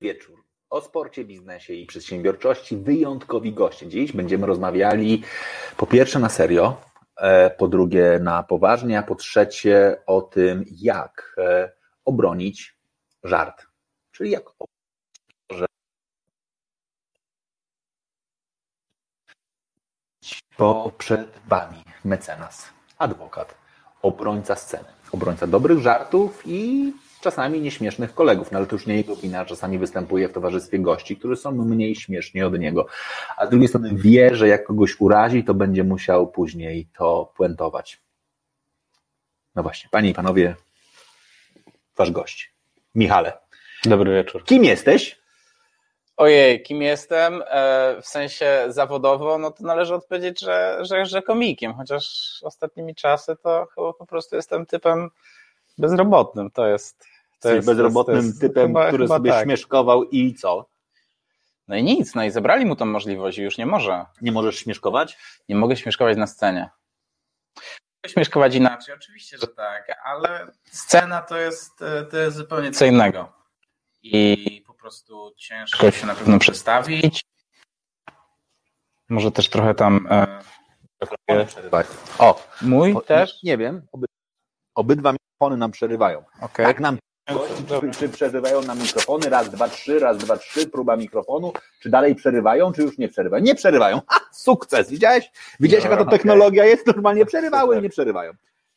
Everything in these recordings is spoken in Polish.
Wieczór. O sporcie, biznesie i przedsiębiorczości wyjątkowi goście. Dziś będziemy rozmawiali po pierwsze na serio, e, po drugie na poważnie, a po trzecie o tym, jak e, obronić żart. Czyli jak bo przed Wami mecenas, adwokat, obrońca sceny, obrońca dobrych żartów i czasami nieśmiesznych kolegów, no ale to już nie jego wina, czasami występuje w towarzystwie gości, którzy są mniej śmieszni od niego, a z drugiej strony wie, że jak kogoś urazi, to będzie musiał później to puentować. No właśnie, panie i panowie, wasz gość, Michale. Dobry wieczór. Kim jesteś? Ojej, kim jestem? E, w sensie zawodowo, no to należy odpowiedzieć, że, że, że komikiem, chociaż ostatnimi czasy to chyba po prostu jestem typem bezrobotnym. To jest. To jest bezrobotnym to jest, typem, chyba, który chyba sobie tak. śmieszkował i co? No i nic, no i zabrali mu tą możliwość i już nie może. Nie możesz śmieszkować? Nie mogę śmieszkować na scenie. Mogę śmieszkować inaczej, oczywiście, że tak, ale scena to jest, e, to jest zupełnie co innego. I po prostu ciężko się na pewno przestawić. Może też trochę tam. E, O, mój o, też? Nie wiem, oby, obydwa mikrofony nam przerywają. Okej. Tak nam czy, czy przerywają nam mikrofony? Raz, dwa, trzy, raz, dwa, trzy, próba mikrofonu. Czy dalej przerywają, czy już nie przerywają? Nie przerywają. Sukces! Widziałeś? Widziałeś, jaka to technologia jest? Normalnie przerywały i nie przerywają.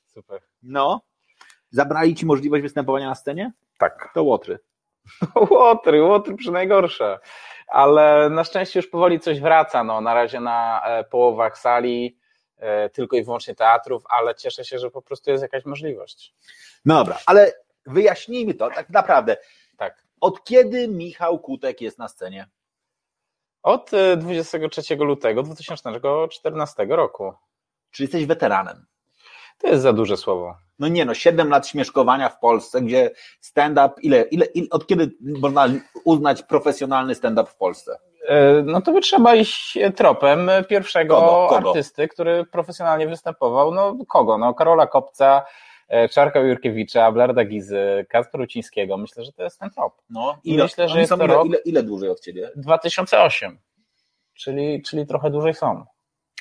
Super. No. Zabrali ci możliwość występowania na scenie? Tak. To łotry. Łotry, łotry przy najgorsze. Ale na szczęście już powoli coś wraca. No, na razie na e, połowach sali, e, tylko i wyłącznie teatrów, ale cieszę się, że po prostu jest jakaś możliwość. No dobra, ale wyjaśnijmy to tak naprawdę. Tak. Od kiedy Michał Kutek jest na scenie? Od e, 23 lutego 2014 roku. Czy jesteś weteranem? To jest za duże słowo. No nie no, 7 lat śmieszkowania w Polsce, gdzie stand-up, ile, ile, ile, od kiedy można uznać profesjonalny stand-up w Polsce? E, No to by trzeba iść tropem pierwszego Kogo? Kogo? artysty, który profesjonalnie występował. No kogo? No Karola Kopca, Czarka Jurkiewicza, Ablarda Gizy, Kacpra Rucińskiego. Myślę, że to jest ten trop. No, I myślę, że jest to ile, rok- ile, ile dłużej od ciebie? 2008, czyli, czyli trochę dłużej są.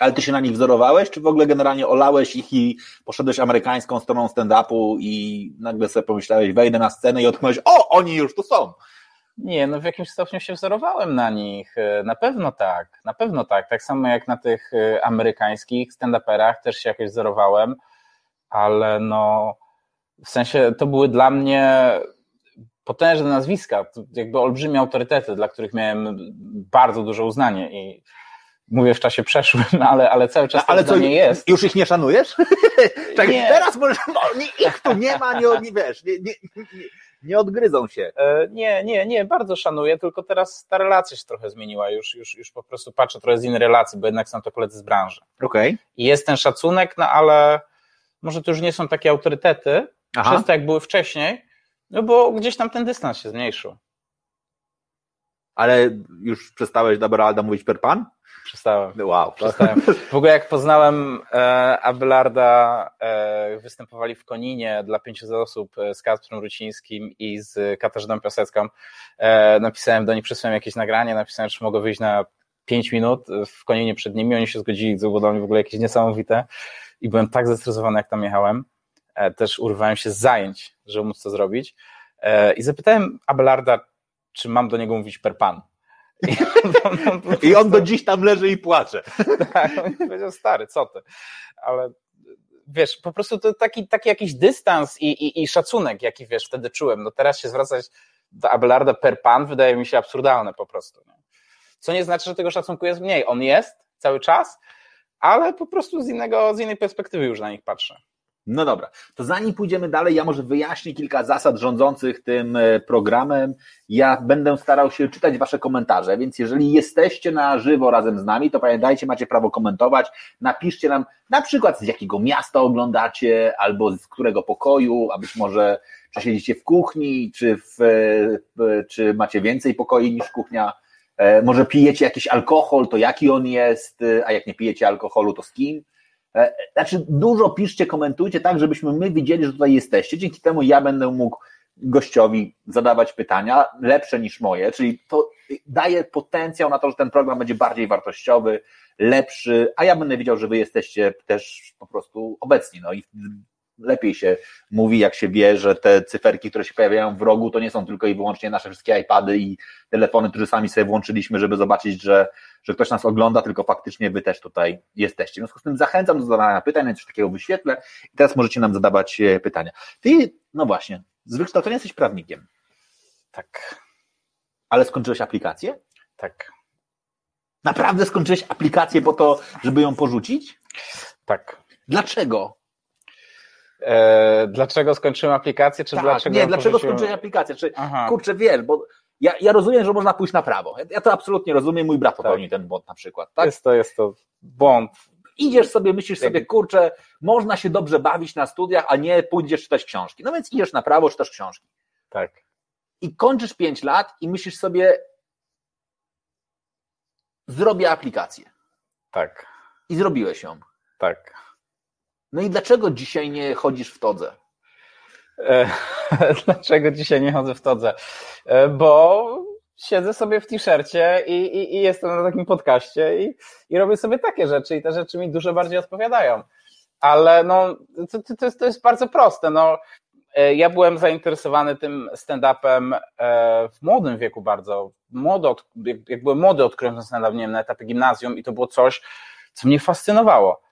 Ale ty się na nich wzorowałeś, czy w ogóle generalnie olałeś ich i poszedłeś amerykańską stroną stand-upu i nagle sobie pomyślałeś, wejdę na scenę i odknąłeś, o, oni już tu są. Nie, no w jakimś stopniu się wzorowałem na nich. E, Na pewno tak, na pewno tak. Tak samo jak na tych e, amerykańskich stand-uperach też się jakoś wzorowałem, ale no w sensie to były dla mnie potężne nazwiska, jakby olbrzymie autorytety, dla których miałem bardzo duże uznanie i mówię w czasie przeszłym, ale, ale cały czas No, ale to nie jest. już ich nie szanujesz? Czekaj, Nie. teraz możesz, no, nie, ich tu nie ma, nie, nie wiesz, nie, nie, nie, odgryzą się. E, Nie, nie, nie, bardzo szanuję, tylko teraz ta relacja się trochę zmieniła, już, już, już po prostu patrzę trochę z innej relacji, bo jednak są to koledzy z branży. Okej. I jest ten szacunek, no ale może to już nie są takie autorytety, Aha. przez to jak były wcześniej, no bo gdzieś tam ten dystans się zmniejszył. Ale już przestałeś Daberalda mówić per pan? Przestałem. Wow. Przestałem. W ogóle jak poznałem e, Abelarda, e, występowali w Koninie dla 500 osób e, z Kacprem Rucińskim i z Katarzyną Piasecką. E, napisałem do nich, przysłałem jakieś nagranie, napisałem, czy mogę wyjść na 5 minut w Koninie przed nimi. Oni się zgodzili, to było dla mnie w ogóle jakieś niesamowite. I byłem tak zestresowany, jak tam jechałem. E, też urwałem się z zajęć, żeby móc to zrobić. E, I zapytałem Abelarda, czy mam do niego mówić per pan. I on, on, I on do dziś tam leży i płacze. tak, on powiedział, stary, co ty? Ale wiesz, po prostu to taki, taki jakiś dystans i, i, i szacunek, jaki wiesz, wtedy czułem. No teraz się zwracać do Abelarda per pan wydaje mi się absurdalne po prostu. Nie? Co nie znaczy, że tego szacunku jest mniej. On jest cały czas, ale po prostu z, innego, z innej perspektywy już na nich patrzę. No dobra, to zanim pójdziemy dalej, ja może wyjaśnię kilka zasad rządzących tym e, programem. Ja będę starał się czytać Wasze komentarze, więc jeżeli jesteście na żywo razem z nami, to pamiętajcie, macie prawo komentować. Napiszcie nam na przykład z jakiego miasta oglądacie, albo z którego pokoju, a być może czy siedzicie w kuchni, czy, w, czy macie więcej pokoi niż kuchnia. E, może pijecie jakiś alkohol, to jaki on jest, e, a jak nie pijecie alkoholu, to z kim. E, znaczy, dużo piszcie, komentujcie tak, żebyśmy my widzieli, że tutaj jesteście. Dzięki temu ja będę mógł gościowi zadawać pytania lepsze niż moje, czyli to daje potencjał na to, że ten program będzie bardziej wartościowy, lepszy, a ja będę wiedział, że wy jesteście też po prostu obecni. No i lepiej się mówi, jak się wie, że te cyferki, które się pojawiają w rogu, to nie są tylko i wyłącznie nasze wszystkie iPady i telefony, które sami sobie włączyliśmy, żeby zobaczyć, że, że ktoś nas ogląda, tylko faktycznie wy też tutaj jesteście. W związku z tym zachęcam do zadawania pytań, coś takiego wyświetlę i teraz możecie nam zadawać e, pytania. Ty, no właśnie, z wykształcenia jesteś prawnikiem. Tak. Ale skończyłeś aplikację? Tak. Naprawdę skończyłeś aplikację po to, żeby ją porzucić? Tak. Dlaczego? E, dlaczego skończyłem aplikację, czy tak, dlaczego... Nie, dlaczego porzuciłem... skończyłeś aplikację? Czy, Aha. kurczę, wiesz, bo ja, ja rozumiem, że można pójść na prawo. Ja to absolutnie rozumiem, mój brat popełnił tak. ten błąd na przykład. Tak? Jest, to, jest to błąd. Idziesz sobie, myślisz sobie, kurczę, można się dobrze bawić na studiach, a nie pójdziesz czytać książki. No więc idziesz na prawo, czytasz książki. Tak. I kończysz pięć lat i myślisz sobie, zrobię aplikację. Tak. I zrobiłeś ją. Tak. No i dlaczego dzisiaj nie chodzisz w todze? E, dlaczego dzisiaj nie chodzę w todze? E, bo siedzę sobie w t-shircie i, i, i, jestem na takim podcaście i, i robię sobie takie rzeczy i te rzeczy mi dużo bardziej odpowiadają. Ale no, to, to, jest, to jest bardzo proste. No, e, ja byłem zainteresowany tym stand-upem w młodym wieku bardzo. Młody, jak byłem młody, odkryłem ten stand-up, nie wiem, na etapie gimnazjum i to było coś, co mnie fascynowało.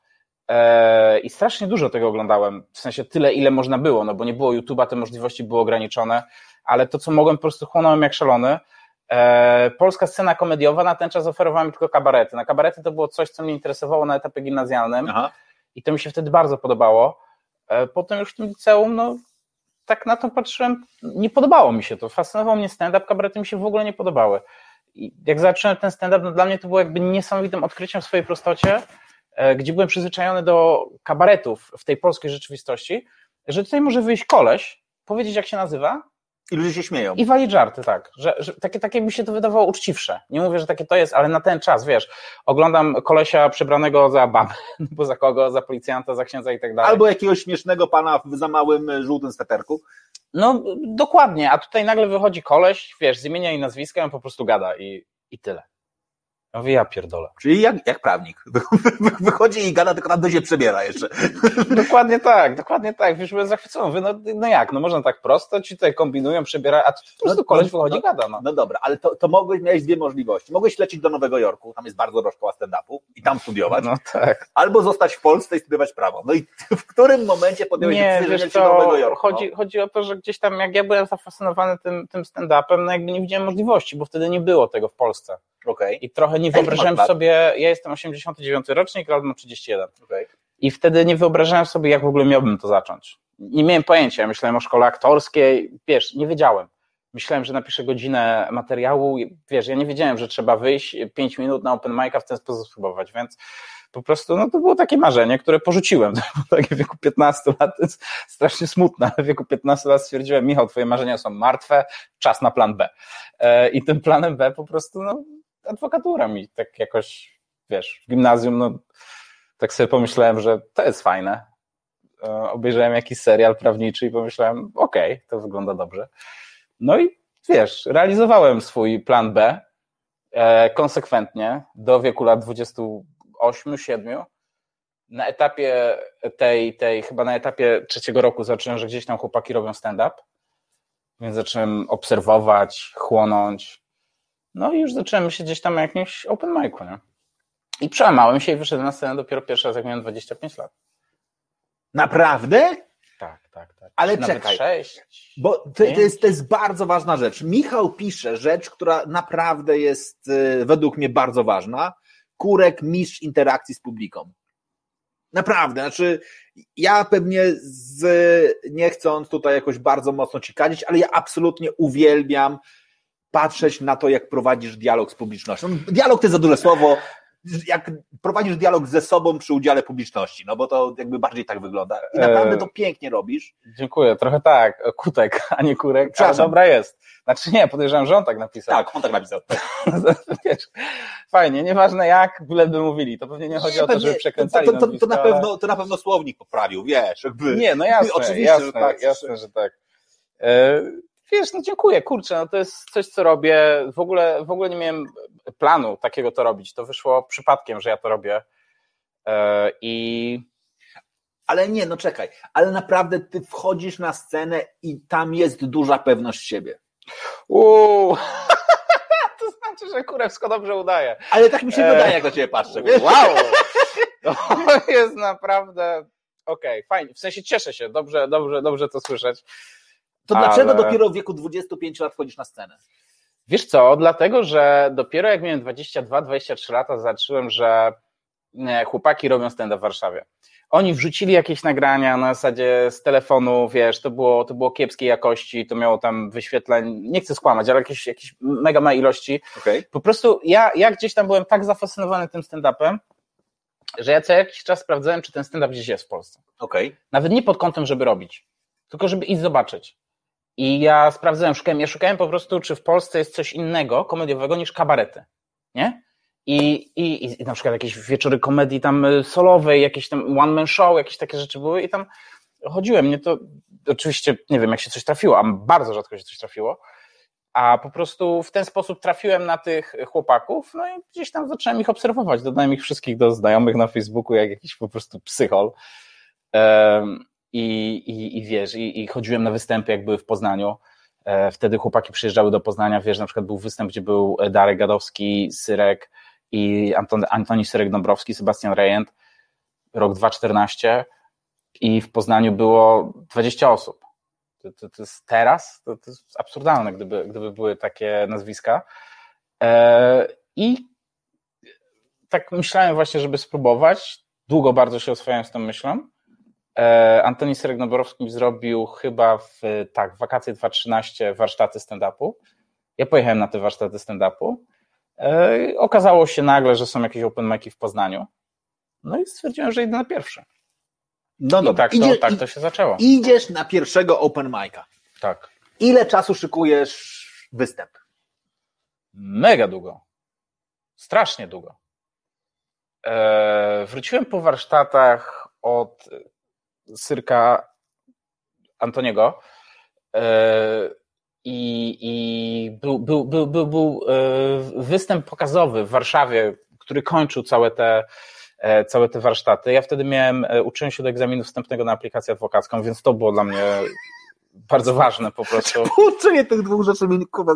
E, I strasznie dużo tego oglądałem, w sensie tyle, ile można było, no bo nie było YouTube'a, te możliwości były ograniczone, ale to, co mogłem, po prostu chłonąłem jak szalony. E, polska scena komediowa na ten czas oferowała mi tylko kabarety. Na kabarety to było coś, co mnie interesowało na etapie gimnazjalnym Aha. i to mi się wtedy bardzo podobało. E, potem już w tym liceum, no tak na to patrzyłem, nie podobało mi się to. Fascynował mnie stand-up, kabarety mi się w ogóle nie podobały. I jak zacząłem ten stand-up, no dla mnie to było jakby niesamowitym odkryciem w swojej prostocie, gdzie byłem przyzwyczajony do kabaretów w tej polskiej rzeczywistości, że tutaj może wyjść koleś, powiedzieć jak się nazywa. I ludzie się śmieją. I walić żarty, tak. Że, że takie, takie mi się to wydawało uczciwsze. Nie mówię, że takie to jest, ale na ten czas, wiesz, oglądam kolesia przebranego za babę, bo za kogo, za policjanta, za księdza i tak dalej. Albo jakiegoś śmiesznego pana w za małym e, żółtym sweterku. No, dokładnie, a tutaj nagle wychodzi koleś, wiesz, z imienia i nazwiska, on po prostu gada i, i tyle. Ja mówię, ja pierdolę. Czyli jak, jak prawnik. Wychodzi i gada, tylko tam się przebiera jeszcze. dokładnie tak, dokładnie tak. Wiesz, byłem zachwycony. No, no jak, no można tak prosto, ci tutaj kombinują, przebiera, a tu po prostu no, koleś no, wychodzi no, i gada. No. no dobra, ale to, to mogłeś, miałeś dwie możliwości. Mogłeś lecieć do Nowego Jorku, tam jest bardzo dobra szkoła stand-upu i tam studiować. No tak. Albo zostać w Polsce i studiować prawo. No i w którym momencie podjąłeś Nie, decyzję, wiesz, do Nowego Jorku? Chodzi, no? chodzi o to, że gdzieś tam, jak ja byłem zafascynowany tym, tym stand-upem, no jakby nie widziałem możliwości, bo wtedy nie było tego w Polsce. Okay. I trochę nie wyobrażałem sobie, ja jestem 89 rocznik, ale mam 31. Okay. I wtedy nie wyobrażałem sobie, jak w ogóle miałbym to zacząć. Nie miałem pojęcia, myślałem o szkole aktorskiej, wiesz, nie wiedziałem. Myślałem, że napiszę godzinę materiału, wiesz, ja nie wiedziałem, że trzeba wyjść 5 minut na open mic'a w ten sposób spróbować, więc po prostu, no to było takie marzenie, które porzuciłem. W wieku 15 lat, to jest strasznie smutne, ale w wieku 15 lat stwierdziłem, Michał, twoje marzenia są martwe, czas na plan B. E, I tym planem B po prostu, no, adwokatura mi tak jakoś, wiesz, w gimnazjum, no, tak sobie pomyślałem, że to jest fajne. E, obejrzałem jakiś serial prawniczy i pomyślałem, okej, okay, to wygląda dobrze. No i wiesz, realizowałem swój plan B e, konsekwentnie do wieku lat 28, 7. Na etapie tej, tej, chyba na etapie trzeciego roku zacząłem, że gdzieś tam chłopaki robią stand-up, więc zacząłem obserwować, chłonąć, no i już zacząłem się gdzieś tam na jakimś open micu, nie? I przełamałem się i wyszedłem na scenę dopiero pierwszy raz, jak miałem 25 lat. Naprawdę? Tak, tak, tak. Ale Nawet czekaj, 6, bo to, to, jest, to jest bardzo ważna rzecz. Michał pisze rzecz, która naprawdę jest y, według mnie bardzo ważna. Kurek, mistrz interakcji z publiką. Naprawdę, znaczy ja pewnie z, nie chcąc tutaj jakoś bardzo mocno ci kadzić, ale ja absolutnie uwielbiam patrzeć na to, jak prowadzisz dialog z publicznością. Dialog to jest za duże słowo, jak prowadzisz dialog ze sobą przy udziale publiczności, no bo to jakby bardziej tak wygląda. I naprawdę to pięknie robisz. Dziękuję, trochę tak, kutek, a nie kurek, ale dobra jest. Znaczy nie, podejrzewam, że on tak napisał. Tak, on tak napisał. Wiesz, fajnie, nieważne jak, byleby mówili, to pewnie nie chodzi nie, o to, żeby przekręcali to, to, to, to, na pewno, to na pewno słownik poprawił, wiesz, jakby. Nie, no jasne, Oczywiście, jasne, że tak, jasne, że tak. E, wiesz, no dziękuję, kurczę, no to jest coś, co robię, w ogóle, w ogóle nie miałem planu takiego to robić, to wyszło przypadkiem, że ja to robię e, i... Ale nie, no czekaj, ale naprawdę ty wchodzisz na scenę i tam jest duża pewność siebie. Uuu, to znaczy, że Kurewsko dobrze udaje. Ale tak mi się e... wydaje, jak do ciebie patrzę. Wiesz? Wow, to jest naprawdę okej, okay, fajnie, w sensie cieszę się, dobrze, dobrze, dobrze to słyszeć. To ale... dlaczego dopiero w wieku 25 lat wchodzisz na scenę? Wiesz co, dlatego, że dopiero jak miałem 22-23 lata, zacząłem, że chłopaki robią stand w Warszawie. Oni wrzucili jakieś nagrania na zasadzie z telefonu, wiesz, to było, to było kiepskiej jakości, to miało tam wyświetleń, nie chcę skłamać, ale jakieś, jakieś mega ma ilości. Okay. Po prostu ja, ja gdzieś tam byłem tak zafascynowany tym stand-upem, że ja co jakiś czas sprawdzałem, czy ten stand-up gdzieś jest w Polsce. Okay. Nawet nie pod kątem, żeby robić, tylko żeby iść zobaczyć. I ja sprawdzałem, szukałem, ja szukałem po prostu, czy w Polsce jest coś innego, komediowego niż kabarety, nie? I, i, I na przykład jakieś wieczory komedii tam y, solowej, jakieś tam one man show, jakieś takie rzeczy były i tam chodziłem, mnie to oczywiście, nie wiem jak się coś trafiło, a bardzo rzadko się coś trafiło, a po prostu w ten sposób trafiłem na tych chłopaków, no i gdzieś tam zacząłem ich obserwować, dodałem ich wszystkich do znajomych na Facebooku, jak jakiś po prostu psychol. I, i, i wiesz, i, i chodziłem na występy, jak były w Poznaniu. E, wtedy chłopaki przyjeżdżały do Poznania, wiesz, na przykład był występ, gdzie był Darek Gadowski, Syrek i Anton, Antoni Syrek-Dąbrowski, Sebastian Rejent, rok 2014 i w Poznaniu było 20 osób. To, to, to jest teraz, to, to, jest absurdalne, gdyby, gdyby były takie nazwiska. E, I tak myślałem właśnie, żeby spróbować. Długo bardzo się oswajałem z tą myślą. E, Antoni Serek-Noborowski zrobił chyba w, tak, w wakacje 2013 warsztaty stand-upu. Ja pojechałem na te warsztaty stand-upu. E, okazało się nagle, że są jakieś open mic'i w Poznaniu. No i stwierdziłem, że idę na pierwszy. No dobra, tak, to, tak to się zaczęło. Idziesz na pierwszego open mic'a. Tak. Ile czasu szykujesz występ? Mega długo. Strasznie długo. E, wróciłem po warsztatach od Syrka Antoniego e, i, i był, był, był, był, był e, występ pokazowy w Warszawie, który kończył całe te, e, całe te warsztaty. Ja wtedy miałem, uczyłem się do egzaminu wstępnego na aplikację adwokacką, więc to było dla mnie bardzo ważne po prostu. Uczenie tych dwóch rzeczy mi kurwa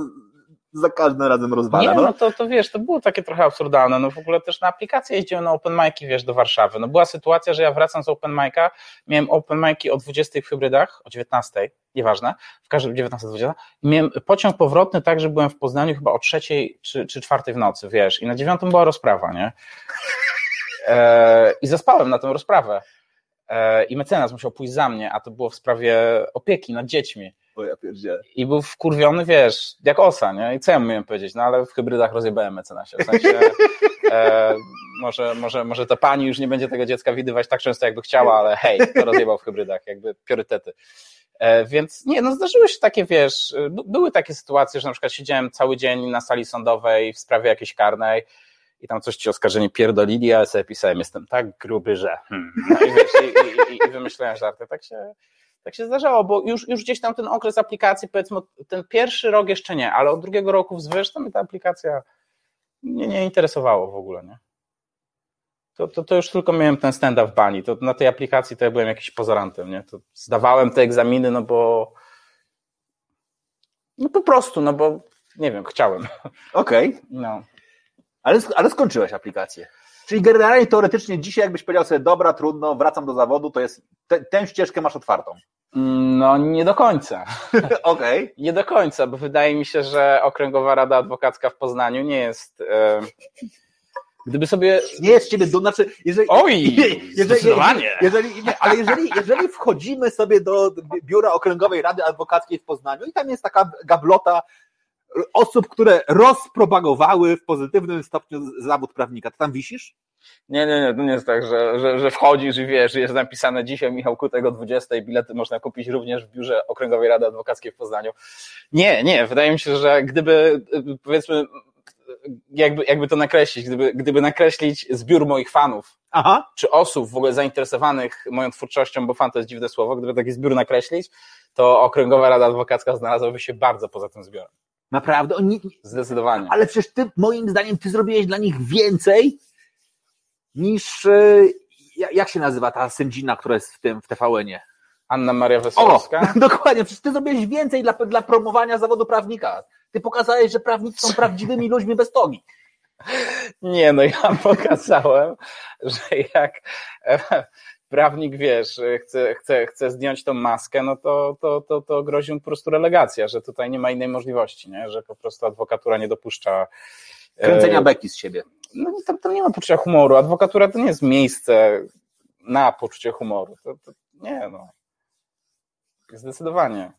za każdym razem rozwala. Nie, no, no to, to wiesz, to było takie trochę absurdalne. No w ogóle też na aplikację jeździłem na open mic'i, wiesz, do Warszawy. No była sytuacja, że ja wracam z open mic'a, miałem open mic'i o 20 w hybrydach, o 19, nieważne, w każdym 19, 20. Miałem pociąg powrotny tak, że byłem w Poznaniu chyba o trzeciej czy, czy czwartej w nocy, wiesz, i na dziewiątą była rozprawa, nie? E, I zaspałem na tę rozprawę. E, I mecenas musiał pójść za mnie, a to było w sprawie opieki nad dziećmi. O ja I był wkurwiony, wiesz, jak osa, nie? I co ja miałem powiedzieć? No ale w hybrydach rozjebałem mecenasie. W sensie, e, może, może, może ta pani już nie będzie tego dziecka widywać tak często, jakby chciała, ale hej, to rozjebał w hybrydach, jakby priorytety. E, więc nie, no zdarzyły się takie, wiesz, były takie sytuacje, że na przykład siedziałem cały dzień na sali sądowej w sprawie jakiejś karnej i tam coś ci oskarżeni pierdolili, ja sobie pisałem, jestem tak gruby, że hmm. no i, wiesz, i, i, i wymyślałem żarty. Tak się, tak się zdarzało, bo już, już gdzieś tam ten okres aplikacji, powiedzmy, ten pierwszy rok jeszcze nie, ale od drugiego roku wzwyż to mnie ta aplikacja nie, nie interesowało w ogóle, nie? To, to, to już tylko miałem ten stand-up w bani. To na tej aplikacji to ja byłem jakiś pozorantem, nie? To zdawałem te egzaminy, no bo no po prostu, no bo nie wiem, chciałem. Okej. Okay. No. Ale, ale skończyłeś aplikację. Czyli generalnie teoretycznie dzisiaj jakbyś powiedział sobie, dobra, trudno, wracam do zawodu, to jest, te, tę ścieżkę masz otwartą. No nie do końca. Okej. Okay. Nie do końca, bo wydaje mi się, że Okręgowa Rada Adwokacka w Poznaniu nie jest... E, Gdyby sobie. Nie jest ciebie do, znaczy, jeżeli, Oj, jeżeli, zdecydowanie. jeżeli, nie, ale jeżeli, jeżeli wchodzimy sobie do biura Okręgowej Rady Adwokackiej w Poznaniu i tam jest taka gablota osób, które rozpropagowały w pozytywnym stopniu zawód prawnika, to tam wisisz? Nie, nie, nie, to nie jest tak, że, że, że wchodzisz i wiesz, jest napisane dzisiaj Michał Kutek o 20 i bilety można kupić również w biurze Okręgowej Rady Adwokackiej w Poznaniu. Nie, nie, wydaje mi się, że gdyby powiedzmy jakby, jakby to nakreślić, gdyby, gdyby nakreślić zbiór moich fanów, Aha. czy osób w ogóle zainteresowanych moją twórczością, bo fan to jest dziwne słowo, gdyby taki zbiór nakreślić, to Okręgowa Rada Adwokacka znalazłaby się bardzo poza tym zbiorem. Naprawdę? Oni... Zdecydowanie. Ale przecież ty, moim zdaniem, ty zrobiłeś dla nich więcej niż, e, jak się nazywa ta sędzina, która jest w tym, w TVN-ie? Anna Maria Wesołowska? O, dokładnie, przecież ty zrobiłeś więcej dla, dla promowania zawodu prawnika. Ty pokazałeś, że prawnicy są prawdziwymi ludźmi bez togi. Nie, no ja pokazałem, że jak e, prawnik, wiesz, chce, chce, chce zdjąć tą maskę, no to, to, to, to grozi mu po prostu relegacja, że tutaj nie ma innej możliwości, nie? że po prostu adwokatura nie dopuszcza kręcenia beki z siebie. No to, to nie ma poczucia humoru. Adwokatura to nie jest miejsce na poczucie humoru. To, to nie, no. Zdecydowanie.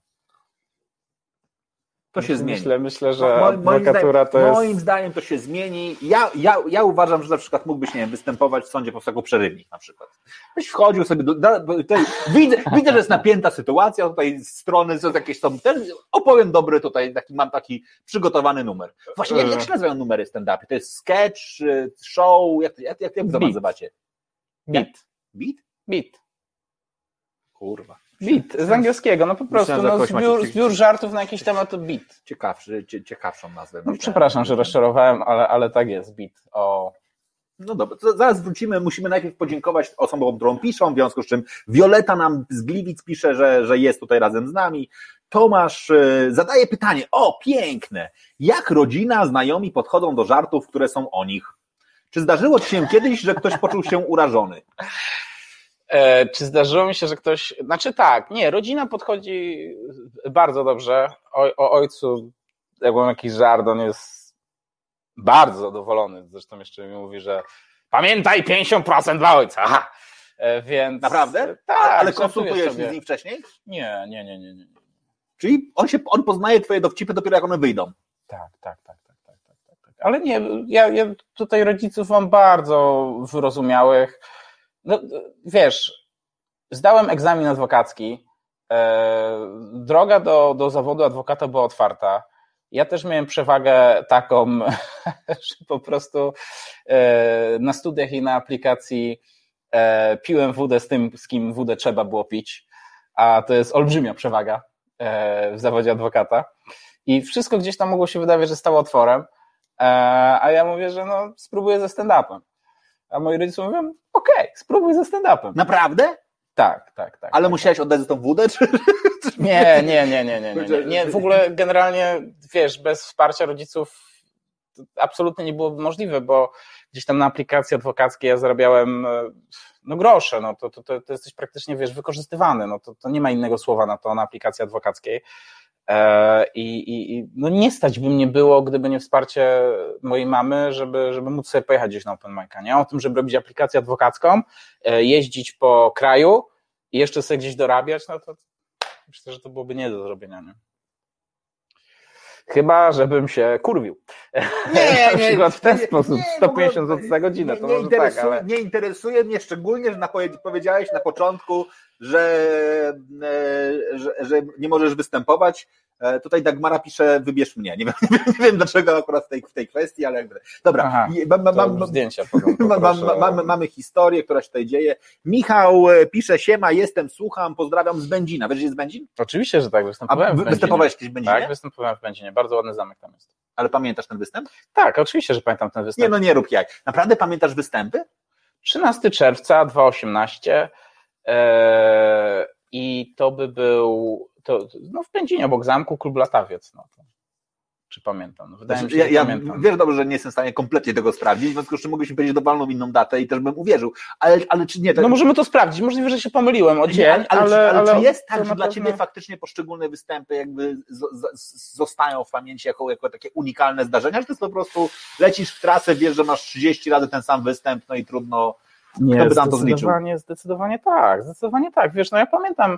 To się zmieni. Myślę, myślę że moim, adwokatura to jest... Moim zdaniem to się zmieni. Ja, ja, ja uważam, że na przykład mógłbyś, nie wiem, występować w sądzie powstał przerywnik na przykład. Byś wchodził sobie, do, do, tutaj, widzę, widzę, że jest napięta sytuacja, tutaj strony są jakieś są, ten, opowiem dobry tutaj, taki, mam taki przygotowany numer. Właśnie, jak, jak się nazywają numery stand-upy? To jest sketch, show, jak, jak, jak, jak to nazywacie? Beat. Beat? Beat. Kurwa. Bit, z angielskiego, no po prostu no, zbiór, zbiór żartów na jakiś temat to bit. Ciekawszy, ciekawszą nazwę. No, przepraszam, że rozczarowałem, ale, ale tak jest, bit. O. No dobra, to zaraz wrócimy. Musimy najpierw podziękować osobom, którą piszą, w związku z czym Wioleta nam z Gliwic pisze, że, że jest tutaj razem z nami. Tomasz y, zadaje pytanie, o piękne, jak rodzina, znajomi podchodzą do żartów, które są o nich? Czy zdarzyło Ci się kiedyś, że ktoś poczuł się urażony? E, czy zdarzyło mi się, że ktoś. Znaczy tak, nie, rodzina podchodzi bardzo dobrze. O, o ojcu, jak mam jakiś żart, on jest bardzo zadowolony. Zresztą jeszcze mi mówi, że pamiętaj 50% dla ojca. Aha. E, więc. Naprawdę? Tak, ale konsultujesz z nim wcześniej? Nie, nie, nie, nie, nie. Czyli on się on poznaje twoje dowcipy dopiero jak one wyjdą. Tak, tak, tak. tak, tak, tak, tak. tak. Ale nie, ja, ja tutaj rodziców mam bardzo wyrozumiałych no, wiesz, zdałem egzamin adwokacki, e, droga do, do zawodu adwokata była otwarta. Ja też miałem przewagę taką, że po prostu e, na studiach i na aplikacji e, piłem wódę z tym, z kim wódę trzeba było pić, a to jest olbrzymia przewaga w zawodzie adwokata. I wszystko gdzieś tam mogło się wydawać, że stało otworem, a ja mówię, że no, spróbuję ze stand-upem. A moi rodzice mówią, okej, okay, spróbuj ze stand-upem. Naprawdę? Tak, tak, tak. Ale tak, musiałeś tak. oddać tą wódę? Czy... Nie, nie, nie, nie, nie, nie, nie. W ogóle generalnie, wiesz, bez wsparcia rodziców absolutnie nie byłoby możliwe, bo gdzieś tam na aplikacji adwokackiej ja zarabiałem no grosze, no to, to, to, to jesteś praktycznie, wiesz, wykorzystywany, no to, to nie ma innego słowa na to na aplikacji adwokackiej. E, I, i, no nie stać by mnie było, gdyby nie wsparcie mojej mamy, żeby, żeby móc sobie pojechać gdzieś na Open Mic'a, nie? O tym, żeby robić aplikację adwokacką, e, jeździć po kraju i jeszcze sobie gdzieś dorabiać, no to myślę, że to byłoby nie do zrobienia, nie? Chyba, żebym się kurwił. Nie, na przykład w ten nie, sposób, nie, 150 zł za godzinę, to nie, może tak, ale... Nie interesuje mnie szczególnie, że na, powiedziałeś na początku, że, e, że, że nie możesz występować. E, tutaj Dagmara pisze, wybierz mnie. Nie wiem, nie wiem dlaczego akurat w tej, w tej kwestii, ale jakby. Dobra, Aha, mam, mam, zdjęcia mam, mam, mamy historię, która się tutaj dzieje. Michał e, pisze, siema, jestem, słucham, pozdrawiam z Będzina. Wiesz, jest Będzin? Oczywiście, że tak, występowałem A, w Występowałeś kiedyś w Będzinie? Tak, występowałem w Będzinie, bardzo ładny zamek tam jest. Ale pamiętasz ten występ? Tak, oczywiście, że pamiętam ten występ. Nie, no nie rób jak. Naprawdę pamiętasz występy? 13 czerwca 2018 Eee, I to by był, to, no w Pędzinie obok zamku, klub Latawiec. No to. czy pamiętam. No, wydaje Znaczy, mi się, ja, że ja pamiętam. wiesz dobrze, że nie jestem w stanie kompletnie tego sprawdzić, w związku z czym mogliśmy powiedzieć dowolną inną datę i też bym uwierzył. Ale, ale czy nie? To, No możemy to sprawdzić. Możliwe, że się pomyliłem o nie, dzień, ale, ale, ale, czy, ale, czy jest tak, że dla pewno- ciebie faktycznie poszczególne występy jakby z, z, zostają w pamięci jako, jako takie unikalne zdarzenia, że to jest po prostu lecisz w trasę, wiesz, że masz 30 razy ten sam występ, no i trudno. Nie, Kto by tam to zliczył? zdecydowanie tak, zdecydowanie tak. Wiesz, no ja pamiętam,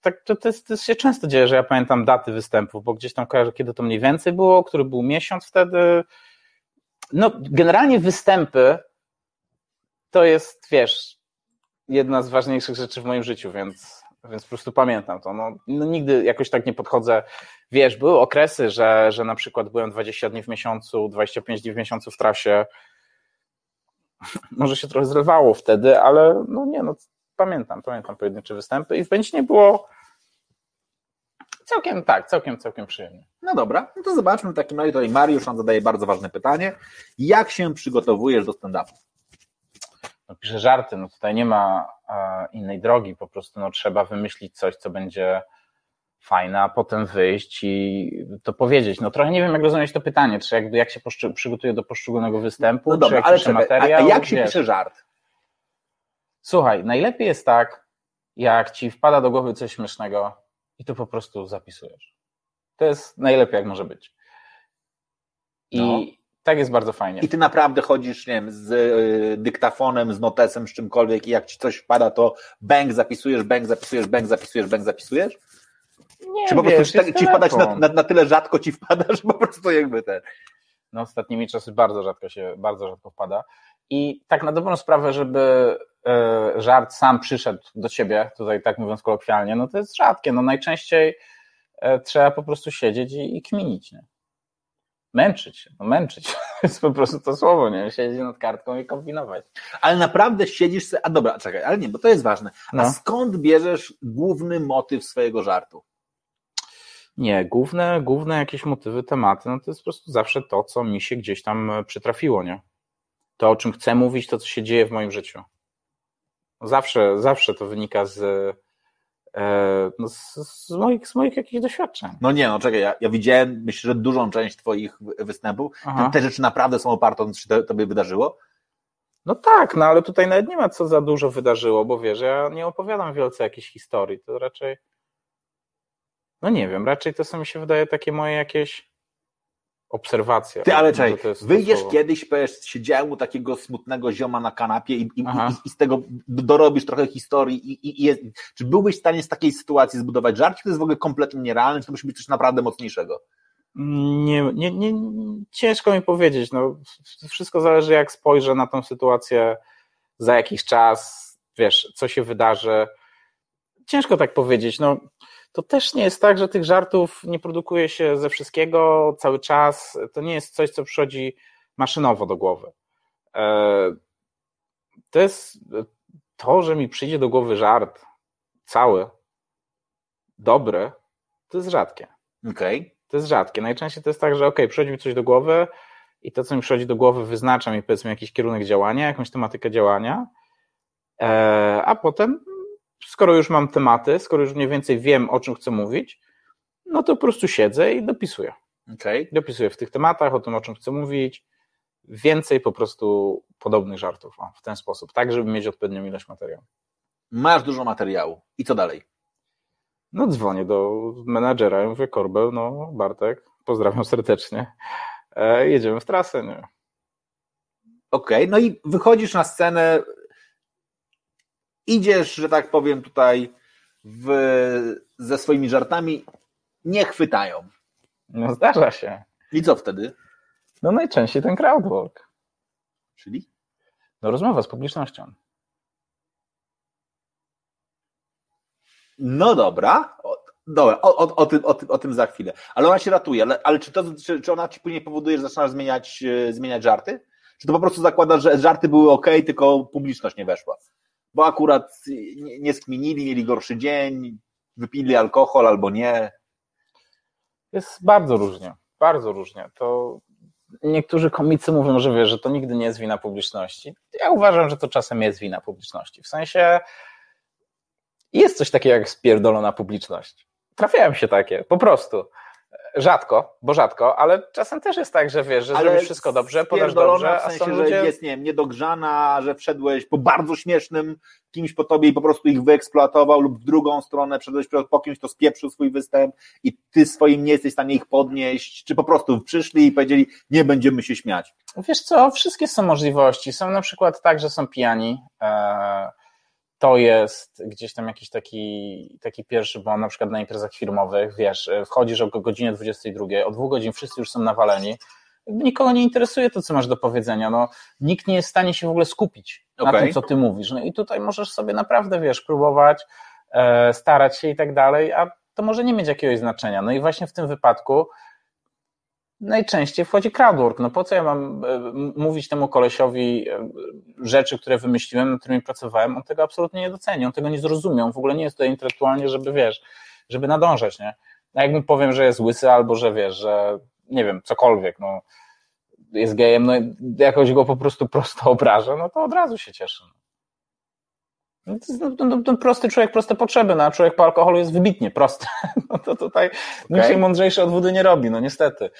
tak, to, to, jest, to się często dzieje, że ja pamiętam daty występów, bo gdzieś tam kojarzę, kiedy to mniej więcej było, który był miesiąc wtedy. No, generalnie występy to jest, wiesz, jedna z ważniejszych rzeczy w moim życiu, więc, więc po prostu pamiętam to. No, no nigdy jakoś tak nie podchodzę. Wiesz, były okresy, że, że na przykład byłem 20 dni w miesiącu, 25 dni w miesiącu w trasie. Może się trochę zrywało wtedy, ale no nie, no pamiętam, pamiętam pojedyncze występy i w Będzinie było całkiem tak, całkiem, całkiem przyjemnie. No dobra, no to zobaczmy w takim razie. Tutaj Mariusz nam zadaje bardzo ważne pytanie. Jak się przygotowujesz do stand-upu? no, piszę żarty, no tutaj nie ma e, innej drogi, po prostu no, trzeba wymyślić coś, co będzie fajne, a potem wyjść i to powiedzieć. No trochę nie wiem, jak rozumieć to pytanie, czy jakby jak się przygotuję do poszczególnego występu, No czy dobra, jak ale piszę czekaj, a, a materiał. jak się wiesz. pisze żart? Słuchaj, najlepiej jest tak, jak ci wpada do głowy coś śmiesznego i to po prostu zapisujesz. To jest najlepiej, jak może być. I No. tak jest bardzo fajnie. I ty naprawdę chodzisz, nie wiem, z y, dyktafonem, z notesem, z czymkolwiek i jak ci coś wpada, to bęk zapisujesz, bęk zapisujesz, bęk zapisujesz, bęk zapisujesz? nie, Czy po prostu wiesz, ci, tak, ci wpadać na, na, na tyle rzadko ci wpada, że po prostu jakby ten... No, ostatnimi czasy bardzo rzadko się, bardzo rzadko wpada. I tak na dobrą sprawę, żeby e, żart sam przyszedł do ciebie, tutaj tak mówiąc kolokwialnie, no to jest rzadkie. No najczęściej e, trzeba po prostu siedzieć i, i kminić, nie? Męczyć się, no męczyć. To jest po prostu to słowo, nie? Siedzieć nad kartką i kombinować. Ale naprawdę siedzisz se... A dobra, czekaj, ale nie, bo to jest ważne. A No. skąd bierzesz główny motyw swojego żartu? Nie, główne, główne jakieś motywy, tematy, no to jest po prostu zawsze to, co mi się gdzieś tam e, przytrafiło, nie? To, o czym chcę mówić, to, co się dzieje w moim życiu. Zawsze, zawsze to wynika z, e, no z, z, moich, z moich jakichś doświadczeń. No nie, no czekaj, ja, ja widziałem, myślę, że dużą część twoich wy- występów, te, te rzeczy naprawdę są oparte o to, co się to- tobie wydarzyło. No tak, no ale tutaj nawet nie ma co za dużo wydarzyło, bo wiesz, ja nie opowiadam wielce jakichś historii, to raczej, no nie wiem, raczej to są mi się wydaje takie moje jakieś obserwacje. Ty, ale czekaj, wyjdziesz słowo. kiedyś, powiesz, siedziałem u takiego smutnego zioma na kanapie i, i, i, i z tego dorobisz trochę historii i, i, i jest, czy byłbyś w stanie z takiej sytuacji zbudować żart, czy to jest w ogóle kompletnie nierealne, czy to musi być coś naprawdę mocniejszego? Nie, nie, nie, ciężko mi powiedzieć. No, wszystko zależy, jak spojrzę na tą sytuację za jakiś czas, wiesz, co się wydarzy. Ciężko tak powiedzieć. No, to też nie jest tak, że tych żartów nie produkuje się ze wszystkiego cały czas. To nie jest coś, co przychodzi maszynowo do głowy. E, To jest to, że mi przyjdzie do głowy żart cały, dobry, to jest rzadkie. Okej. To jest rzadkie. Najczęściej to jest tak, że ok, przychodzi mi coś do głowy i to, co mi przychodzi do głowy, wyznacza mi powiedzmy jakiś kierunek działania, jakąś tematykę działania, e, a potem, skoro już mam tematy, skoro już mniej więcej wiem, o czym chcę mówić, no to po prostu siedzę i dopisuję. Okej. Dopisuję w tych tematach, o tym, o czym chcę mówić, więcej po prostu podobnych żartów o, w ten sposób, tak, żeby mieć odpowiednią ilość materiału. Masz dużo materiału. I co dalej? No dzwonię do menadżera i mówię, Korbel, no Bartek, pozdrawiam serdecznie, e, jedziemy w trasę, nie? Okej, no i wychodzisz na scenę, idziesz, że tak powiem, tutaj w, ze swoimi żartami, nie chwytają. No zdarza się. I co wtedy? No najczęściej ten crowdwork. Czyli? No rozmowa z publicznością. No dobra, o, dobra, o, o, o, tym, o, tym, o tym za chwilę. Ale ona się ratuje, ale, ale czy, to, czy, czy ona ci później powoduje, że zaczynasz zmieniać, e, zmieniać żarty? Czy to po prostu zakłada, że żarty były ok, tylko publiczność nie weszła? Bo akurat nie, skminili, mieli gorszy dzień, wypili alkohol albo nie. Jest bardzo różnie. Bardzo różnie. To niektórzy komicy mówią, że że to nigdy nie jest wina publiczności. Ja uważam, że to czasem jest wina publiczności. W sensie jest coś takiego jak spierdolona publiczność. Trafiają się takie, po prostu. Rzadko, bo rzadko, ale czasem też jest tak, że wiesz, że ale zrobisz wszystko dobrze, podasz dobrze, w sensie, a są ludzie... że jest, nie wiem, niedogrzana, że wszedłeś po bardzo śmiesznym kimś po tobie i po prostu ich wyeksploatował lub w drugą stronę wszedłeś po kimś, to spieprzył swój występ i ty swoim nie jesteś w stanie ich podnieść, czy po prostu przyszli i powiedzieli, nie będziemy się śmiać. Wiesz co, wszystkie są możliwości. Są na przykład tak, że są pijani, e, to jest gdzieś tam jakiś taki, taki pierwszy błąd, na przykład na imprezach firmowych, wiesz, wchodzisz o godzinie 22, o dwóch godzin wszyscy już są nawaleni, nikogo nie interesuje to, co masz do powiedzenia, no, nikt nie jest w stanie się w ogóle skupić okay. na tym, co ty mówisz, no i tutaj możesz sobie naprawdę, wiesz, próbować, e, starać się i tak dalej, a to może nie mieć jakiegoś znaczenia, no i właśnie w tym wypadku najczęściej wchodzi crowdwork. No po co ja mam e, mówić temu kolesiowi e, rzeczy, które wymyśliłem, nad którymi pracowałem, on tego absolutnie nie doceni, on tego nie zrozumie, on w ogóle nie jest tutaj intelektualnie, żeby wiesz, żeby nadążać, nie? A jak mu powiem, że jest łysy albo że wiesz, że nie wiem, cokolwiek, no jest gejem, no jakoś go po prostu prosto obrażę, no to od razu się cieszę. No to jest no, no, no, prosty człowiek, proste potrzeby, no, a człowiek po alkoholu jest wybitnie prosty. No to tutaj okay. nikt się mądrzejszy od wody nie robi, no niestety.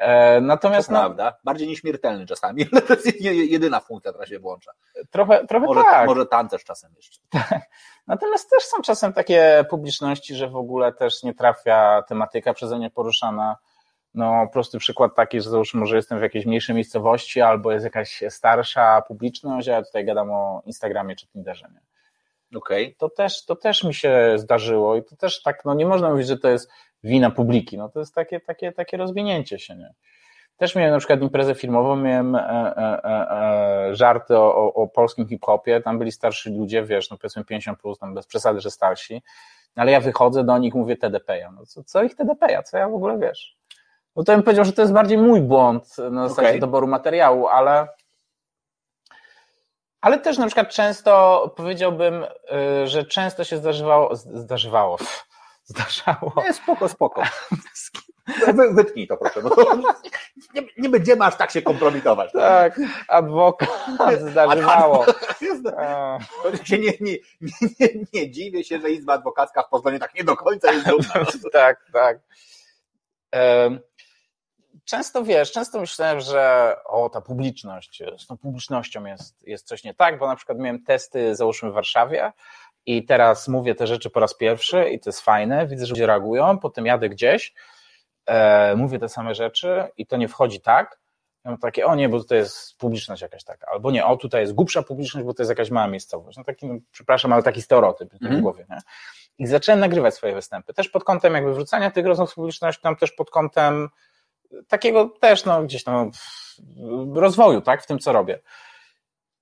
E, natomiast to no, prawda, bardziej nieśmiertelny czasami, ale to jest jedyna funkcja, która się włącza. Trochę, trochę może, tak. Może tancerz czasem jeszcze. Natomiast też są czasem takie publiczności, że w ogóle też nie trafia tematyka przeze mnie poruszana. No, prosty przykład taki, że załóżmy, może jestem w jakiejś mniejszej miejscowości albo jest jakaś starsza publiczność, a ja tutaj gadam o Instagramie czy Tinderze. Nie? Okay. To, też, to też mi się zdarzyło i to też tak, no nie można mówić, że to jest wina publiki. No to jest takie, takie, takie rozwinięcie się, nie? Też miałem na przykład imprezę filmową, miałem e, e, e, e żarty o, o, o polskim hip-hopie, tam byli starsi ludzie, wiesz, no powiedzmy 50 plus, tam bez przesady, że starsi, ale ja wychodzę do nich, mówię TDP-ja, no co, co ich TDP-ja, co ja w ogóle, wiesz? No to bym powiedział, że to jest bardziej mój błąd na zasadzie okay. doboru materiału, ale ale też na przykład często powiedziałbym, y, że często się zdarzywało, zdarzywało, zdarzało. Nie, spoko, spoko. Wytnij to proszę, bo nie, nie będziemy aż tak się kompromitować. Tak, adwokat zdarzywało. To się nie, nie, nie, nie dziwię się, że Izba Adwokacka w Poznaniu tak nie do końca jest dumna. tak, tak. Często wiesz, często myślałem, że o, ta publiczność, z tą publicznością jest, jest coś nie tak, bo na przykład miałem testy, załóżmy w Warszawie, i teraz mówię te rzeczy po raz pierwszy i to jest fajne, widzę, że ludzie reagują, potem jadę gdzieś, e, mówię te same rzeczy i to nie wchodzi tak, ja mam takie, o nie, bo tutaj jest publiczność jakaś taka, albo nie, o tutaj jest głupsza publiczność, bo to jest jakaś mała miejscowość. No taki, no, przepraszam, ale taki stereotyp mm w mhm. głowie, nie? I zacząłem nagrywać swoje występy, też pod kątem jakby wrzucania tych rozmów z publicznością, też pod kątem takiego też, no, gdzieś tam rozwoju, tak, w tym, co robię.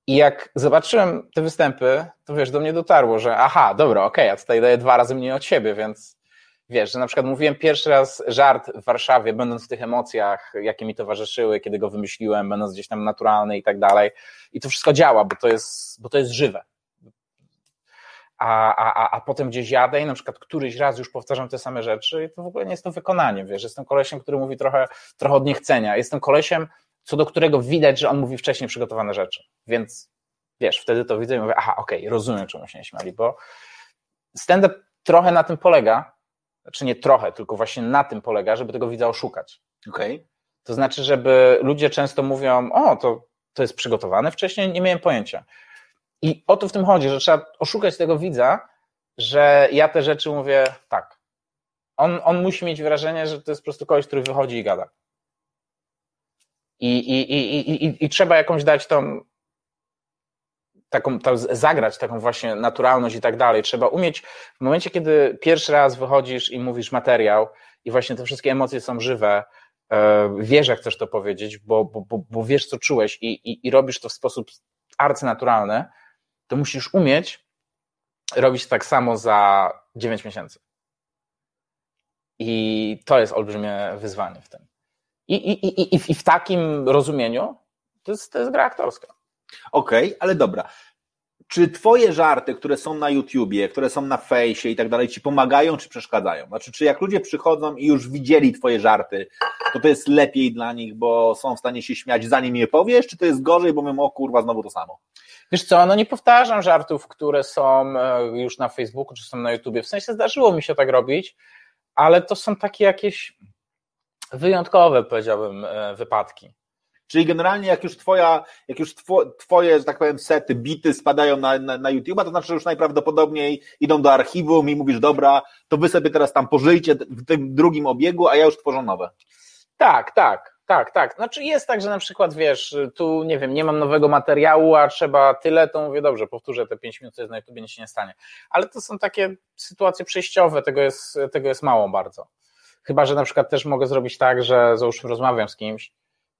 I jak zobaczyłem te występy, to wiesz, do mnie dotarło, że aha, dobra, okej, okay, ja tutaj daję dwa razy mniej od siebie, więc wiesz, że na przykład mówiłem pierwszy raz żart w Warszawie, będąc w tych emocjach, jakie mi towarzyszyły, kiedy go wymyśliłem, będąc gdzieś tam naturalny i tak dalej. I to wszystko działa, bo to jest, bo to jest żywe. A, a, a potem gdzieś jadę i na przykład któryś raz już powtarzam te same rzeczy i to w ogóle nie jest to wykonanie, wiesz, jestem kolesiem, który mówi trochę, trochę od niechcenia. Jestem kolesiem, co do którego widać, że on mówi wcześniej przygotowane rzeczy. Więc wiesz, wtedy to widzę i mówię, aha, okej, okay, rozumiem, czemu się nie śmiali, bo stand-up trochę na tym polega, znaczy nie trochę, tylko właśnie na tym polega, żeby tego widza oszukać. Okay. To znaczy, żeby ludzie często mówią, o, to, to jest przygotowane wcześniej, nie miałem pojęcia. I o to w tym chodzi, że trzeba oszukać tego widza, że ja te rzeczy mówię tak. On, on musi mieć wrażenie, że to jest po prostu kogoś, który wychodzi i gada. I, i, i, i, i trzeba jakąś dać tą, taką, tą, zagrać taką właśnie naturalność i tak dalej. Trzeba umieć, w momencie, kiedy pierwszy raz wychodzisz i mówisz materiał i właśnie te wszystkie emocje są żywe, e, wiesz, jak chcesz to powiedzieć, bo, bo, bo, bo wiesz, co czułeś i, i, i robisz to w sposób arcynaturalny, to musisz umieć robić tak samo za 9 miesięcy. I to jest olbrzymie wyzwanie w tym. I, i, i, i, w, takim rozumieniu to jest, to jest gra aktorska. Okej, okay, ale dobra. Czy twoje żarty, które są na YouTubie, które są na fejsie i tak dalej, ci pomagają czy przeszkadzają? Znaczy, czy jak ludzie przychodzą i już widzieli twoje żarty, to to jest lepiej dla nich, bo są w stanie się śmiać zanim je powiesz, czy to jest gorzej, bo mówią, o kurwa, znowu to samo? Wiesz co, no nie powtarzam żartów, które są e, już na Facebooku czy są na YouTubie. W sensie zdarzyło mi się tak robić, ale to są takie jakieś wyjątkowe, powiedziałbym, e, wypadki. Czyli generalnie jak już twoja, jak już two, twoje, że tak powiem, sety, bity spadają na, na, na YouTube, to znaczy, że już najprawdopodobniej idą do archiwum i mówisz, dobra, to wy sobie teraz tam pożyjcie w tym drugim obiegu, a ja już tworzę nowe. Tak, tak. Tak, tak. Znaczy jest tak, że na przykład wiesz, tu nie wiem, nie mam nowego materiału, a trzeba tyle, to mówię, dobrze, powtórzę te 5 minut, to jest na YouTube, nic się nie stanie. Ale to są takie sytuacje przejściowe, tego jest, tego jest mało bardzo. Chyba, że na przykład też mogę zrobić tak, że załóżmy rozmawiam z kimś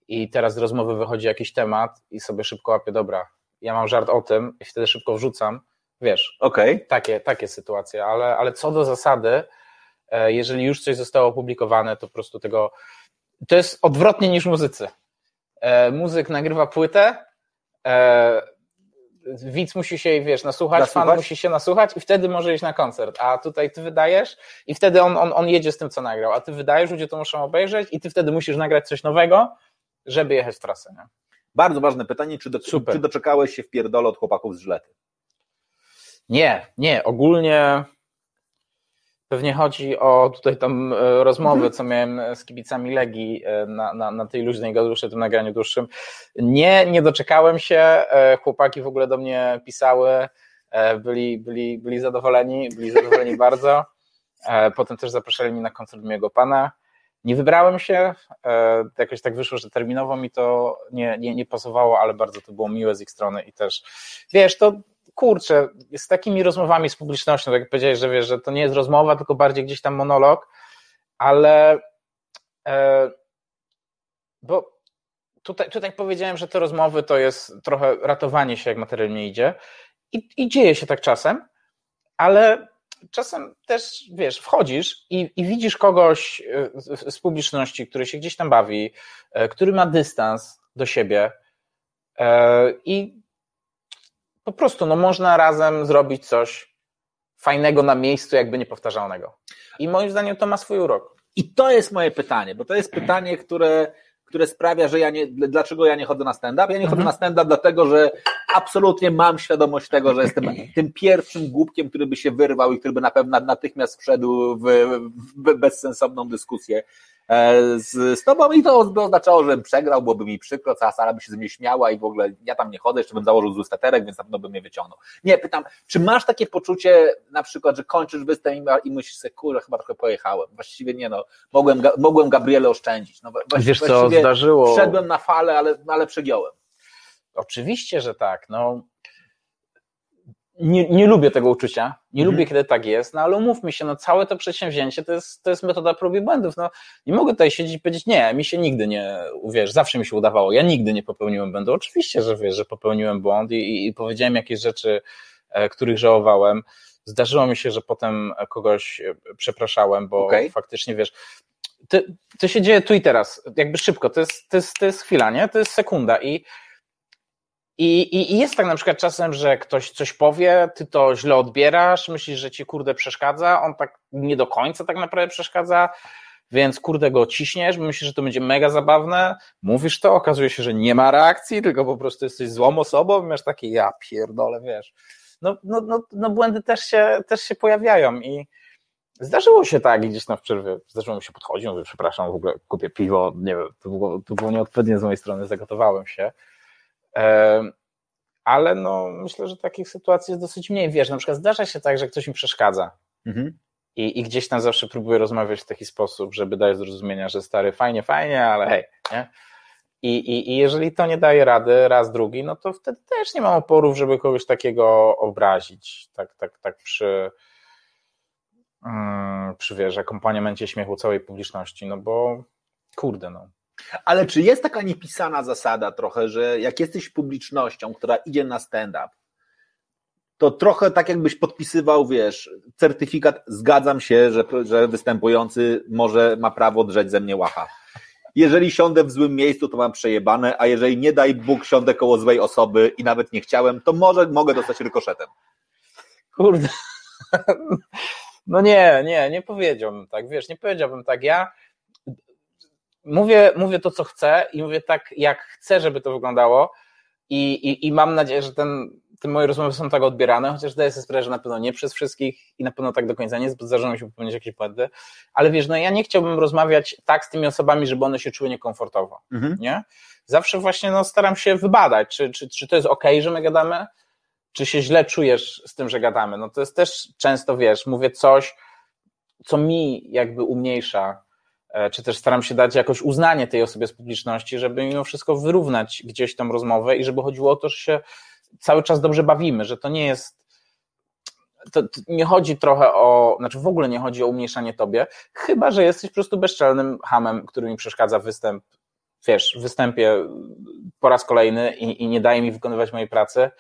i teraz z rozmowy wychodzi jakiś temat i sobie szybko łapię, dobra, ja mam żart o tym i wtedy szybko wrzucam, wiesz, okay. takie, takie sytuacje, ale, ale co do zasady, e, jeżeli już coś zostało opublikowane, to po prostu tego to jest odwrotnie niż muzycy. E, muzyk nagrywa płytę, e, widz musi się, wiesz, nasłuchać, nasłuchać, fan musi się nasłuchać i wtedy może iść na koncert, a tutaj ty wydajesz i wtedy on, on, on jedzie z tym, co nagrał, a ty wydajesz, ludzie to muszą obejrzeć i ty wtedy musisz nagrać coś nowego, żeby jechać w trasę. Nie? Bardzo ważne pytanie, czy, do, czy doczekałeś się w pierdole od chłopaków z Żlety? Nie, nie, ogólnie Pewnie chodzi o tutaj tam e, rozmowy, mhm. co miałem z kibicami Legii e, na, na, na tej luźnej gadusze, tym nagraniu dłuższym. Nie, nie doczekałem się, e, chłopaki w ogóle do mnie pisały, byli, byli, byli zadowoleni, byli zadowoleni bardzo. Potem też zapraszali mnie na koncert mojego pana. Nie wybrałem się, jakoś tak wyszło, że terminowo mi to nie, nie, nie pasowało, ale bardzo to było miłe z ich strony i też, wiesz, to kurczę, z takimi rozmowami z publicznością, tak jak powiedziałeś, że wiesz, że to nie jest rozmowa, tylko bardziej gdzieś tam monolog, ale e, bo tutaj, tutaj powiedziałem, że te rozmowy to jest trochę ratowanie się, jak materiał nie idzie i, i dzieje się tak czasem, ale czasem też, wiesz, wchodzisz i, i widzisz kogoś e, z, publiczności, który się gdzieś tam bawi, e, który ma dystans do siebie e, i po prostu no, można razem zrobić coś fajnego na miejscu, jakby niepowtarzalnego. I moim zdaniem to ma swój urok. I to jest moje pytanie, bo to jest pytanie, które, które sprawia, że ja nie, dlaczego ja nie chodzę na stand-up? Ja nie chodzę mhm. na stand-up dlatego, że absolutnie mam świadomość tego, że jestem tym pierwszym głupkiem, który by się wyrwał i który by na pewno natychmiast wszedł w, w bezsensowną dyskusję. E, z, z tobą i to oznaczało, żebym przegrał, byłoby mi przykro, cała sala by się ze mnie śmiała i w ogóle ja tam nie chodzę, jeszcze bym założył zły staterek, więc na pewno bym mnie wyciągnął. Nie, pytam, czy masz takie poczucie na przykład, że kończysz występ i myślisz sobie, kurę, chyba trochę pojechałem. Właściwie nie no, mogłem, mogłem Gabriele oszczędzić. No, Wiesz co, zdarzyło. Wszedłem na falę, ale, ale przegiąłem. Oczywiście, że tak. No, nie, nie lubię tego uczucia, nie mhm. lubię, kiedy tak jest, no ale umówmy się, no całe to przedsięwzięcie to jest, to jest metoda prób i błędów. No, nie mogę tutaj siedzieć i powiedzieć, nie, mi się nigdy nie, uwierz, zawsze mi się udawało, ja nigdy nie popełniłem błędu. Oczywiście, że wiesz, że popełniłem błąd i, i, i powiedziałem jakieś rzeczy, e, których żałowałem. Zdarzyło mi się, że potem kogoś e, przepraszałem, bo okay. faktycznie wiesz, to, to się dzieje tu i teraz, jakby szybko, to jest, to jest, to jest chwila, nie? To jest sekunda i i, i, jest tak na przykład czasem, że ktoś coś powie, ty to źle odbierasz, myślisz, że ci kurde przeszkadza, on tak nie do końca tak naprawdę przeszkadza, więc kurde go ciśniesz, myślisz, że to będzie mega zabawne, mówisz to, okazuje się, że nie ma reakcji, tylko po prostu jesteś złą osobą, masz takie ja pierdolę, wiesz. No, no, no, no błędy też się, też się pojawiają i zdarzyło się tak gdzieś tam w przerwie, zdarzyło mi się podchodzić, mówię, przepraszam, w ogóle kupię piwo, nie wiem, to było, to było nieodpowiednie z mojej strony, zagotowałem się, ale no, myślę, że takich sytuacji jest dosyć mniej. Wiesz, na przykład zdarza się tak, że ktoś mi przeszkadza mhm. i, i gdzieś tam zawsze próbuję rozmawiać w taki sposób, żeby dać zrozumienia, że stary, fajnie, fajnie, ale hej, nie? I, i, I jeżeli to nie daje rady raz, drugi, no to wtedy też nie mam oporów, żeby kogoś takiego obrazić. Tak, tak, tak przy, um, przy wiesz, akompaniamencie śmiechu całej publiczności, no bo kurde, no. Ale czy jest taka niepisana zasada trochę, że jak jesteś publicznością, która idzie na stand-up, to trochę tak jakbyś podpisywał, wiesz, certyfikat, zgadzam się, że, że występujący może ma prawo drzeć ze mnie łacha. Jeżeli siądę w złym miejscu, to mam przejebane, a jeżeli nie daj Bóg siądę koło złej osoby i nawet nie chciałem, to może mogę dostać rykoszetem. Kurde. No nie, nie, nie powiedziałbym tak, wiesz, nie powiedziałbym tak. Ja mówię, mówię to, co chcę i mówię tak, jak chcę, żeby to wyglądało i, i, i mam nadzieję, że ten te moje rozmowy są tak odbierane, chociaż zdaję sobie sprawę, że na pewno nie przez wszystkich i na pewno tak do końca nie bo zdarzają się popełnić jakieś błędy, ale wiesz, no ja nie chciałbym rozmawiać tak z tymi osobami, żeby one się czuły niekomfortowo, Mhm. nie? Zawsze właśnie no, staram się wybadać, czy, czy, czy to jest ok, że my gadamy, czy się źle czujesz z tym, że gadamy. No to jest też często, wiesz, mówię coś, co mi jakby umniejsza, czy też staram się dać jakoś uznanie tej osobie z publiczności, żeby mimo wszystko wyrównać gdzieś tą rozmowę i żeby chodziło o to, że się cały czas dobrze bawimy, że to nie jest to, nie chodzi trochę o, znaczy w ogóle nie chodzi o umniejszanie tobie, chyba, że jesteś po prostu bezczelnym hamem, który mi przeszkadza występ, wiesz, występie po raz kolejny i, i nie daje mi wykonywać mojej pracy,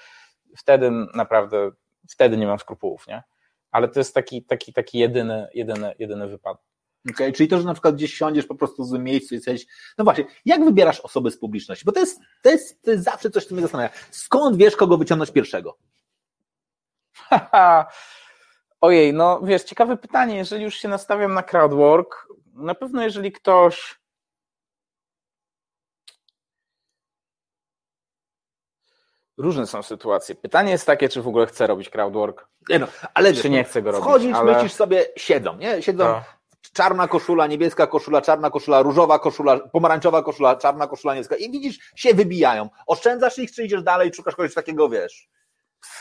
wtedy naprawdę, wtedy nie mam skrupułów, nie? Ale to jest taki, taki, taki jedyny, jedyny, jedyny wypadek. Okay, czyli to, że na przykład gdzieś siądziesz po prostu w złym miejscu i jesteś. No właśnie, jak wybierasz osoby z publiczności? Bo to jest, to jest, to jest zawsze coś, co mnie zastanawia. Skąd wiesz, kogo wyciągnąć pierwszego? Haha. Ojej, no wiesz, ciekawe pytanie. Jeżeli już się nastawiam na crowdwork, na pewno jeżeli ktoś. Różne są sytuacje. Pytanie jest takie, czy w ogóle chcę robić crowdwork, Nie no, ale czy nie chcę go robić. Wchodzisz, ale... myślisz sobie, siedzą, nie? Siedzą To- czarna koszula, niebieska koszula, czarna koszula, różowa koszula, pomarańczowa koszula, czarna koszula, niebieska i widzisz, się wybijają. Oszczędzasz ich, czy idziesz dalej szukasz kogoś takiego, wiesz?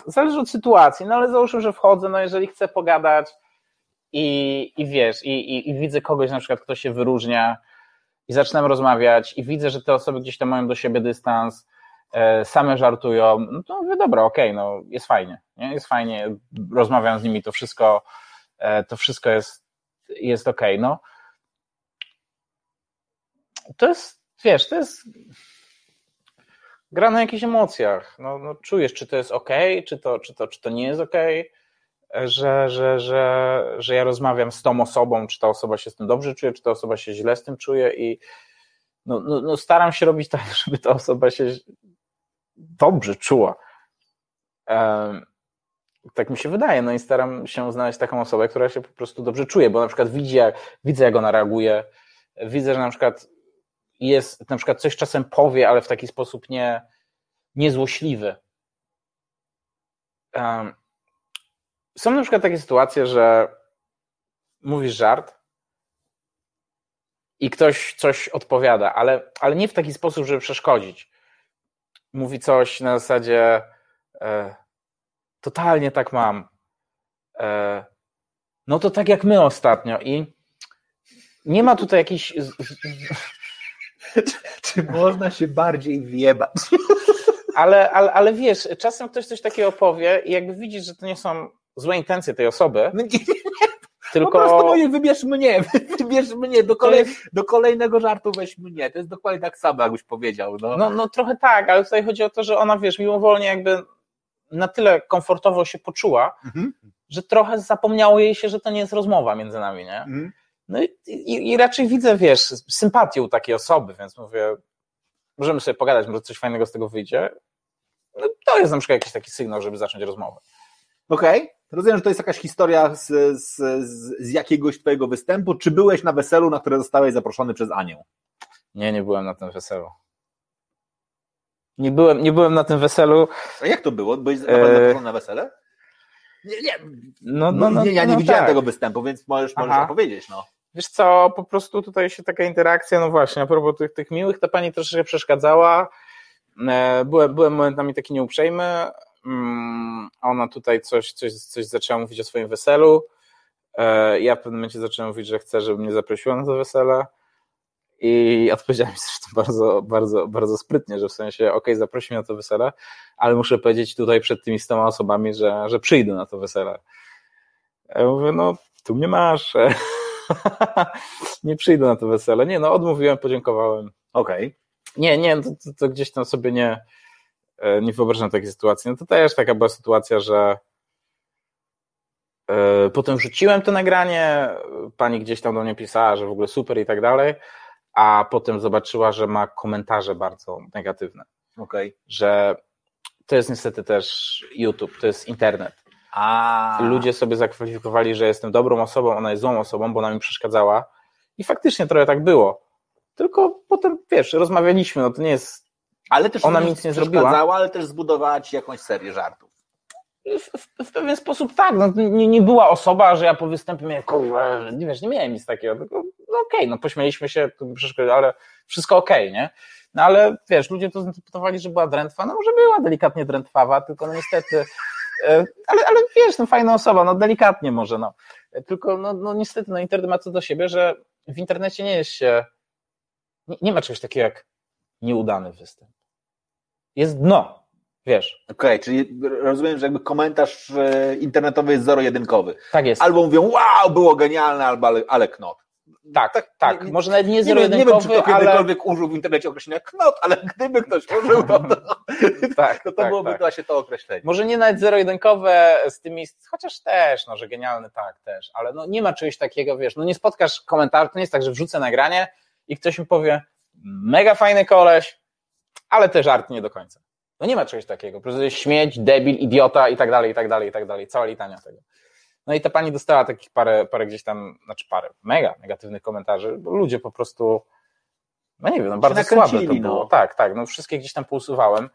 Zależy od sytuacji, no ale załóżmy, że wchodzę, no jeżeli chcę pogadać i, i wiesz, i, i, i widzę kogoś na przykład, kto się wyróżnia i zaczynam rozmawiać i widzę, że te osoby gdzieś tam mają do siebie dystans, e, same żartują, no to mówię, dobra, okej, no jest fajnie, nie? jest fajnie, rozmawiam z nimi, to wszystko, e, to wszystko jest, jest okej, no. To jest, wiesz, to jest gra na jakichś emocjach. No, no czujesz, czy to jest ok, czy to, czy to, czy to nie jest ok, że, że, że, że ja rozmawiam z tą osobą, czy ta osoba się z tym dobrze czuje, czy ta osoba się źle z tym czuje i no, no, no staram się robić tak, żeby ta osoba się dobrze czuła. Em, tak mi się wydaje, no i staram się znaleźć taką osobę, która się po prostu dobrze czuje, bo na przykład widzi, jak, widzę, jak ona reaguje, widzę, że na przykład jest, na przykład coś czasem powie, ale w taki sposób nie, niezłośliwy. Um, są na przykład takie sytuacje, że mówisz żart i ktoś coś odpowiada, ale, ale nie w taki sposób, żeby przeszkodzić. Mówi coś na zasadzie e, totalnie tak mam. E, no to tak jak my ostatnio i nie ma tutaj z- Czy można się bardziej wjebać? ale, ale, ale wiesz, czasem ktoś coś takiego powie i jakby widzisz, że to nie są złe intencje tej osoby, No tylko Po prostu moje, wybierz mnie, wybierz mnie, do, kolej, jest- do kolejnego żartu weź mnie. To jest dokładnie tak samo, jakbyś powiedział. No. no, no trochę tak, ale tutaj chodzi o to, że ona, wiesz, mimowolnie jakby na tyle komfortowo się poczuła, Mhm. że trochę zapomniało jej się, że to nie jest rozmowa między nami, nie? Mhm. No i, i, i raczej widzę, wiesz, sympatię u takiej osoby, więc mówię, możemy sobie pogadać, może coś fajnego z tego wyjdzie. No, to jest na przykład jakiś taki sygnał, żeby zacząć rozmowę. Okej. Rozumiem, że to jest jakaś historia z, z, z, z jakiegoś twojego występu. Czy byłeś na weselu, na które zostałeś zaproszony przez Anię? Nie, nie byłem na tym weselu. Nie byłem, nie byłem na tym weselu. A jak to było? Byłeś Eee. zaproszony na wesele? Nie, nie, No, no, nie ja nie no widziałem tak. tego występu, więc możesz, możesz Aha. opowiedzieć. No. Wiesz co, po prostu tutaj się taka interakcja, no właśnie, a propos tych, tych miłych, ta pani troszeczkę przeszkadzała. E, Byłem, byłem momentami taki nieuprzejmy. Mm, Ona tutaj coś, coś, coś zaczęła mówić o swoim weselu. E, Ja w pewnym momencie zacząłem mówić, że chcę, żeby mnie zaprosiła na to wesele. I odpowiedziałem zresztą bardzo, bardzo, bardzo sprytnie, że w sensie, okej, zaprosi mnie na to wesele, ale muszę powiedzieć tutaj przed tymi stoma osobami, że, że przyjdę na to wesele. Ja mówię, no, tu mnie masz. nie przyjdę na to wesele. Nie, no, odmówiłem, podziękowałem. Okej. Nie, nie, to, to, to gdzieś tam sobie nie, e, nie wyobrażam takiej sytuacji. No to też taka była sytuacja, że e, potem wrzuciłem to nagranie, pani gdzieś tam do mnie pisała, że w ogóle super i tak dalej, a potem zobaczyła, że ma komentarze bardzo negatywne, Okej. że to jest niestety też YouTube, to jest internet. A. Ludzie sobie zakwalifikowali, że jestem dobrą osobą, ona jest złą osobą, bo ona mi przeszkadzała. I faktycznie trochę tak było. Tylko potem, wiesz, rozmawialiśmy, no to nie jest. Ale też ona mi nic nie zrobiła. ale też zbudowała ci jakąś serię żartów. w, w, w pewien sposób tak, no, nie, nie była osoba, że ja po występie miałem, kurwa, nie wiesz, nie miałem nic takiego, tylko no okej, okay, no pośmieliśmy się, ale wszystko okej, okay, nie? No ale wiesz, ludzie to zinterpretowali, że była drętwa, no może była delikatnie drętwawa, tylko no niestety, e, ale, ale wiesz, no fajna osoba, no delikatnie może, no. Tylko no, no niestety, no internet ma to do siebie, że w internecie nie jest się, nie, nie ma czegoś takiego jak nieudany występ. Jest dno, wiesz. Okej, okay, czyli rozumiem, że jakby komentarz e, internetowy jest zero-jedynkowy. Tak jest. Albo mówią, wow, było genialne, albo ale, ale knot. Tak, tak, tak. Nie, Może nawet nie zero-jedynkowy, Nie wiem, czy to kiedykolwiek ale... użył w internecie określenia knot, ale gdyby ktoś użył, to, to, tak, to, to tak, byłoby tak. właśnie to określenie. Może nie nawet zero-jedynkowe z tymi, chociaż też, no, że genialny, tak, też, ale no nie ma czegoś takiego, wiesz, no nie spotkasz komentarzy, to nie jest tak, że wrzucę nagranie i ktoś mi powie, mega fajny koleś, ale te żart nie do końca. No nie ma czegoś takiego. Po prostu jest śmieć, debil, idiota i tak dalej, i tak dalej, i tak dalej. Cała litania tego. No i ta pani dostała takich parę, parę gdzieś tam, znaczy parę, mega negatywnych komentarzy, bo ludzie po prostu, no nie wiem, no bardzo słabe to było. No. Tak, tak, no wszystkie gdzieś tam pousuwałem.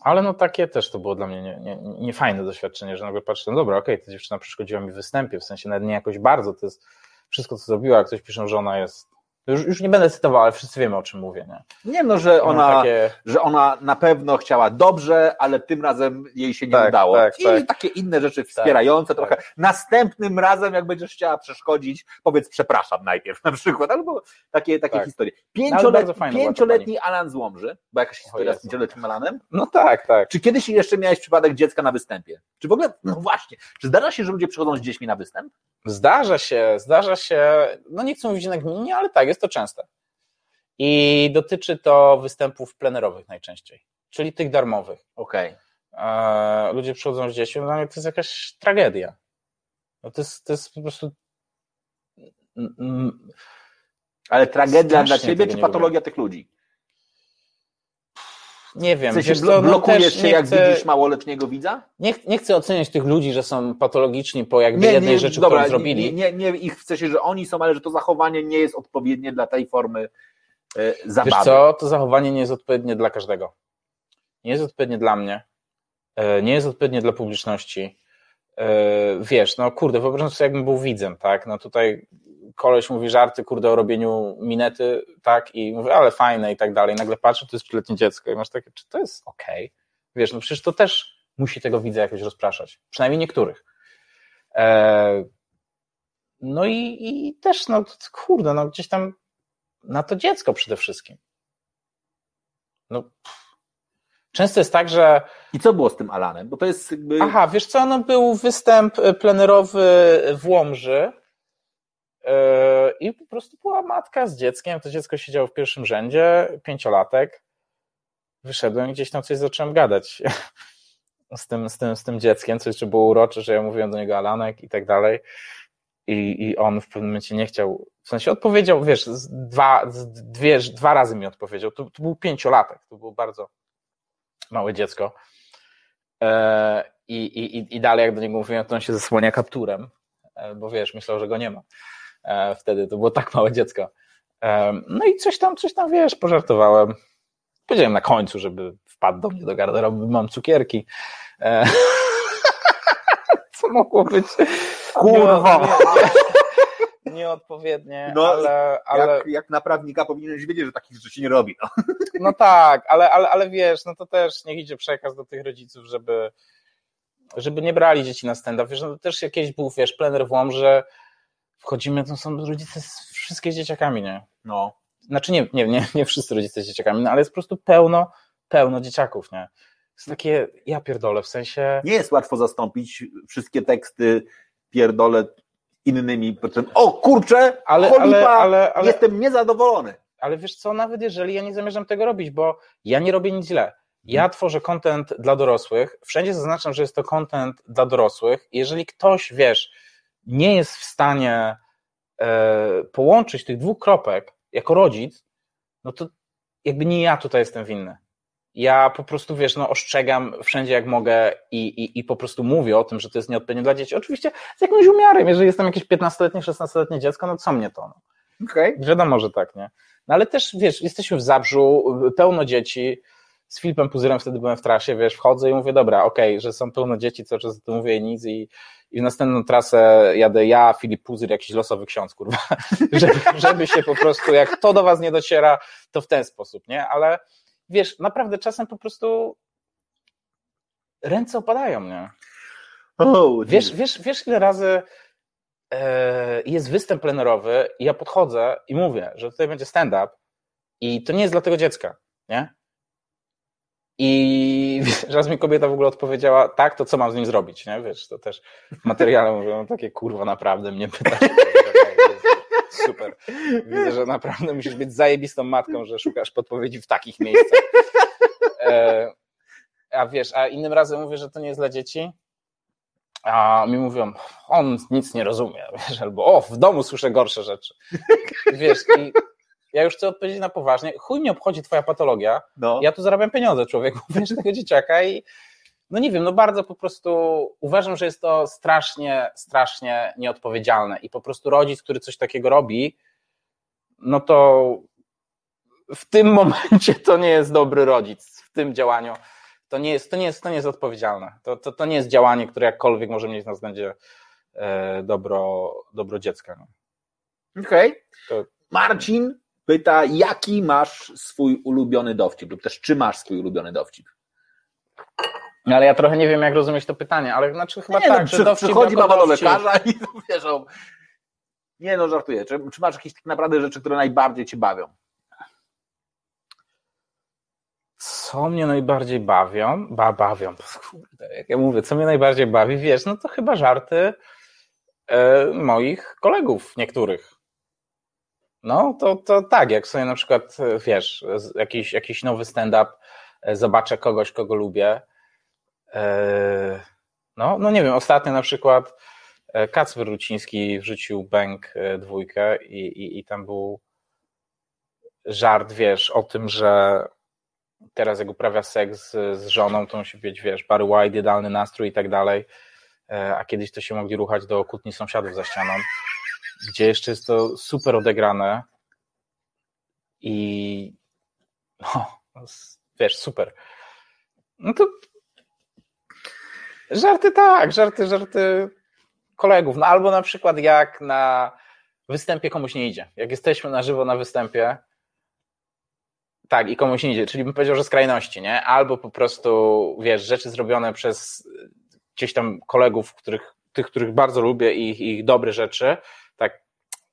Ale no takie też to było dla mnie niefajne nie, nie, nie fajne doświadczenie, że nagle patrzę, no dobra, okej, okay, ta dziewczyna przeszkodziła mi w występie, w sensie nawet nie jakoś bardzo, to jest wszystko, co zrobiła, jak ktoś pisze, że ona jest już, już nie będę cytował, ale wszyscy wiemy, o czym mówię. Nie, nie no, że ona, takie... że ona na pewno chciała dobrze, ale tym razem jej się nie tak, udało. Tak, I tak. takie inne rzeczy wspierające tak, trochę. Tak. Następnym razem, jak będziesz chciała przeszkodzić, powiedz przepraszam najpierw na przykład, albo takie, takie tak. historie. No, pięcioletni Alan z Łomży, bo jakaś historia z pięcioletnim Alanem? No tak, tak. Czy kiedyś jeszcze miałeś przypadek dziecka na występie? Czy w ogóle, no właśnie, czy zdarza się, że ludzie przychodzą z dziećmi na występ? Zdarza się, zdarza się, no nie chcę mówić na gminie, ale tak, jest to częste. I dotyczy to występów plenerowych najczęściej, czyli tych darmowych. Okej. Okay. Ludzie przychodzą z dziećmi, no to jest jakaś tragedia. No to, jest, to jest po prostu. Ale tragedia dla ciebie, czy patologia tych ludzi? Nie wiem. W sensie no blokujesz się, jak chcę, widzisz małoletniego widza? Nie, nie chcę oceniać tych ludzi, że są patologiczni po jakby nie, jednej nie, rzeczy, dobra, którą zrobili. Nie, nie, nie ich w sensie, że oni są, ale że to zachowanie nie jest odpowiednie dla tej formy e, zabawy. Wiesz co, to zachowanie nie jest odpowiednie dla każdego. Nie jest odpowiednie dla mnie, e, nie jest odpowiednie dla publiczności. E, wiesz, no kurde, wyobrażam sobie, jakbym był widzem, tak? No tutaj koleś mówi żarty, kurde, o robieniu minety, tak, i mówi, ale fajne i tak dalej. Nagle patrzę, to jest trzyletnie dziecko i masz takie, czy to jest okej? Okay? Wiesz, no przecież to też musi tego widza jakoś rozpraszać. Przynajmniej niektórych. E, no i, i też, no kurde, no gdzieś tam na to dziecko przede wszystkim. No, często jest tak, że. I co było z tym Alanem? Bo to jest jakby... Aha, wiesz co, no był występ plenerowy w Łomży i po prostu była matka z dzieckiem, to dziecko siedziało w pierwszym rzędzie, pięciolatek. Wyszedłem gdzieś tam coś zacząłem gadać z tym, z tym, z tym dzieckiem, co jeszcze było urocze, że ja mówiłem do niego Alanek i tak dalej. I, I on w pewnym momencie nie chciał, w sensie odpowiedział, wiesz, dwa, dwie, dwa razy mi odpowiedział. To, to był pięciolatek, to było bardzo małe dziecko. E, i, i, I dalej, jak do niego mówiłem, to on się zasłania kapturem, bo wiesz, myślał, że go nie ma. E, wtedy to było tak małe dziecko. E, no i coś tam, coś tam, wiesz, pożartowałem. Powiedziałem na końcu, żeby wpadł do mnie do garderoby, mam cukierki. E, co mogło być Kurwa. nieodpowiednie, no, ale... ale... Jak, jak na prawnika powinieneś wiedzieć, że takich rzeczy nie robi. No, no tak, ale, ale, ale wiesz, no to też niech idzie przekaz do tych rodziców, żeby żeby nie brali dzieci na stand-up. Wiesz, no też jakieś był, wiesz, plener w Łomże, wchodzimy, to są rodzice z wszystkie z dzieciakami, nie? No. Znaczy nie, nie, nie, nie wszyscy rodzice z dzieciakami, no, ale jest po prostu pełno, pełno dzieciaków, nie? Jest takie, ja pierdolę, w sensie... Nie jest łatwo zastąpić wszystkie teksty pierdolę innymi, o kurczę, ale, ale, ale, ale, jestem niezadowolony. Ale wiesz co, nawet jeżeli ja nie zamierzam tego robić, bo ja nie robię nic źle. Ja hmm. tworzę content dla dorosłych, wszędzie zaznaczam, że jest to content dla dorosłych. Jeżeli ktoś, wiesz, nie jest w stanie e, połączyć tych dwóch kropek jako rodzic, no to jakby nie ja tutaj jestem winny. Ja po prostu, wiesz, no ostrzegam wszędzie jak mogę i, i, i po prostu mówię o tym, że to jest nieodpowiednie dla dzieci. Oczywiście z jakimś umiarem, jeżeli jestem jakieś 15-letnie, 16-letnie dziecko, no co mnie to? No. Okay. Wiadomo, że tak, nie? No ale też, wiesz, jesteśmy w Zabrzu, pełno dzieci, z Filipem Puzyrem wtedy byłem w trasie, wiesz, wchodzę i mówię, dobra, okej, okay, że są pełno dzieci, cały czas to mówię nic i, i w następną trasę jadę ja, Filip Puzyr, jakiś losowy ksiądz, kurwa, żeby, żeby się po prostu, jak to do was nie dociera, to w ten sposób, nie? Ale wiesz, naprawdę czasem po prostu ręce opadają, nie? Oh, wiesz, wiesz, wiesz, ile razy e, jest występ plenerowy i ja podchodzę i mówię, że tutaj będzie stand-up i to nie jest dla tego dziecka, nie? I raz mi kobieta w ogóle odpowiedziała, tak, to co mam z nim zrobić, nie? Wiesz, to też w materiale mówią, takie kurwa, naprawdę mnie pytasz. Super. Widzę, że naprawdę musisz być zajebistą matką, że szukasz podpowiedzi w takich miejscach. E, a wiesz, a innym razem mówię, że to nie jest dla dzieci, a mi mówią, on nic nie rozumie, wiesz, albo o, w domu słyszę gorsze rzeczy. Wiesz, i ja już chcę odpowiedzieć na poważnie, chuj mnie obchodzi twoja patologia, no. ja tu zarabiam pieniądze, człowieku, wiesz, tego dzieciaka i no nie wiem, no bardzo po prostu uważam, że jest to strasznie, strasznie nieodpowiedzialne i po prostu rodzic, który coś takiego robi, no to w tym momencie to nie jest dobry rodzic, w tym działaniu to nie jest, to nie jest, to nie jest odpowiedzialne. To, to, to nie jest działanie, które jakkolwiek może mieć na względzie e, dobro, dobro dziecka. No. Okej. Okay. Marcin pyta, jaki masz swój ulubiony dowcip, lub też czy masz swój ulubiony dowcip? No, ale ja trochę nie wiem, jak rozumieć to pytanie, ale znaczy chyba nie, no, tak, no, że przy, przychodzi baba do lekarza i wiesz, nie no, żartuję. Czy, czy masz jakieś tak naprawdę rzeczy, które najbardziej cię bawią? Co mnie najbardziej bawią? Ba, bawią, kurde, jak ja mówię, co mnie najbardziej bawi, wiesz, no to chyba żarty e, moich kolegów niektórych. No, to, to tak, jak sobie na przykład, wiesz, jakiś, jakiś nowy stand-up, e, zobaczę kogoś, kogo lubię. E, no, no nie wiem, ostatnio na przykład e, Kacper Ruciński wrzucił Bęk dwójkę i, i, i tam był żart, wiesz, o tym, że teraz jak uprawia seks z, z żoną, to musi być, wiesz, Barry White, idealny nastrój i tak dalej, a kiedyś to się mogli ruchać do kłótni sąsiadów za ścianą gdzie jeszcze jest to super odegrane i no, wiesz, super. No to żarty tak, żarty, żarty kolegów. No albo na przykład jak na występie komuś nie idzie. Jak jesteśmy na żywo na występie, tak, i komuś nie idzie, czyli bym powiedział, że skrajności, nie? Albo po prostu, wiesz, rzeczy zrobione przez gdzieś tam kolegów, których, tych, których bardzo lubię i ich, dobre rzeczy, tak,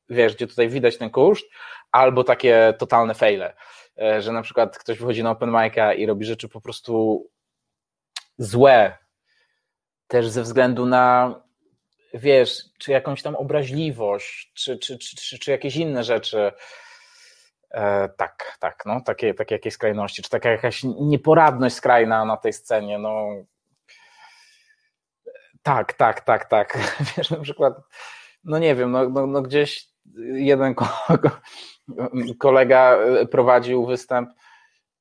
wiesz, gdzie tutaj widać ten koszt, albo takie totalne faile, e, że na przykład ktoś wychodzi na open mic'a i robi rzeczy po prostu złe, też ze względu na, wiesz, czy jakąś tam obraźliwość, czy, czy, czy, czy, czy jakieś inne rzeczy, E, tak, tak, no, takie, takie jakieś skrajności, czy taka jakaś nieporadność skrajna na tej scenie, no. Tak, tak, tak, tak. Wiesz, na przykład, no nie wiem, no, no, no gdzieś jeden kolega e, prowadził występ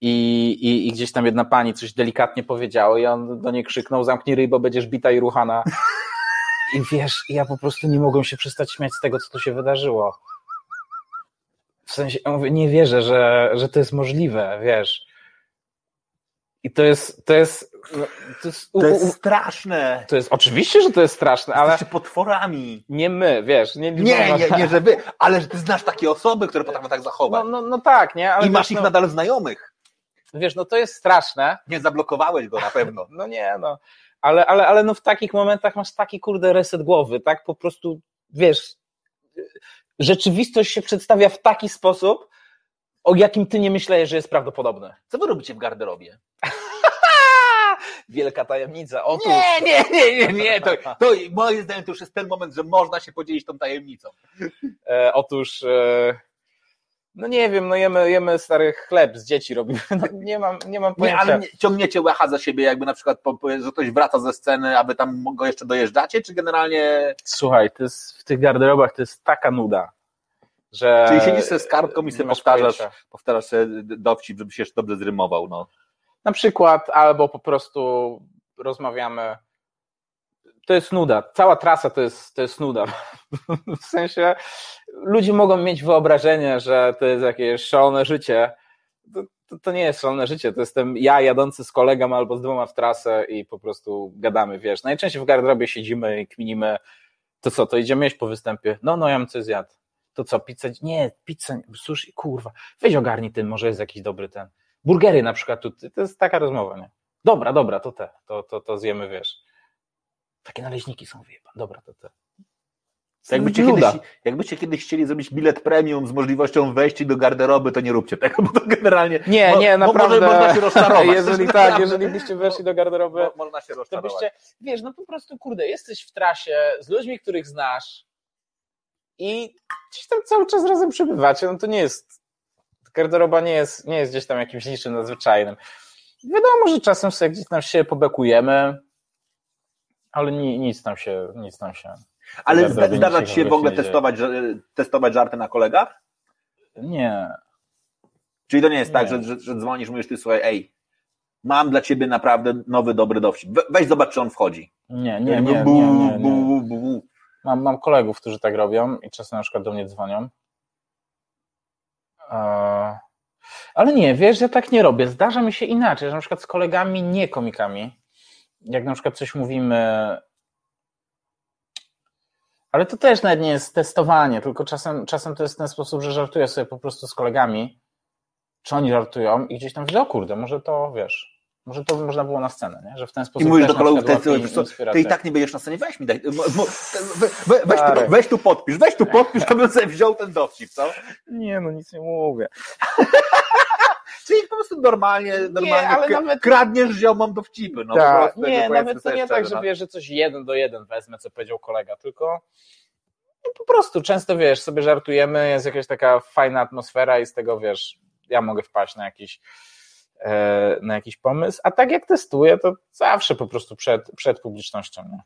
i, i, i, gdzieś tam jedna pani coś delikatnie powiedziała i on do niej krzyknął, zamknij ryj, bo będziesz bita i ruchana. I wiesz, ja po prostu nie mogłem się przestać śmiać z tego, co tu się wydarzyło. W sensie, ja mówię, nie wierzę, że, że to jest możliwe, wiesz. I to jest, to jest, no, to jest, to jest straszne. To jest, oczywiście, że to jest straszne, ale. Jesteście potworami. Nie my, wiesz. Nie, nie, nie, nie, że wy, ale że ty znasz takie osoby, które potrafią tak zachować. No, no, no tak, nie? Ale I masz wiesz, ich no, nadal znajomych. Wiesz, no to jest straszne. Nie zablokowałeś go na pewno. no nie, no. Ale, ale, ale no w takich momentach masz taki kurde reset głowy, tak? Po prostu, wiesz, rzeczywistość się przedstawia w taki sposób, o jakim ty nie myślałeś, że jest prawdopodobne. Co wy robicie w garderobie? Wielka tajemnica. Otóż... Nie, nie, nie, nie, nie. To, to moim zdaniem to już jest ten moment, że można się podzielić tą tajemnicą. E, otóż e, no nie wiem, no jemy, jemy stary chleb z dzieci robimy. No, nie mam, nie mam pojęcia. Nie, ale nie, ciągniecie łacha za siebie, jakby na przykład, że ktoś wraca ze sceny, aby tam go jeszcze dojeżdżacie, czy generalnie... Słuchaj, to jest, w tych garderobach to jest taka nuda, że... Czyli siedzisz sobie z kartką i sobie powtarzasz, powtarzasz sobie dowcip, żeby się jeszcze dobrze zrymował, no. Na przykład, albo po prostu rozmawiamy to jest nuda. Cała trasa to jest, to jest nuda. W sensie ludzie mogą mieć wyobrażenie, że to jest jakieś szalone życie. to, to, to nie jest szalone życie, to jestem ja jadący z kolegą albo z dwoma w trasę i po prostu gadamy, wiesz. Najczęściej w garderobie siedzimy i kminimy, to co, to idziemy jeść po występie? No, no, ja bym coś zjadł. To co, pizzę? Nie, pizzę, sushi, kurwa, weź ogarnij ten, może jest jakiś dobry ten. Burgery na przykład, tu, to jest taka rozmowa, nie? Dobra, dobra, to te, to, to, to zjemy, wiesz. Takie naleśniki są, wie pan, dobra, to te. Jakbyście kiedyś, jakbyście kiedyś chcieli zrobić bilet premium z możliwością wejścia do garderoby, to nie róbcie tego, bo to generalnie... Nie, mo- nie, naprawdę. Może, można się rozczarować. Jeżeli tak, Naprawdę. jeżeli byście weszli do garderoby, Mo- Można się to rozczarować. byście, wiesz, no po prostu, kurde, jesteś w trasie z ludźmi, których znasz i gdzieś tam cały czas razem przebywacie, no to nie jest, garderoba nie jest, nie jest gdzieś tam jakimś niczym nadzwyczajnym. Wiadomo, że czasem sobie gdzieś tam się pobekujemy, ale ni, nic tam się, nic tam się, Ale zda- zdarza ci się w ogóle testować, testować żarty na kolegach? nie, Czyli to nie jest tak, Nie. że, że, że dzwonisz, mówisz ty, słuchaj, ej, mam dla ciebie naprawdę nowy, dobry dowcip. We, weź zobacz, czy on wchodzi. nie, nie, nie, nie, nie, nie. Mam, mam kolegów, którzy tak robią i czasem na przykład do mnie dzwonią. Ale nie, wiesz, ja tak nie robię. Zdarza mi się inaczej, że na przykład z kolegami, nie komikami, jak na przykład coś mówimy, ale to też nawet nie jest testowanie, tylko czasem, czasem to jest w ten sposób, że żartuję sobie po prostu z kolegami, czy oni żartują i gdzieś tam widzę, o kurde, może to, wiesz, może to można było na scenę, nie? że w ten I sposób mówisz też do kolegów, ty, ty inspirację. i tak nie będziesz na scenie, weź mi daj, we, we, weź, tu, weź tu podpisz, weź tu podpisz, to bym sobie wziął ten dowcip, co? Nie, no nic nie mówię. Czyli po prostu normalnie, normalnie ale k- nawet- kradniesz ziomom dowcipy, no Tak, prostu, nie, nawet to nie tak, że no. wiesz, że coś jeden do jeden wezmę, co powiedział kolega, tylko no po prostu często wiesz, sobie żartujemy, jest jakaś taka fajna atmosfera i z tego wiesz, ja mogę wpaść na jakiś na jakiś pomysł, a tak jak testuję, to zawsze po prostu przed, przed publicznością. Nie?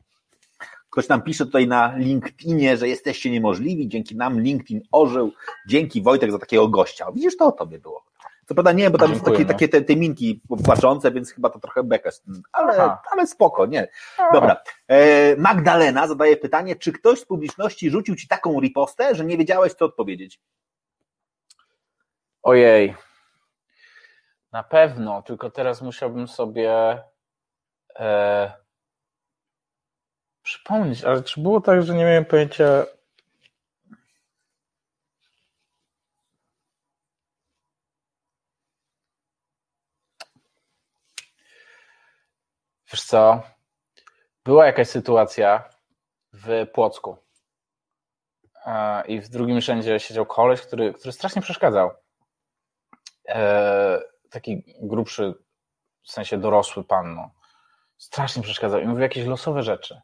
Ktoś nam pisze tutaj na LinkedInie, że jesteście niemożliwi, dzięki nam LinkedIn ożył, dzięki Wojtek za takiego gościa. Widzisz, to o tobie było. Co prawda nie, bo tam są takie, takie te, te minki płaczące, więc chyba to trochę bekę, ale, Aha. ale spoko, nie. Dobra. E, Magdalena zadaje pytanie, czy ktoś z publiczności rzucił ci taką ripostę, że nie wiedziałeś, co odpowiedzieć? Ojej. Na pewno, tylko teraz musiałbym sobie e, przypomnieć, ale czy było tak, że nie miałem pojęcia. Wiesz co? Była jakaś sytuacja w Płocku. E, I w drugim rzędzie siedział koleś, który, który strasznie przeszkadzał e, taki grubszy, w sensie dorosły pan, no, strasznie przeszkadzał i mówił jakieś losowe rzeczy.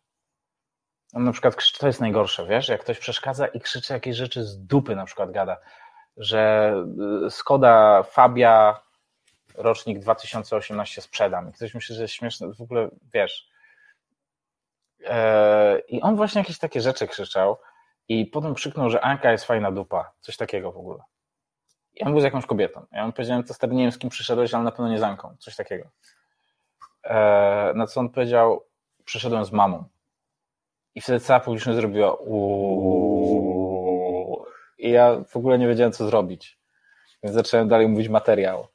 On na przykład, krzyczy- to jest najgorsze, wiesz, jak ktoś przeszkadza i krzyczy jakieś rzeczy z dupy na przykład gada, że y, Skoda Fabia rocznik 2018 sprzedam i ktoś myśli, że jest śmieszne, w ogóle, wiesz. E, I on właśnie jakieś takie rzeczy krzyczał i potem krzyknął, że Anka jest fajna dupa, coś takiego w ogóle. Ja on był z jakąś kobietą. Ja mu powiedziałem, to stary, nie wiem z kim przyszedłeś, ale na pewno nie z Anką. Coś takiego. E, na co on powiedział, przyszedłem z mamą. I wtedy cała publiczność zrobiła uuuu. I ja w ogóle nie wiedziałem, co zrobić. Więc zacząłem dalej mówić materiał.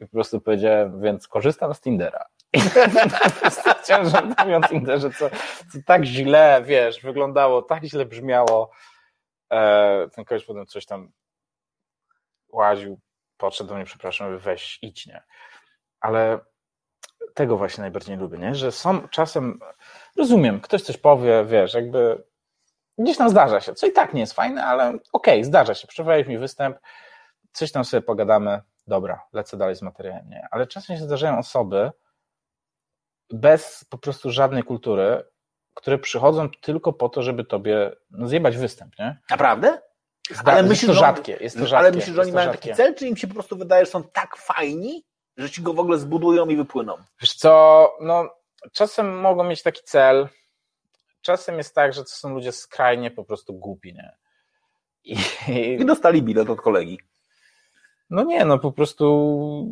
I po prostu powiedziałem, więc korzystam z Tindera. I mówił o Tinderze, co, co tak źle, wiesz, wyglądało, tak źle brzmiało. E, ten koleś potem coś tam łaził, podszedł do mnie, przepraszam, weź, idź, nie. Ale tego właśnie najbardziej lubię, nie? Że są czasem, rozumiem, ktoś coś powie, wiesz, jakby gdzieś tam zdarza się, co i tak nie jest fajne, ale okej, zdarza się, przeprowadzić mi występ, coś tam sobie pogadamy, dobra, lecę dalej z materiałem, nie? Ale czasem się zdarzają osoby bez po prostu żadnej kultury, które przychodzą tylko po to, żeby tobie no, zjebać występ, nie? Naprawdę? Zda- Ale jest myślisz, to że on- rzadkie, jest to rzadkie. Ale myślisz, że oni mają rzadkie. taki cel, czy im się po prostu wydaje, że są tak fajni, że ci go w ogóle zbudują i wypłyną? Wiesz co, no czasem mogą mieć taki cel, czasem jest tak, że to są ludzie skrajnie po prostu głupi, nie? I, I dostali bilet od kolegi. No nie, no po prostu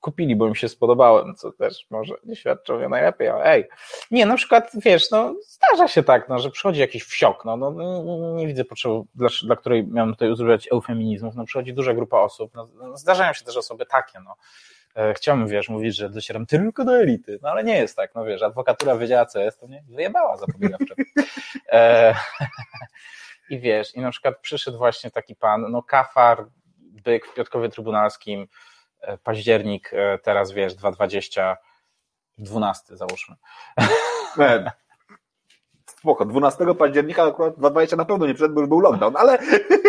kupili, bo im się spodobałem, co też może nie świadczy o najlepiej, ale ej. Nie, na przykład, wiesz, no zdarza się tak, no, że przychodzi jakiś wsiok, no, no nie, nie widzę potrzeby, dla, dla której miałem tutaj używać eufeminizmów, no przychodzi duża grupa osób, no, no zdarzają się też osoby takie, no. E, chciałbym, wiesz, mówić, że docieram tylko do elity, no ale nie jest tak, no wiesz, adwokatura wiedziała, co jest, to mnie wyjebała zapobiegawczo. E, I wiesz, i na przykład przyszedł właśnie taki pan, no kafar, byk w Piotrkowie Trybunalskim, e, październik, e, teraz wiesz, 2,20, 12 załóżmy. Spoko, 12 października akurat 2020 na pewno nie przed, bo był lockdown, ale...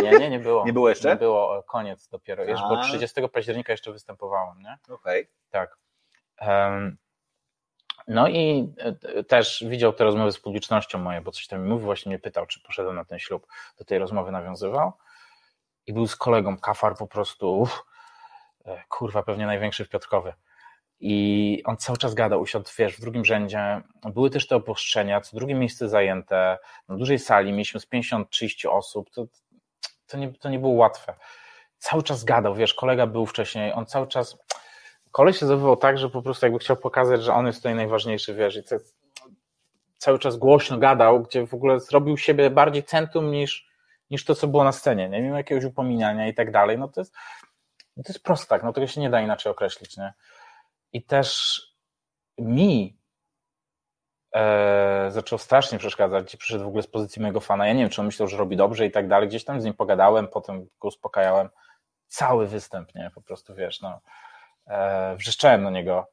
Nie, nie, nie było. Nie było jeszcze? Nie było, koniec dopiero, jeszcze, bo A. 30 października jeszcze występowałem, nie? Okej. Tak. Em, No i e, też widział te rozmowy z publicznością moje, bo coś tam mi mówił, właśnie mnie pytał, czy poszedłem na ten ślub. Do tej rozmowy nawiązywał i był z kolegą kafar po prostu, e, kurwa, pewnie największy w Piotrkowie. I on cały czas gadał, usiadł, wiesz, w drugim rzędzie. Były też te obostrzenia, co drugie miejsce zajęte, na dużej sali, mieliśmy z 50-30 osób, to, to, nie, to nie było łatwe. Cały czas gadał, wiesz, kolega był wcześniej, on cały czas, koleś się zachowywał tak, że po prostu jakby chciał pokazać, że on jest tutaj najważniejszy, wiesz, i cały czas głośno gadał, gdzie w ogóle zrobił siebie bardziej centrum niż, niż to, co było na scenie, nie wiem, jakiegoś upominania i tak dalej, no to jest, no to jest prostak, no tego się nie da inaczej określić, nie? I też mi e, zaczął strasznie przeszkadzać, gdzie przyszedł w ogóle z pozycji mojego fana. Ja nie wiem, czy on myślał, że robi dobrze i tak dalej. Gdzieś tam z nim pogadałem, potem go uspokajałem. Cały występ, nie? Po prostu wiesz, no. E, wrzeszczałem na niego.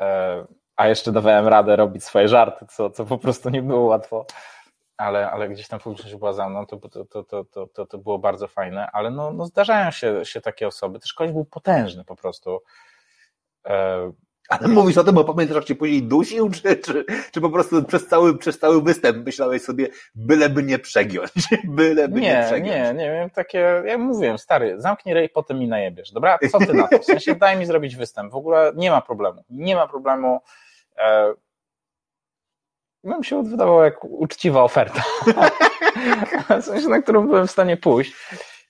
E, a jeszcze dawałem radę robić swoje żarty, co, co po prostu nie było łatwo. Ale, ale gdzieś tam publiczność była za mną, to, to, to, to, to, było bardzo fajne. Ale no, no zdarzają się, się takie osoby. Też ktoś był potężny po prostu. E, Ale mówisz o tym, bo pamiętasz, jak cię później dusił, czy, czy, czy po prostu przez cały, przez cały występ myślałeś sobie, byleby nie przegiąć, byleby nie, Nie, przegiąć. nie, nie, miałem takie, ja mówiłem, stary, zamknij rej, potem mi najebiesz. Dobra, co ty na to? W sensie daj mi zrobić występ. W ogóle nie ma problemu. Nie ma problemu. E, mi się wydawało jak uczciwa oferta. w sensie, na którą byłem w stanie pójść.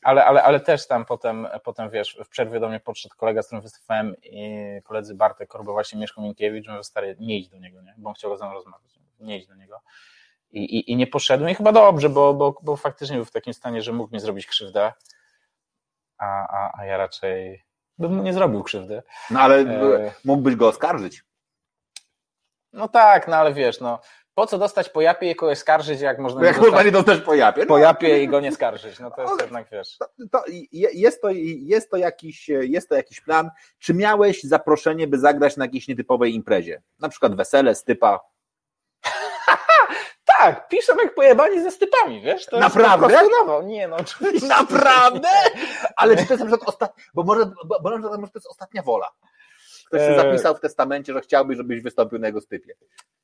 Ale, ale, ale też tam potem, potem, wiesz, w przerwie do mnie podszedł kolega, z którym występowałem i koledzy Bartek Korbo, właśnie Mieszko Minkiewicz, mówię, stary, nie idź do niego, nie? bo on chciał ze mną rozmawiać. Nie idź do niego. I, i, i nie poszedłem i chyba dobrze, bo, bo, bo faktycznie był w takim stanie, że mógł mi zrobić krzywdę, a, a, a ja raczej bym mu nie zrobił krzywdy. No ale E. mógłbyś go oskarżyć. No tak, no ale wiesz, no po co dostać po japie i kogoś skarżyć, jak można No jak dostać kurwa nie dostać po japie. po No, japie i go nie skarżyć, no to jest Ale- jednak, wiesz. to, to je- jest, to, jest, to jakiś, jest to jakiś plan. Czy miałeś zaproszenie, by zagrać na jakiejś nietypowej imprezie? Na przykład wesele, stypa. Tak, piszą jak pojebani ze stypami, wiesz? To Naprawdę? Jest po nowo. Nie no, oczywiście. Naprawdę? Ale czy to jest na przykład ostatnia, bo może, bo, bo może to jest ostatnia wola. Ktoś się Eee. zapisał w testamencie, że chciałby, żebyś wystąpił na jego stypie.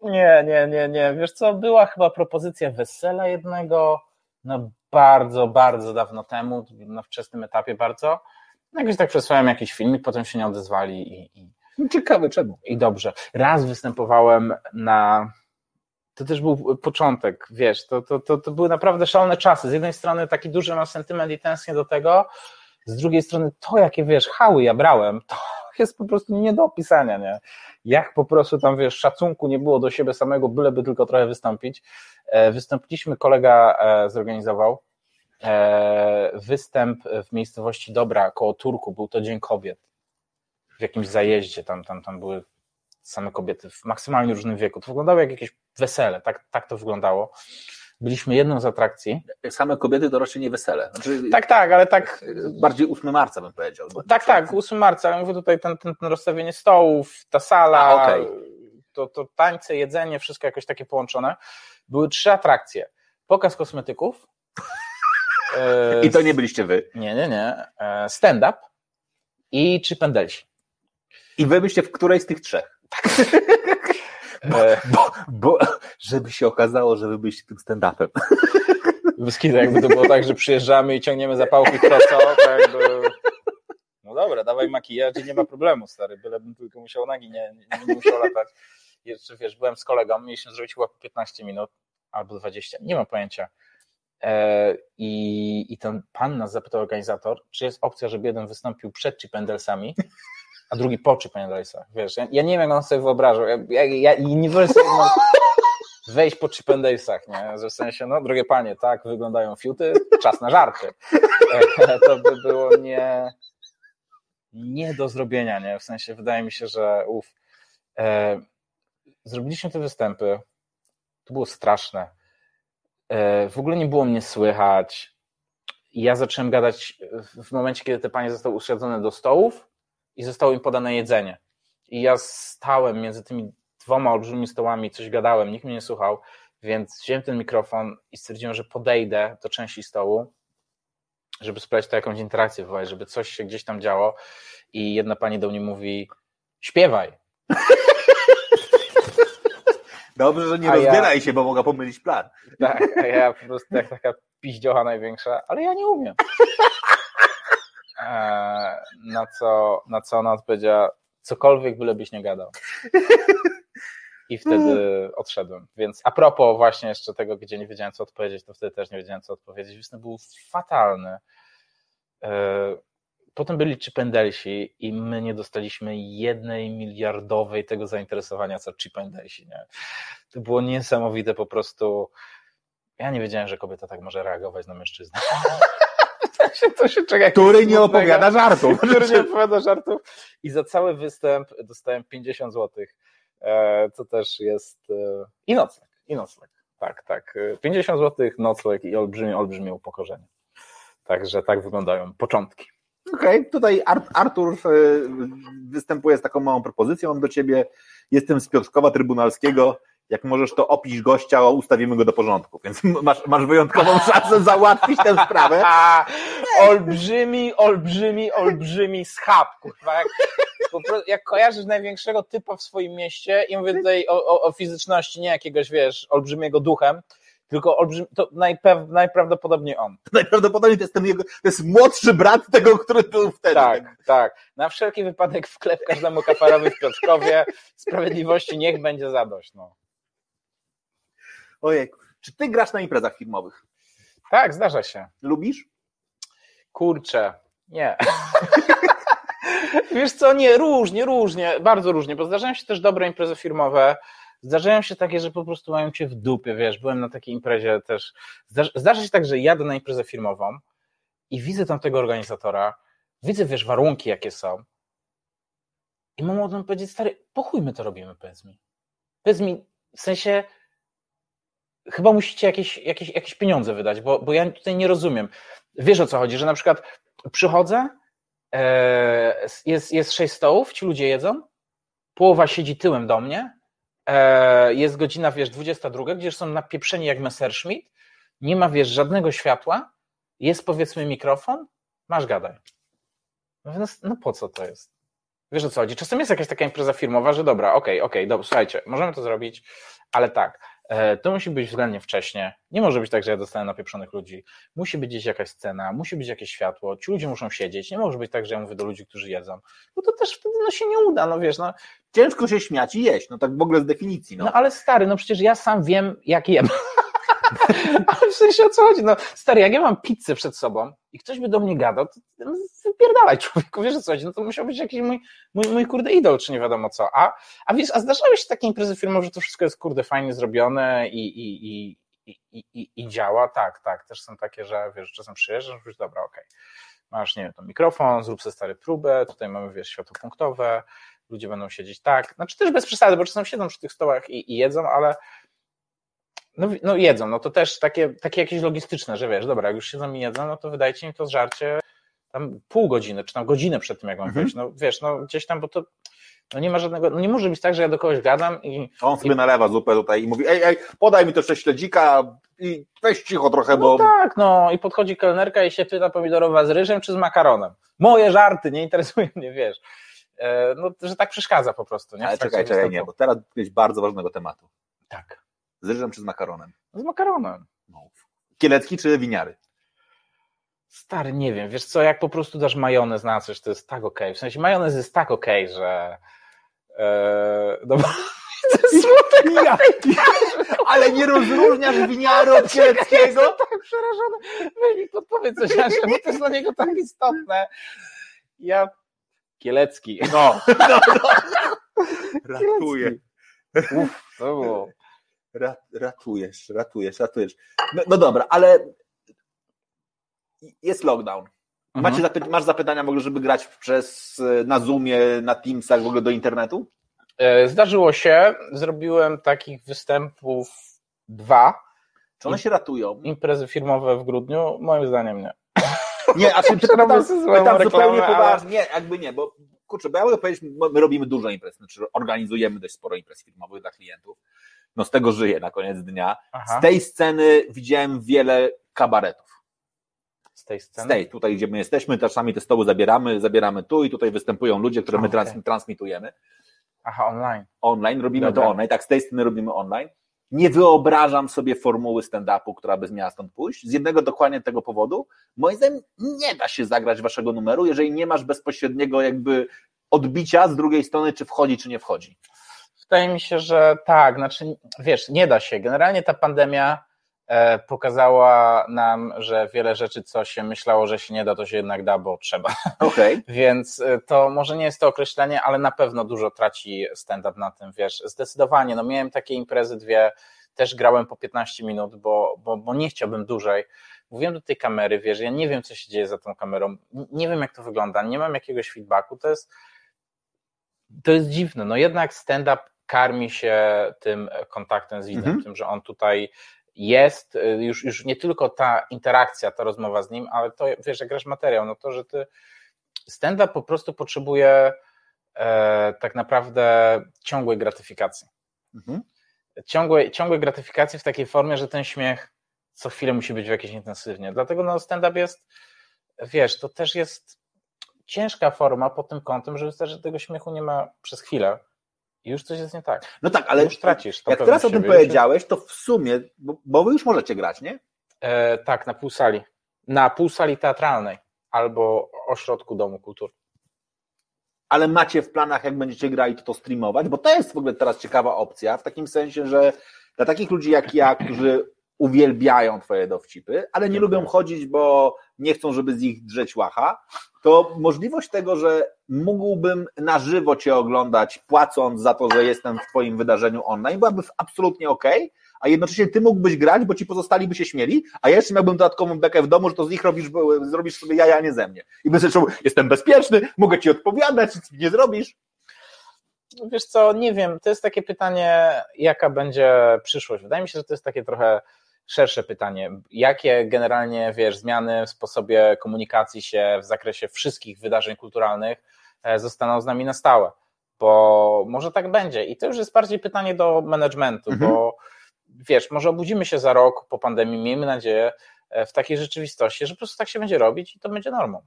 Nie, nie, nie, nie. Wiesz co, była chyba propozycja wesela jednego, no bardzo, bardzo dawno temu, na wczesnym etapie bardzo. No Jakoś tak przesłałem jakiś filmik, potem się nie odezwali i, i, Ciekawe czemu. i dobrze. Raz występowałem na. To też był początek, wiesz, to, to, to, to były naprawdę szalone czasy. Z jednej strony taki duży mam sentyment i tęsknię do tego, z drugiej strony to, jakie wiesz, hały ja brałem, to jest po prostu nie do opisania, nie? Jak po prostu tam, wiesz, szacunku nie było do siebie samego, byleby tylko trochę wystąpić. E, Wystąpiliśmy, kolega e, zorganizował e, występ w miejscowości Dobra, koło Turku, był to Dzień Kobiet. W jakimś zajeździe, tam, tam, tam były same kobiety w maksymalnie różnym wieku. To wyglądało jak jakieś wesele, tak, tak to wyglądało. Byliśmy jedną z atrakcji. Same kobiety to raczej nie wesele. Znaczy, Tak, tak, ale tak Bardziej 8 marca bym powiedział. Tak, tak, 8 marca, ale mówię tutaj ten, ten, ten rozstawienie stołów, ta sala, A, okej. to, to tańce, jedzenie, wszystko jakoś takie połączone. Były trzy atrakcje. Pokaz kosmetyków. I to nie byliście wy. Nie, nie, nie. e, Stand-up i trzy pendelsi. I wy byście w której z tych trzech? E, Bo, bo żeby się okazało, że wy byliście tym stand-upem. Wyskida, jakby to było tak, że przyjeżdżamy i ciągniemy zapałki prosto, to jakby... No dobra, dawaj makijaż i nie ma problemu, stary, bylebym tylko musiał nagi, nie, nie, nie musiał latać. Jeszcze, wiesz, byłem z kolegą, mieliśmy zrobić chyba po 15 minut albo 20, nie mam pojęcia. e, i, i ten pan nas zapytał, organizator, czy jest opcja, żeby jeden wystąpił przed Chip Pendelsami, a drugi po Chip Pendelsach. Wiesz, ja, ja, nie wiem, jak on sobie wyobrażał. Ja, ja, nie wyobrażam sobie no, wejść po Chip Pendelsach, nie? Że w sensie, no drogie panie, tak wyglądają fiuty, czas na żarty. To by było nie, nie do zrobienia, nie? W sensie, wydaje mi się, że uf, e, zrobiliśmy te występy, to było straszne. E, w ogóle nie było mnie słychać. Ja zacząłem gadać w momencie, kiedy te panie zostały usiadzone do stołów i zostało im podane jedzenie. I ja stałem między tymi dwoma olbrzymimi stołami, coś gadałem, nikt mnie nie słuchał, więc wziąłem ten mikrofon i stwierdziłem, że podejdę do części stołu, żeby sprawdzić to jakąś interakcję wywołać, żeby coś się gdzieś tam działo. I jedna pani do mnie mówi: śpiewaj. Dobrze, że nie a rozbieraj ja... się, bo mogła pomylić plan. Tak, a ja po prostu jak taka piździocha największa, ale ja nie umiem. Na co, na co ona odpowiedziała, cokolwiek bylebyś nie gadał. I wtedy odszedłem. Więc a propos właśnie jeszcze tego, gdzie nie wiedziałem co odpowiedzieć, to wtedy też nie wiedziałem co odpowiedzieć. Występ był fatalny. Eee, Potem byli Chipendelsi i my nie dostaliśmy jednej miliardowej tego zainteresowania, co Chipendelsi. Nie? To było niesamowite po prostu. Ja nie wiedziałem, że kobieta tak może reagować na mężczyznę. to się czeka, który nie opowiada żartów. Który nie opowiada żartów. I za cały występ dostałem 50 zł. E, to też jest. E, I nocleg. I nocleg. Tak, tak. 50 zł, nocleg i olbrzymie, olbrzymie upokorzenie. Także tak wyglądają początki. Okej, okay. tutaj Artur e, występuje z taką małą propozycją do ciebie. Jestem z Piotrkowa Trybunalskiego. Jak możesz, to opisz gościa, ustawimy go do porządku. Więc masz, masz wyjątkową szansę załatwić tę sprawę. olbrzymi, olbrzymi, olbrzymi schab, kurwa. Jak, jak kojarzysz największego typa w swoim mieście i mówię tutaj o, o, o fizyczności, nie jakiegoś, wiesz, olbrzymiego duchem, tylko olbrzym, to najpew, najprawdopodobniej on. Najprawdopodobniej to jest ten jego, to jest młodszy brat tego, który był wtedy. Tak, tak. Na wszelki wypadek wklep każdemu kafarowi w Piotrkowie. Sprawiedliwości niech będzie zadość. No. Ojej, czy ty grasz na imprezach filmowych? Tak, zdarza się. Lubisz? Kurczę, nie. Wiesz co, nie, różnie, różnie, bardzo różnie, bo zdarzają się też dobre imprezy firmowe, Zdarzają się takie, że po prostu mają cię w dupie, wiesz, byłem na takiej imprezie też, zdarza się tak, że jadę na imprezę firmową i widzę tam tego organizatora, widzę, wiesz, warunki jakie są i mam tym powiedzieć, stary, po chuj my to robimy, powiedz mi. Powiedz mi, w sensie chyba musicie jakieś, jakieś, jakieś pieniądze wydać, bo, bo ja tutaj nie rozumiem. Wiesz o co chodzi, że na przykład przychodzę, e, jest, jest sześć stołów, ci ludzie jedzą, połowa siedzi tyłem do mnie, E, jest godzina, wiesz, 22, gdzieś są napieprzeni jak Messerschmitt, nie ma, wiesz, żadnego światła, jest powiedzmy mikrofon, masz gadaj. No, no po co to jest? Wiesz o co chodzi? Czasem jest jakaś taka impreza firmowa, że dobra, okej, okay, okej, okay, słuchajcie, możemy to zrobić, ale tak, to musi być względnie wcześnie. Nie może być tak, że ja dostanę napieprzonych ludzi. Musi być gdzieś jakaś scena, musi być jakieś światło, ci ludzie muszą siedzieć. Nie może być tak, że ja mówię do ludzi, którzy jedzą. Bo to też wtedy no, się nie uda, no wiesz, no. Ciężko się śmiać i jeść, no tak w ogóle z definicji. No, no ale stary, no przecież ja sam wiem, jak jem. Ale w sensie o co chodzi? No, stary, jak ja mam pizzę przed sobą i ktoś by do mnie gadał, to wypierdalaj człowieku, wiesz co chodzi? No to musiał być jakiś mój, mój, mój kurde idol, czy nie wiadomo co. A, a wiesz, a zdarzały się takie imprezy firmowe, że to wszystko jest kurde fajnie zrobione i, i, i, i, i, i działa. Tak, tak, też są takie, że wiesz, czasem przyjeżdżasz, mówisz, dobra, okej. Okay. Masz, nie wiem, to mikrofon, zrób sobie stary próbę, tutaj mamy, wiesz, światło punktowe, ludzie będą siedzieć tak, znaczy też bez przesady, bo czasem siedzą przy tych stołach i, i jedzą, ale no, no jedzą, no to też takie, takie jakieś logistyczne, że wiesz, dobra, jak już siedzą i jedzą, no to wydajcie mi to żarcie tam pół godziny, czy tam godzinę przed tym, jak mam mhm. no wiesz, no gdzieś tam, bo to no nie ma żadnego, no nie może być tak, że ja do kogoś gadam i... On sobie i... nalewa zupę tutaj i mówi, ej, ej, podaj mi to jeszcze śledzika i weź cicho trochę, no bo... No tak, no i podchodzi kelnerka i się pyta pomidorowa z ryżem czy z makaronem. Moje żarty, nie interesuje mnie, wiesz. E, no, że tak przeszkadza po prostu, nie? Ale czekaj, czekaj, nie, bo teraz jest bardzo ważnego tematu. Tak. Z ryżem czy z makaronem? Z makaronem. No. Kielecki czy winiary? Stary, nie wiem, wiesz co, jak po prostu dasz majonez na coś, to jest tak okej. Okay. W sensie majonez jest tak okej, okay, że... Eee, no, Smutek Ja, ale nie rozróżniasz winiaru od kieleckiego? tak przerażony. Weź mi podpowiedz coś, Jasia, bo to jest dla niego tak istotne. Ja... Kielecki. No, no, no. Ratuję. Uff, to było... Ra, ratujesz, ratujesz, ratujesz. No, no dobra, ale jest lockdown. Mhm. Macie zapy- masz zapytania w ogóle, żeby grać przez, na Zoomie, na Teamsach, w ogóle do internetu? E, Zdarzyło się, zrobiłem takich występów dwa, Czy one się ratują? imprezy firmowe w grudniu, moim zdaniem nie. Nie, a czy pytam, pytam zupełnie poważnie. Nie, jakby nie, bo kurczę, bo ja mogę powiedzieć, my my robimy dużo imprez, znaczy organizujemy dość sporo imprez firmowych dla klientów. No z tego żyję na koniec dnia. Aha. Z tej sceny widziałem wiele kabaretów. Z tej Z sceny? tej, tutaj gdzie my jesteśmy, czasami te stoły zabieramy, zabieramy tu i tutaj występują ludzie, które my trans, transmitujemy Aha, online. online, robimy Dobra. to online, tak, z tej strony robimy online. Nie wyobrażam sobie formuły stand-upu, która by miała stąd pójść. Z jednego dokładnie tego powodu. Moim zdaniem nie da się zagrać waszego numeru, jeżeli nie masz bezpośredniego jakby odbicia z drugiej strony, czy wchodzi, czy nie wchodzi. Wydaje mi się, że tak, znaczy, wiesz, nie da się. Generalnie ta pandemia e, pokazała nam, że wiele rzeczy, co się myślało, że się nie da, to się jednak da, bo trzeba. Okej. Więc e, to może nie jest to określenie, ale na pewno dużo traci stand-up na tym, wiesz, zdecydowanie. No miałem takie imprezy dwie, też grałem po 15 minut, bo, bo, bo nie chciałbym dłużej. Mówiłem do tej kamery, wiesz, ja nie wiem, co się dzieje za tą kamerą, nie wiem, jak to wygląda, nie mam jakiegoś feedbacku, to jest to jest dziwne, no jednak stand-up karmi się tym kontaktem z widzem, Mhm. tym, że on tutaj jest, y, już, już nie tylko ta interakcja, ta rozmowa z nim, ale to, wiesz, jak grasz materiał, no to, że ty stand-up po prostu potrzebuje e, tak naprawdę ciągłej gratyfikacji. Mhm. Ciągłej, ciągłej gratyfikacji w takiej formie, że ten śmiech co chwilę musi być w jakiejś intensywnie. Dlatego no stand-up jest, wiesz, to też jest ciężka forma pod tym kątem, że wystarczy, że tego śmiechu nie ma przez chwilę i już coś jest nie tak. No tak, ale już tracisz. jak teraz o tym powiedziałeś, to w sumie, bo, bo wy już możecie grać, nie? E, tak, na pół sali. Na pół sali teatralnej albo ośrodku Domu Kultury. ale macie w planach, jak będziecie grali, to to streamować, bo to jest w ogóle teraz ciekawa opcja, w takim sensie, że dla takich ludzi jak ja, którzy uwielbiają twoje dowcipy, ale nie lubią chodzić, bo nie chcą, żeby z nich drzeć łacha, to możliwość tego, że mógłbym na żywo cię oglądać, płacąc za to, że jestem w twoim wydarzeniu online, byłaby absolutnie okej, a jednocześnie ty mógłbyś grać, bo ci pozostali by się śmieli, a ja jeszcze miałbym dodatkową bekę w domu, że to z nich robisz, zrobisz sobie jaja, a nie ze mnie. I będę czuł, jestem bezpieczny, mogę ci odpowiadać, nic nie zrobisz. Wiesz co, nie wiem, to jest takie pytanie, jaka będzie przyszłość. Wydaje mi się, że to jest takie trochę szersze pytanie. Jakie generalnie, wiesz, zmiany w sposobie komunikacji się w zakresie wszystkich wydarzeń kulturalnych e, zostaną z nami na stałe? Bo może tak będzie. I to już jest bardziej pytanie do managementu, Mhm. bo wiesz, może obudzimy się za rok po pandemii, miejmy nadzieję, e, w takiej rzeczywistości, że po prostu tak się będzie robić i to będzie normą.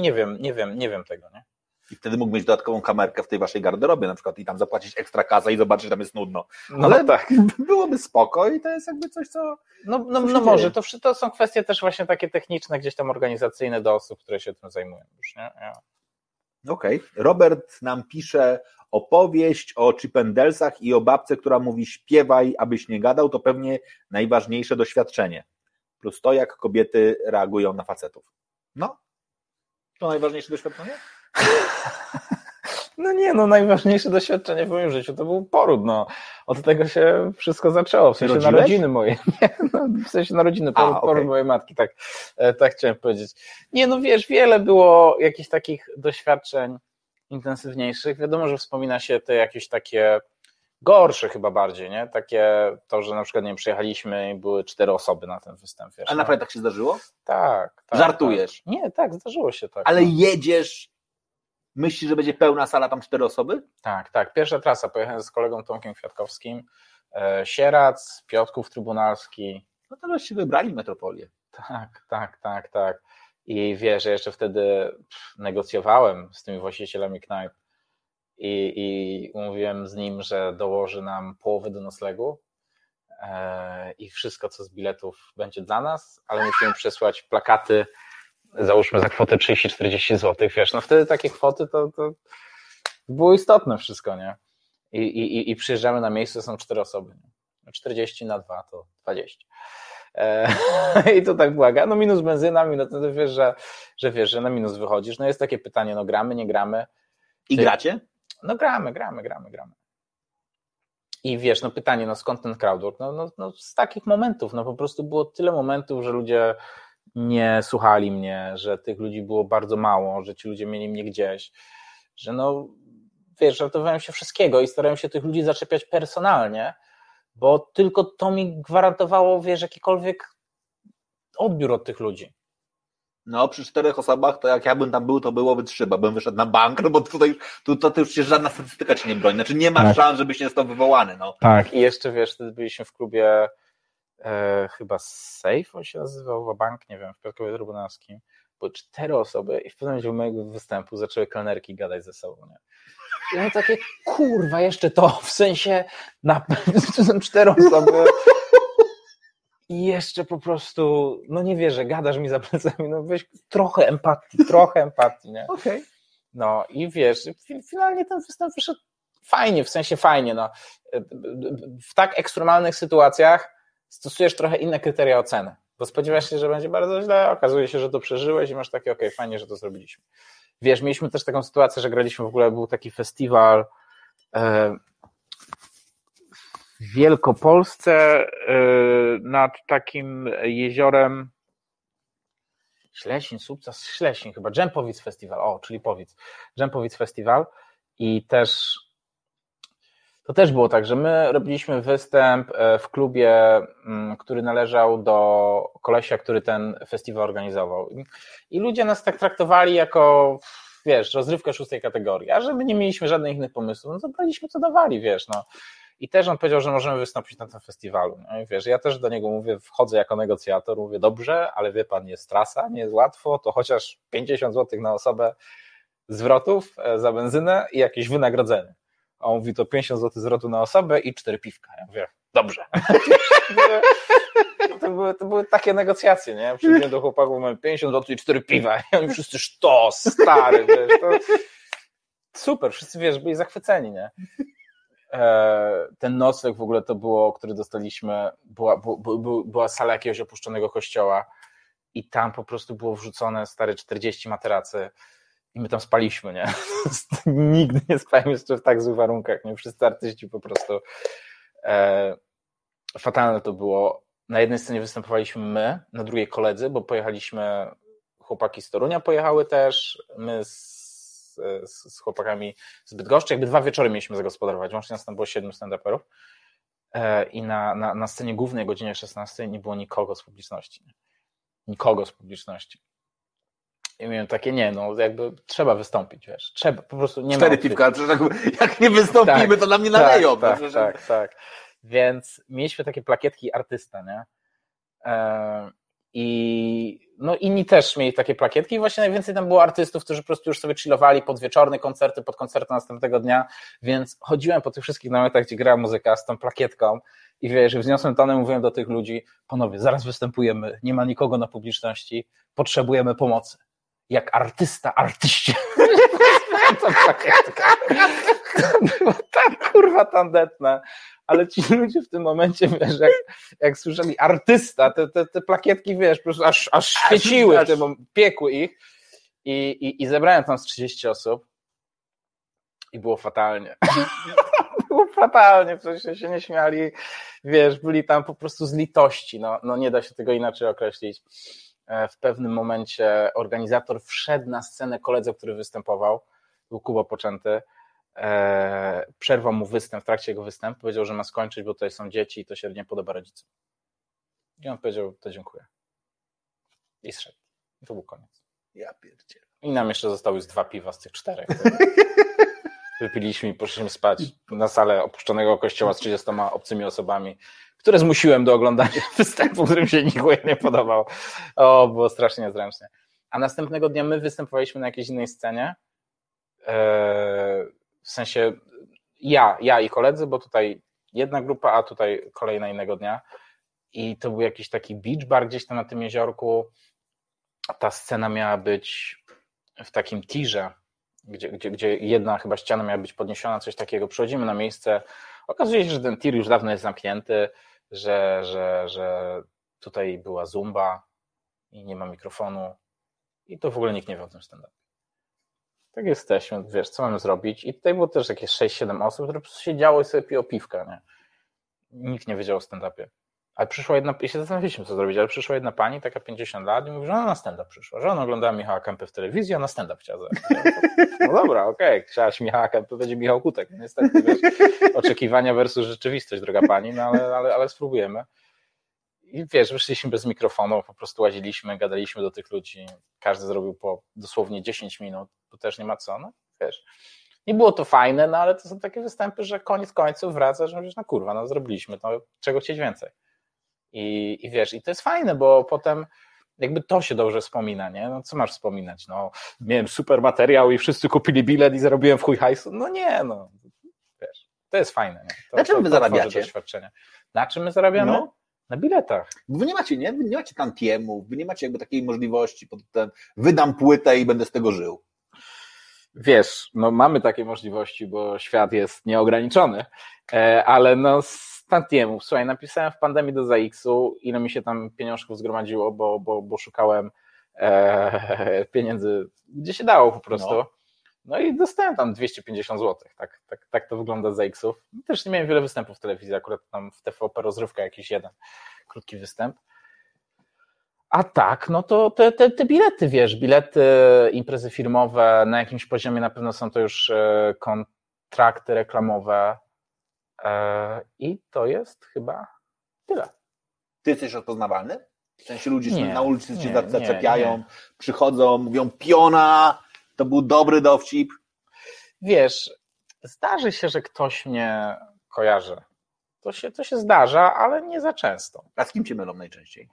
Nie wiem, nie wiem, nie wiem tego, nie? I wtedy mógł mieć dodatkową kamerkę w tej waszej garderobie na przykład i tam zapłacić ekstra kasę i zobaczyć, że tam jest nudno. No Ale tak. byłoby spoko i to jest jakby coś, co... No, no, no może, to, to są kwestie też właśnie takie techniczne, gdzieś tam organizacyjne do osób, które się tym zajmują już, nie? Ja. Okej. Robert nam pisze opowieść o Chippendalesach i o babce, która mówi śpiewaj, abyś nie gadał, to pewnie najważniejsze doświadczenie. Plus to, jak kobiety reagują na facetów. No, to najważniejsze doświadczenie? No nie, no najważniejsze doświadczenie w moim życiu to był poród, no. Od tego się wszystko zaczęło, w sensie rodziłeś? narodziny moje. Nie, no, w sensie narodziny, A, poród, okej. poród mojej matki, tak, e, tak chciałem powiedzieć. Nie, no wiesz, wiele było jakichś takich doświadczeń intensywniejszych. Wiadomo, że wspomina się te jakieś takie gorsze chyba bardziej, nie? Takie to, że na przykład, nie wiem, przyjechaliśmy i były cztery osoby na ten występ, wiesz. A no. naprawdę tak się zdarzyło? Tak, tak. Żartujesz? Tak. Nie, tak, zdarzyło się tak. Ale no. jedziesz, myślisz, że będzie pełna sala, tam cztery osoby? Tak, tak. Pierwsza trasa. Pojechałem z kolegą Tomkiem Kwiatkowskim. E, Sierac, Piotrków Trybunalski. No to żeście wybrali metropolię. Tak, tak, tak, tak. I wiesz, ja jeszcze wtedy negocjowałem z tymi właścicielami knajp i, i umówiłem z nim, że dołoży nam połowę do noclegu e, i wszystko, co z biletów będzie dla nas, ale musimy przesłać plakaty, załóżmy za kwotę 30-40 zł, wiesz, no wtedy takie kwoty to, to było istotne wszystko, nie? I, i, i przyjeżdżamy na miejsce, są cztery osoby. Nie? 40 na 2 to 20. E, I to tak błaga. No minus benzyna, minus, no to wiesz, że, że wiesz, że na minus wychodzisz. No jest takie pytanie, no gramy, nie gramy. I Ty- gracie? No gramy, gramy, gramy, gramy. I wiesz, no pytanie, no skąd ten crowdwork? No, no, no z takich momentów, no po prostu było tyle momentów, że ludzie nie słuchali mnie, że tych ludzi było bardzo mało, że ci ludzie mieli mnie gdzieś, że no, wiesz, żartowałem się wszystkiego i starałem się tych ludzi zaczepiać personalnie, bo tylko to mi gwarantowało, wiesz, jakikolwiek odbiór od tych ludzi. No, przy czterech osobach, to jak ja bym tam był, to byłoby trzeba, bym wyszedł na bank, no bo tutaj tu, to, to już się żadna statystyka ci nie broni. Znaczy nie ma Tak. szans, żebyś nie został wywołany, no. Tak. I jeszcze wiesz, wtedy byliśmy w klubie e, chyba Safe, on się nazywał, bank, nie wiem, w Piotrkowie Trybunalskim. Były cztery osoby i w pewnym momencie mojego występu zaczęły kelnerki gadać ze sobą. Nie? I ja takie, kurwa, jeszcze to, w sensie, na są cztery osoby. I jeszcze po prostu, no nie wierzę, gadasz mi za plecami, no weź trochę empatii, trochę empatii, nie? Okej. No i wiesz, fi- finalnie ten występ wyszedł fajnie, w sensie fajnie. No. W tak ekstremalnych sytuacjach stosujesz trochę inne kryteria oceny, bo spodziewasz się, że będzie bardzo źle, okazuje się, że to przeżyłeś i masz takie, okej, fajnie, że to zrobiliśmy. Wiesz, mieliśmy też taką sytuację, że graliśmy w ogóle, był taki festiwal e, w Wielkopolsce e, nad takim jeziorem Ślesin, Subcas, Ślesin chyba, Dżempowic Festiwal, o, czyli Powic, Dżempowic Festiwal i też to też było tak, że my robiliśmy występ e, w klubie, mm, który należał do kolesia, który ten festiwal organizował. I- ludzie nas tak traktowali jako, wiesz, rozrywkę szóstej kategorii, a że my nie mieliśmy żadnych innych pomysłów, no to braliśmy co dawali, wiesz, no. I też on powiedział, że możemy wystąpić na tym festiwalu. No i wiesz, ja też do niego mówię, wchodzę jako negocjator, mówię, dobrze, ale wie pan, jest trasa, nie jest łatwo, to chociaż 50 zł na osobę zwrotów e, za benzynę i jakieś wynagrodzenie. A on mówi, to 50 zł zwrotu na osobę i 4 piwka. Ja mówię, dobrze. To były, to były takie negocjacje, nie? Przyjdziemy do chłopaków, mamy 50 zł i 4 piwa. I oni wszyscy, sztos, stary, wiesz, to... Super, wszyscy, wiesz, byli zachwyceni, nie? E, ten nocleg w ogóle to było, który dostaliśmy, była, była sala jakiegoś opuszczonego kościoła i tam po prostu było wrzucone stare 40 materacy i my tam spaliśmy, nie? Nigdy nie spałem jeszcze w tak złych warunkach, nie? Wszyscy artyści po prostu e, fatalne to było. Na jednej scenie występowaliśmy my, na drugiej koledzy, bo pojechaliśmy, chłopaki z Torunia pojechały też, my z, z, z chłopakami z Bydgoszczy, jakby dwa wieczory mieliśmy zagospodarować, łącznie nas tam było siedmiu stand-uperów e, i na, na, na scenie głównej godzinie 16 nie było nikogo z publiczności. Nie? Nikogo z publiczności. I miałem takie, nie, no jakby trzeba wystąpić, wiesz, trzeba, po prostu nie ma Cztery odkrycia. piwka, tak, jak nie wystąpimy, Tak, to nam nie naleją. Tak, no, tak, że- tak, tak. Więc mieliśmy takie plakietki artysta, nie? E, I no inni też mieli takie plakietki i właśnie najwięcej tam było artystów, którzy po prostu już sobie chillowali pod wieczorne koncerty, pod koncerty następnego dnia, więc chodziłem po tych wszystkich namiotach, gdzie grała muzyka z tą plakietką i wiesz, wzniosłem tonem, mówiłem do tych ludzi, panowie, zaraz występujemy, nie ma nikogo na publiczności, potrzebujemy pomocy. Jak artysta, artyście. To było tak kurwa tandetne, ale ci ludzie w tym momencie, wiesz, jak, jak słyszeli artysta, te, te, te plakietki, wiesz, po prostu aż, aż świeciły, w tym, mom- piekły ich i, i, i zebrałem tam z 30 osób i było fatalnie. było fatalnie, przecież się nie śmiali, wiesz, byli tam po prostu z litości, no, no nie da się tego inaczej określić. E, W pewnym momencie organizator wszedł na scenę koledze, który występował, był Kuba Poczęty, e, przerwał mu występ, w trakcie jego występu powiedział, że ma skończyć, bo tutaj są dzieci i to się nie podoba rodzicom. I on powiedział, to dziękuję. I zszedł. I to był koniec. Ja pierdzielę. I nam jeszcze zostały z dwa piwa z tych czterech. Wypiliśmy i poszliśmy spać na salę opuszczonego kościoła z 30 obcymi osobami, które zmusiłem do oglądania występu, którym się nikomu nie podobał. O, było strasznie niezręcznie. A następnego dnia my występowaliśmy na jakiejś innej scenie. Eee, W sensie ja, ja i koledzy, bo tutaj jedna grupa, a tutaj kolejna innego dnia. I to był jakiś taki beach bar gdzieś tam na tym jeziorku. Ta scena miała być w takim tirze, gdzie, gdzie, gdzie jedna chyba ściana miała być podniesiona, coś takiego. Przychodzimy na miejsce, okazuje się, że ten tir już dawno jest zamknięty, że, że, że tutaj była zumba i nie ma mikrofonu i to w ogóle nikt nie wie o tym stand-up. Tak jesteśmy, wiesz, co mamy zrobić? I tutaj było też jakieś 6-7 osób, które po prostu siedziało i sobie piło piwka, nie? Nikt nie wiedział o stand-upie. Ale przyszła jedna, i się zastanawialiśmy, co zrobić, ale przyszła jedna pani, taka 50 lat, i mówi, że ona na stand-up przyszła, że ona oglądała Michała Kępy w telewizji, a na stand-up chciała zagrać. No dobra, okej, okay. chciałaś Michała Kępy, będzie Michał Kutek. Niestety, wiesz, oczekiwania versus rzeczywistość, droga pani, no ale, ale, ale spróbujemy. I wiesz, wyszliśmy bez mikrofonu, po prostu łaziliśmy, gadaliśmy do tych ludzi, każdy zrobił po dosłownie 10 minut, bo też nie ma co, no wiesz. Nie było to fajne, no ale to są takie występy, że koniec końców wraca, że mówisz, no kurwa, no zrobiliśmy, to czego chcieć więcej. I, I wiesz, i to jest fajne, bo potem jakby to się dobrze wspomina, nie? No co masz wspominać? No, miałem super materiał i wszyscy kupili bilet i zarobiłem w chuj hajsu. No nie, no. Wiesz, to jest fajne, nie? To, Na czym to, wy to zarabiacie? Doświadczenie. Na czym my zarabiamy? No. Na biletach. Wy nie macie, nie? Wy nie macie tantiemów, wy nie macie jakby takiej możliwości, pod ten, wydam płytę i będę z tego żył. Wiesz, no mamy takie możliwości, bo świat jest nieograniczony, e, ale no tantiemów, słuchaj, napisałem w pandemii do ZX-u, ile mi się tam pieniążków zgromadziło, bo, bo, bo szukałem e, pieniędzy, gdzie się dało po prostu. No. no i dostałem tam 250 zł, tak, tak, tak to wygląda z ZX-ów. Też nie miałem wiele występów w telewizji, akurat tam w TVP rozrywka jakiś jeden krótki występ. A tak, no to te, te, te bilety, wiesz, bilety, imprezy firmowe, na jakimś poziomie na pewno są to już e, kontrakty reklamowe i to jest chyba tyle. Ty jesteś rozpoznawalny? W sensie ludzie Nie, na ulicy cię zaczepiają, nie, przychodzą, mówią piona, to był dobry dowcip. Wiesz, zdarzy się, że ktoś mnie kojarzy. To się, to się zdarza, ale nie za często. A z kim cię mylą najczęściej?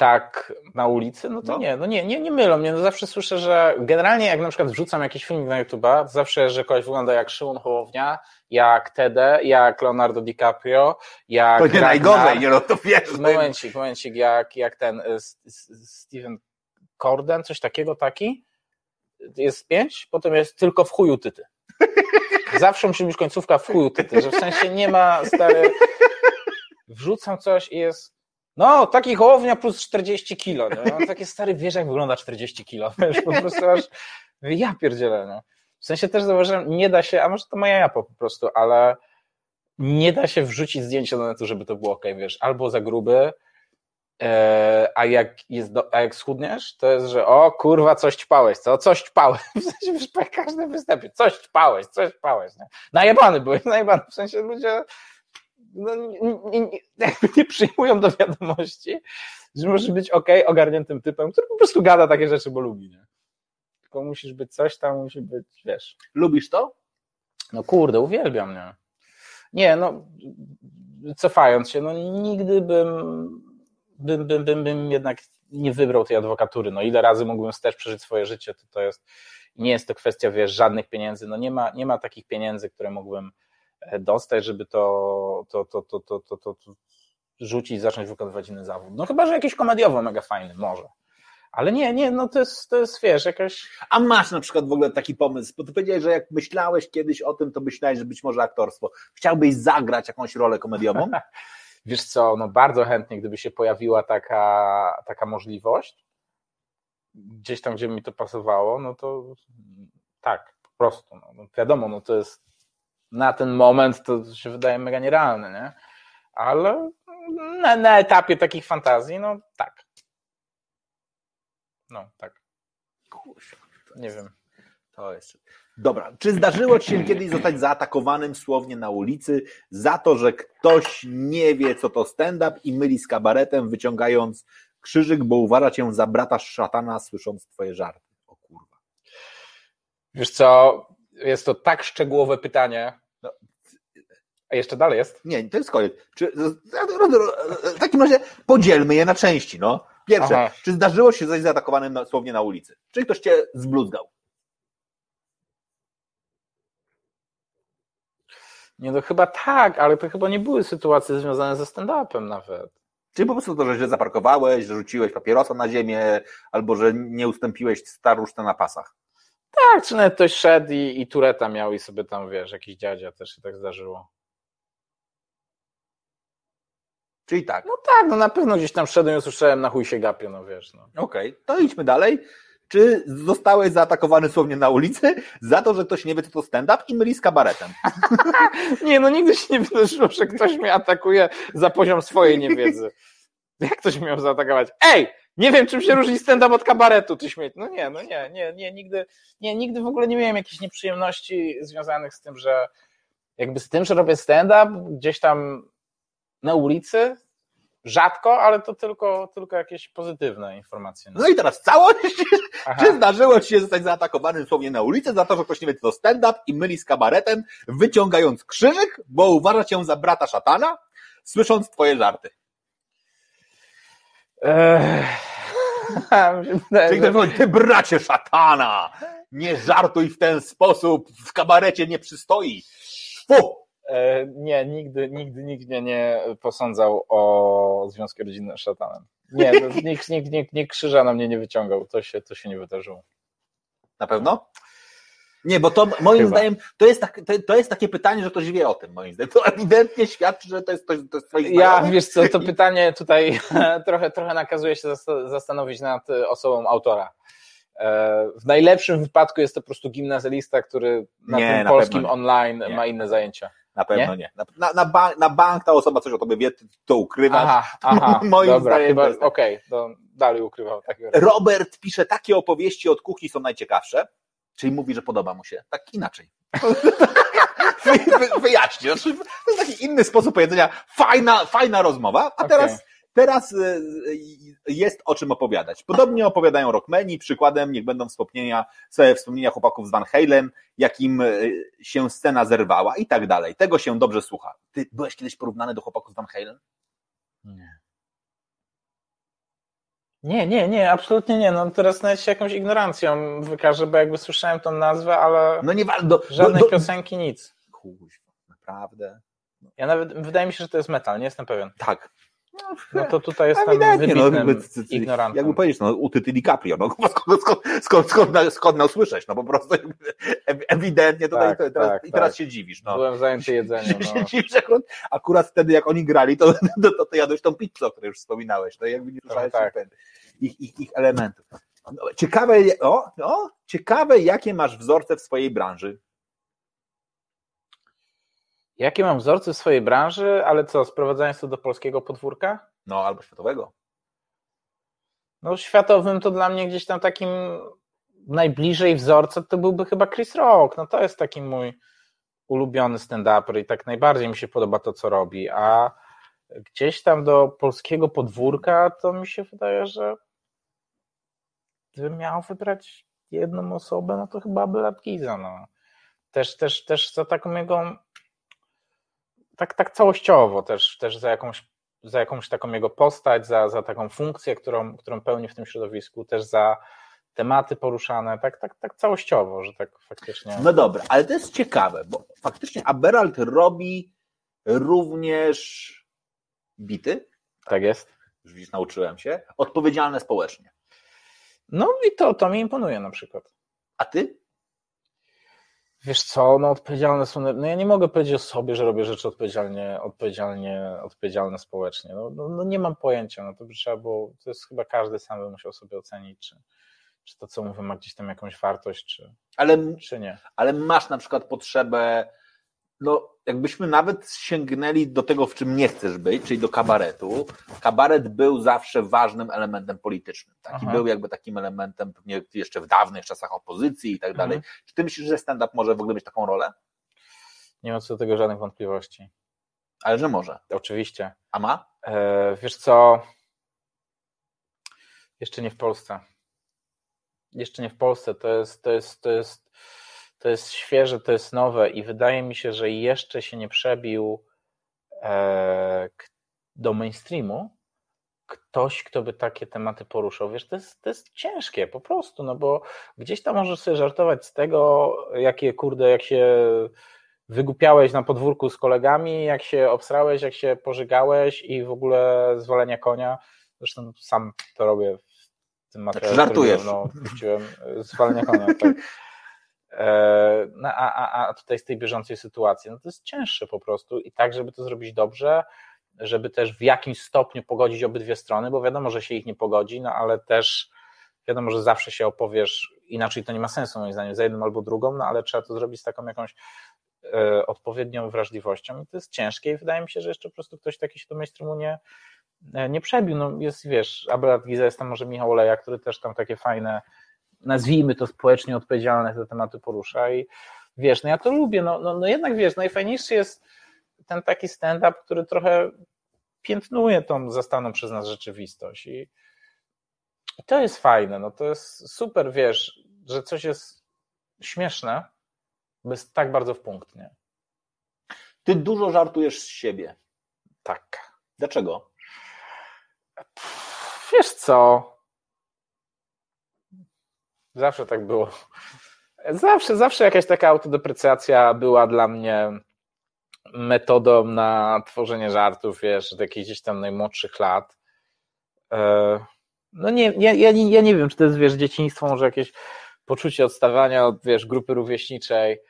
Tak na ulicy, no to No. nie, no nie, nie, nie mylą mnie. No zawsze słyszę, że generalnie jak na przykład wrzucam jakiś filmik na YouTube'a, zawsze, że kogoś wygląda jak Szymon Hołownia, jak Tede, jak Leonardo DiCaprio, jak To nie Ragnar. najgorzej, nie no to wiesz. Momencik, momencik, jak, jak ten S- Steven Corden, coś takiego, taki. Jest pięć, potem jest tylko w chuju tyty. Zawsze musi być końcówka w chuju tyty, że w sensie nie ma stary. Wrzucam coś i jest. No, taki hołownia plus 40 kilo. Nie? On taki stary wiesz, jak wygląda 40 kilo. Wiesz, po prostu aż ja pierdzielę. Nie? W sensie też zauważyłem, nie da się, a może to moja japa po prostu, ale nie da się wrzucić zdjęcia do netu, żeby to było ok, wiesz, albo za gruby, e, a jak jest, do, a jak schudniesz, to jest, że o kurwa, coś ćpałeś, co? Coś ćpałeś. W sensie, wiesz, po każdym występie, coś ćpałeś, coś ćpałeś, nie? Najebany byłeś, najebany, w sensie ludzie no, nie, nie, nie, przyjmują do wiadomości, że możesz być ok, ogarniętym typem, który po prostu gada takie rzeczy, bo lubi, nie? Tylko musisz być coś tam, musi być, wiesz, Lubisz to? no kurde, uwielbiam, nie? Nie, no cofając się, no nigdy bym, bym, bym, bym, bym jednak nie wybrał tej adwokatury. No ile razy mógłbym też przeżyć swoje życie, to to jest, nie jest to kwestia, wiesz, żadnych pieniędzy, no nie ma, nie ma takich pieniędzy, które mógłbym dostać, żeby to, to, to, to, to, to, to, to rzucić i zacząć wykonywać inny zawód. No chyba, że jakiś komediowo mega fajny, może. Ale nie, nie, no to jest, to jest, wiesz, jakaś A masz na przykład w ogóle taki pomysł, bo ty powiedziałeś, że jak myślałeś kiedyś o tym, to myślałeś, że być może aktorstwo. Chciałbyś zagrać jakąś rolę komediową? Wiesz co, no bardzo chętnie, gdyby się pojawiła taka, taka możliwość, gdzieś tam, gdzie mi to pasowało, no to tak, po prostu. No, no wiadomo, no to jest na ten moment to się wydaje mega nierealne, nie? Ale na, na etapie takich fantazji, no tak. No, tak. Nie wiem. To jest. Dobra, czy zdarzyło ci się kiedyś zostać zaatakowanym słownie na ulicy za to, że ktoś nie wie, co to stand-up i myli z kabaretem, wyciągając krzyżyk, bo uważa cię za brata szatana, słysząc twoje żarty? O kurwa. Wiesz co, jest to tak szczegółowe pytanie. No, a jeszcze dalej jest? Nie, to jest koniec. Czy, w takim razie podzielmy je na części. No. Pierwsze, Aha. czy zdarzyło się zostać zaatakowanym na, słownie na ulicy? Czy ktoś cię zbluzgał? Nie, no chyba tak, ale to chyba nie były sytuacje związane ze stand-upem nawet. Czy po prostu to, że źle zaparkowałeś, że rzuciłeś papierosa na ziemię, albo że nie ustąpiłeś staruszce na pasach? Tak, czy nawet ktoś szedł i, i tureta miał i sobie tam, wiesz, jakiś dziadzia też się tak zdarzyło. Czyli tak. No tak, no na pewno gdzieś tam szedłem i usłyszałem na chuj się gapię, no wiesz. No. Okej, to idźmy dalej. Czy zostałeś zaatakowany słownie na ulicy za to, że ktoś nie wie, co to stand-up i myli z kabaretem? Nie, no nigdy się nie wydarzyło, że ktoś mnie atakuje za poziom swojej niewiedzy. Jak ktoś miał zaatakować? Ej, nie wiem, czym się różni stand-up od kabaretu, ty śmieć. No nie, no nie, nie, nie, nigdy, nie, nigdy w ogóle nie miałem jakichś nieprzyjemności związanych z tym, że jakby z tym, że robię stand-up gdzieś tam na ulicy, rzadko, ale to tylko, tylko jakieś pozytywne informacje. No i teraz całość. Aha. Czy zdarzyło ci się zostać zaatakowanym słownie na ulicy za to, że ktoś nie wie, co stand-up i myli z kabaretem, wyciągając krzyżyk, bo uważa cię za brata szatana, słysząc twoje żarty? Eee, mi się wydaje, Czyli że- ktoś mówi, ty bracie szatana, nie żartuj w ten sposób, w kabarecie nie przystoi. Fu! E, Nie, nigdy, nigdy nikt mnie nie posądzał o związki rodzinne z szatanem. Nie, nikt, nikt, nikt, nikt krzyża na mnie nie wyciągał. To się, to się nie wydarzyło. Na pewno? Nie, bo to moim Chyba. zdaniem to jest, tak, to, to jest takie pytanie, że ktoś wie o tym, moim zdaniem. To ewidentnie świadczy, że to jest ktoś to jest Ja, znajomych. wiesz co, to pytanie tutaj trochę, trochę nakazuje się zasta- zastanowić nad e, osobą autora. E, W najlepszym wypadku jest to po prostu gimnazjalista, który na Nie, tym na polskim nie. online Nie. ma inne zajęcia. Na pewno nie. Na, na, na, bank, na bank ta osoba coś o tobie wie, to ukrywasz. Aha, aha, Moim dobra, zdaniem chyba, tak. okej, to dalej ukrywał. Tak Robert pisze, takie opowieści od kuchni są najciekawsze, czyli mówi, że podoba mu się. Tak inaczej. Wy, wy, wyjaśnię. To jest taki inny sposób powiedzenia. Fajna, fajna rozmowa, a teraz, teraz y, y, jest o czym opowiadać. Podobnie opowiadają rockmeni, przykładem niech będą wspomnienia, sobie wspomnienia chłopaków z Van Halen, jakim y, się scena zerwała i tak dalej. Tego się dobrze słucha. Ty byłeś kiedyś porównany do chłopaków z Van Halen? Nie. Nie, nie, nie, absolutnie nie. No teraz nawet się jakąś ignorancją wykażę, bo jakby słyszałem tą nazwę, ale No nie do, żadnej do, do, piosenki, nic. Kuźwa, naprawdę. Ja nawet, wydaje mi się, że to jest metal, nie jestem pewien. Tak. No to tutaj jestem Ewidentnie, no, jakby, ignorantem. Powiedzieć, no utyty DiCaprio, no skąd, skąd, skąd, skąd, miał słyszeć, no po prostu ew- ewidentnie tutaj, Tak, to, tak, i teraz tak. się dziwisz, no. Byłem zajęty jedzeniem. No. dziwisz, akurat, akurat wtedy jak oni grali, to, to, to, to jadłeś tą pizzę, o której już wspominałeś, no i jakby nie słyszałeś tak. ich, ich, ich, ich elementów. No, ciekawe, o, o, ciekawe, jakie masz wzorce w swojej branży. Jakie mam wzorce w swojej branży, ale co, sprowadzając to do polskiego podwórka? No, albo światowego. No światowym to dla mnie gdzieś tam takim najbliżej wzorca to byłby chyba Chris Rock. No to jest taki mój ulubiony stand-uper i tak najbardziej mi się podoba to, co robi. A gdzieś tam do polskiego podwórka to mi się wydaje, że gdybym miał wybrać jedną osobę, no to chyba by Giza. No. Też, też, też za taką jego tak, tak całościowo też, też za jakąś za jakąś taką jego postać, za, za taką funkcję, którą, którą pełni w tym środowisku, też za tematy poruszane, tak, tak, tak całościowo, że tak faktycznie. No dobra, ale to jest ciekawe, bo faktycznie Aberalt robi również bity, Tak jest. już widzisz, nauczyłem się, odpowiedzialne społecznie. No i to, to mi imponuje na przykład. A ty? Wiesz co, no odpowiedzialne są, no ja nie mogę powiedzieć o sobie, że robię rzeczy odpowiedzialnie, odpowiedzialnie, odpowiedzialne społecznie. No, no, no nie mam pojęcia, no to by trzeba było, to jest chyba każdy sam by musiał sobie ocenić, czy, czy to, co mówię, ma gdzieś tam jakąś wartość, czy, Ale, czy nie. ale masz na przykład potrzebę, no jakbyśmy nawet sięgnęli do tego, w czym nie chcesz być, czyli do kabaretu. Kabaret był zawsze ważnym elementem politycznym. Taki Aha. był jakby takim elementem pewnie jeszcze w dawnych czasach opozycji i tak dalej. Mhm. Czy ty myślisz, że stand-up może w ogóle mieć taką rolę? Nie ma co do tego żadnych wątpliwości. Ale że może. Oczywiście. A ma? E, wiesz co? Jeszcze nie w Polsce. Jeszcze nie w Polsce. To jest, to jest, to jest, to jest świeże, to jest nowe i wydaje mi się, że jeszcze się nie przebił e, do mainstreamu ktoś, kto by takie tematy poruszał. Wiesz, to jest, to jest ciężkie po prostu, no bo gdzieś tam możesz sobie żartować z tego, jakie kurde, jak się wygłupiałeś na podwórku z kolegami, jak się obsrałeś, jak się pożygałeś i w ogóle zwalenia konia. Zresztą sam to robię w tym materiale. Żartujesz. No, puściłem zwalenia konia. Tak. E, no, a, a, a tutaj z tej bieżącej sytuacji, no to jest cięższe po prostu i tak, żeby to zrobić dobrze, żeby też w jakimś stopniu pogodzić obydwie strony, bo wiadomo, że się ich nie pogodzi, no ale też wiadomo, że zawsze się opowiesz, inaczej to nie ma sensu moim zdaniem, za jedną albo drugą, no ale trzeba to zrobić z taką jakąś e, odpowiednią wrażliwością i to jest ciężkie i wydaje mi się, że jeszcze po prostu ktoś taki się do mainstreamu nie, e, nie przebił, no jest, wiesz, Abelard Giza, jest tam może Michał Oleja, który też tam takie fajne nazwijmy to społecznie odpowiedzialne te tematy porusza i wiesz, no ja to lubię, no, no, no jednak wiesz, najfajniejszy jest ten taki stand-up, który trochę piętnuje tą zastaną przez nas rzeczywistość i, i to jest fajne, no to jest super, wiesz, że coś jest śmieszne, bo jest tak bardzo w punkt, nie? Ty dużo żartujesz z siebie. Tak. Dlaczego? Wiesz co? Zawsze tak było. Zawsze, zawsze jakaś taka autodeprecjacja była dla mnie metodą na tworzenie żartów, wiesz, od jakichś tam najmłodszych lat. E, no nie, ja, ja, ja nie wiem, czy to jest, wiesz, dzieciństwo, może jakieś poczucie odstawania od, wiesz, grupy rówieśniczej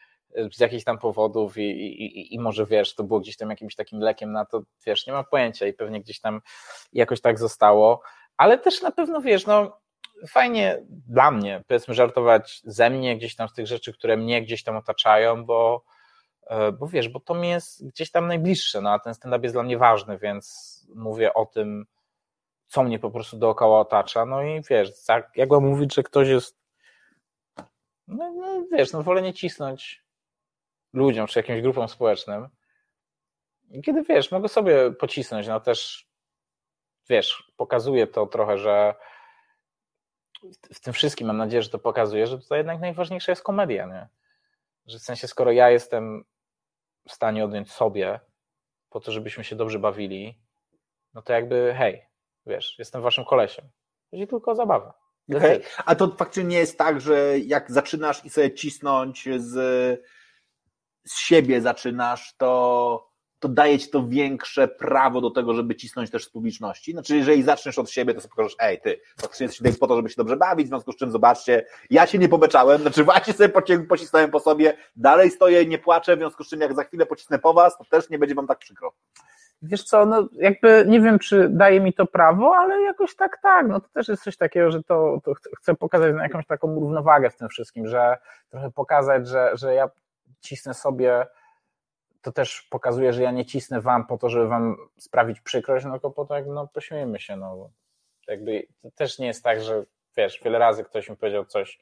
z jakichś tam powodów i, i, i może, wiesz, to było gdzieś tam jakimś takim lekiem na to, wiesz, nie mam pojęcia i pewnie gdzieś tam jakoś tak zostało, ale też na pewno, wiesz, no fajnie dla mnie, powiedzmy, żartować ze mnie, gdzieś tam z tych rzeczy, które mnie gdzieś tam otaczają, bo, e, bo wiesz, bo to mi jest gdzieś tam najbliższe, no a ten stand-up jest dla mnie ważny, więc mówię o tym, co mnie po prostu dookoła otacza, no i wiesz, jak mówić, że ktoś jest, no, no wiesz, no wolę nie cisnąć ludziom, czy jakimś grupom społecznym, kiedy wiesz, mogę sobie pocisnąć, no też wiesz, pokazuje to trochę, że w tym wszystkim mam nadzieję, że to pokazuje, że tutaj jednak najważniejsza jest komedia, nie? Że w sensie, skoro ja jestem w stanie odjąć sobie po to, żebyśmy się dobrze bawili, no to jakby hej, wiesz, jestem waszym kolesiem. Chodzi tylko o zabawę. Okay. A to faktycznie nie jest tak, że jak zaczynasz i sobie cisnąć z, z siebie zaczynasz, to to daje ci to większe prawo do tego, żeby cisnąć też z publiczności. Znaczy, jeżeli zaczniesz od siebie, to sobie pokażesz, ej, ty, faktycznie jesteś tutaj po to, żeby się dobrze bawić, w związku z czym zobaczcie, ja się nie pobeczałem, znaczy właśnie sobie pocisnąłem po sobie, dalej stoję, nie płaczę, w związku z czym jak za chwilę pocisnę po was, to też nie będzie wam tak przykro. Wiesz co, no jakby nie wiem, czy daje mi to prawo, ale jakoś tak, tak, no to też jest coś takiego, że to, to chcę pokazać na jakąś taką równowagę w tym wszystkim, że trochę pokazać, że, że ja cisnę sobie to też pokazuje, że ja nie cisnę wam po to, żeby wam sprawić przykrość, no tylko po to, jak no pośmiejmy się, no jakby to też nie jest tak, że wiesz, wiele razy ktoś mi powiedział coś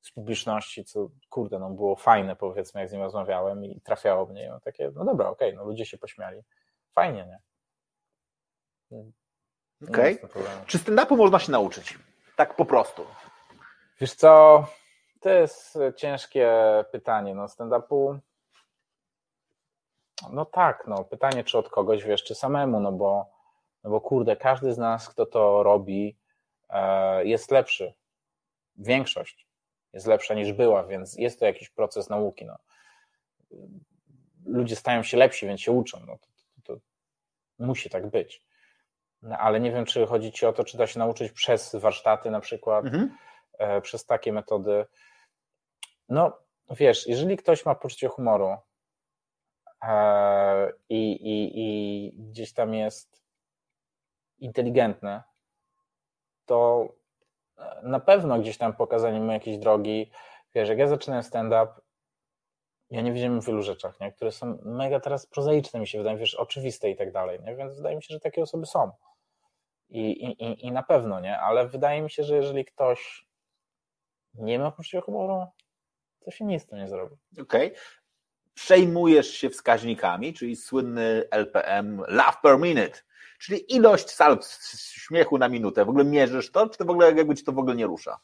z publiczności, co kurde, no było fajne powiedzmy, jak z nim rozmawiałem i trafiało mnie, no takie, no dobra, okej, okay, no ludzie się pośmiali, fajnie, nie? Okej. Okay. Czy stand-upu można się nauczyć? Tak po prostu. Wiesz co, to jest ciężkie pytanie, no stand-upu no tak, no pytanie, czy od kogoś wiesz, czy samemu, no bo, no bo kurde, każdy z nas, kto to robi, e, jest lepszy. Większość jest lepsza niż była, więc jest to jakiś proces nauki. No. Ludzie stają się lepsi, więc się uczą. No, to, to, to musi tak być. No, ale nie wiem, czy chodzi ci o to, czy da się nauczyć przez warsztaty na przykład, mhm. e, przez takie metody. No, wiesz, jeżeli ktoś ma poczucie humoru, i, i, i gdzieś tam jest inteligentny, to na pewno gdzieś tam pokazanie mu jakiejś drogi, wiesz, jak ja zaczynałem stand-up, ja nie widziałem w wielu rzeczach, nie? które są mega teraz prozaiczne, mi się wydaje, wiesz, oczywiste i tak dalej, nie? więc wydaje mi się, że takie osoby są. I, i, I na pewno, nie? Ale wydaje mi się, że jeżeli ktoś nie ma poczucia humoru, to się nic z tym nie zrobi. Okej. Okay przejmujesz się wskaźnikami, czyli słynny LPM, love per minute, czyli ilość salw śmiechu na minutę. W ogóle mierzysz to, czy to w ogóle jakby ci to w ogóle nie rusza?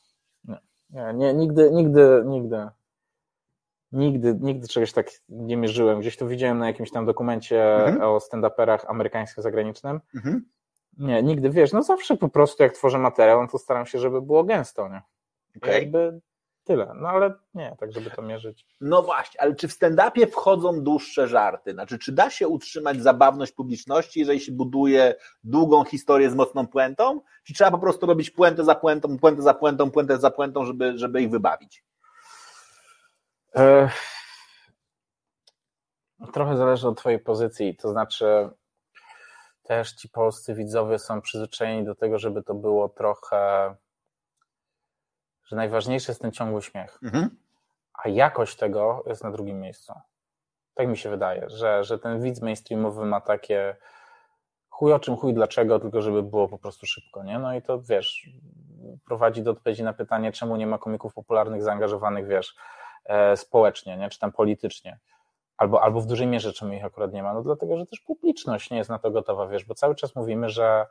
Nie, nie, nie nigdy, nigdy, nigdy. Nigdy, nigdy czegoś tak nie mierzyłem. Gdzieś to widziałem na jakimś tam dokumencie mhm. o stand-uperach amerykańsko-zagranicznym. Mhm. Nie, nigdy, wiesz, no zawsze po prostu jak tworzę materiał, no to staram się, żeby było gęsto, nie? Okay. Jakby Tyle. No ale nie, tak żeby to mierzyć. No właśnie, ale czy w stand-upie wchodzą dłuższe żarty? Znaczy, czy da się utrzymać zabawność publiczności, jeżeli się buduje długą historię z mocną puentą? Czy trzeba po prostu robić, puentę za puentą, puentę za puentą, puentę za puentą, żeby, żeby ich wybawić? Trochę zależy od Twojej pozycji, to znaczy też ci polscy widzowie są przyzwyczajeni do tego, żeby to było trochę, że najważniejszy jest ten ciągły śmiech, mhm. a jakość tego jest na drugim miejscu. Tak mi się wydaje, że, że ten widz mainstreamowy ma takie chuj o czym, chuj dlaczego, tylko żeby było po prostu szybko, nie? No i to, wiesz, prowadzi do odpowiedzi na pytanie, czemu nie ma komików popularnych zaangażowanych, wiesz, e, społecznie, nie? Czy tam politycznie albo, albo w dużej mierze czemu ich akurat nie ma? No dlatego, że też publiczność nie jest na to gotowa, wiesz, bo cały czas mówimy, że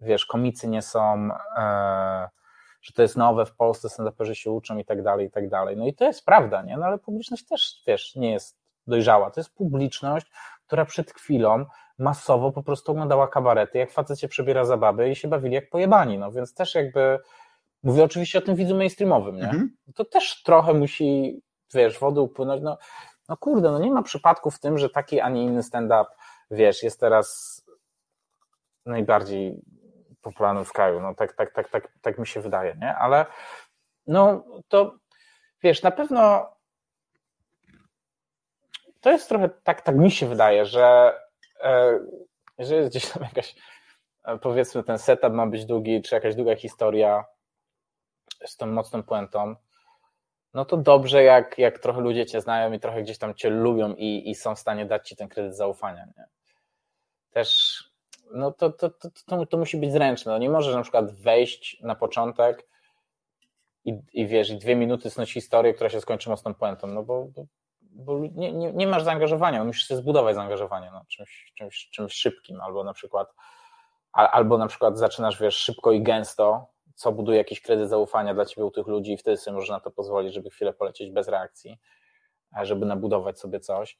wiesz, komicy nie są, e, że to jest nowe w Polsce, stand się uczą i tak dalej, i tak dalej. No i to jest prawda, nie? No ale publiczność też, wiesz, nie jest dojrzała. To jest publiczność, która przed chwilą masowo po prostu oglądała kabarety, jak facet się przebiera za baby i się bawili jak pojebani, no więc też jakby, mówię oczywiście o tym widzu mainstreamowym, nie? Mhm. To też trochę musi, wiesz, wody upłynąć, no no kurde, no nie ma przypadku w tym, że taki, a nie inny stand-up, wiesz, jest teraz najbardziej popularny w kraju. No tak, tak, tak, tak, tak mi się wydaje, nie? Ale no to wiesz, na pewno to jest trochę tak, tak mi się wydaje, że e, jeżeli jest gdzieś tam jakaś, e, powiedzmy, ten setup ma być długi, czy jakaś długa historia z tą mocną puentą, no to dobrze, jak, jak trochę ludzie cię znają i trochę gdzieś tam cię lubią i, i są w stanie dać ci ten kredyt zaufania. Nie? Też no to, to, to, to, to musi być zręczne. No nie możesz na przykład wejść na początek i, i wiesz, i dwie minuty snuć historię, która się skończy mocną puentą, no bo, bo, bo nie, nie, nie, masz zaangażowania, musisz sobie zbudować zaangażowanie no, czymś, czymś, czymś szybkim, albo na przykład albo na przykład zaczynasz, wiesz, szybko i gęsto, co buduje jakiś kredyt zaufania dla ciebie u tych ludzi i wtedy sobie możesz na to pozwolić, żeby chwilę polecieć bez reakcji, żeby nabudować sobie coś,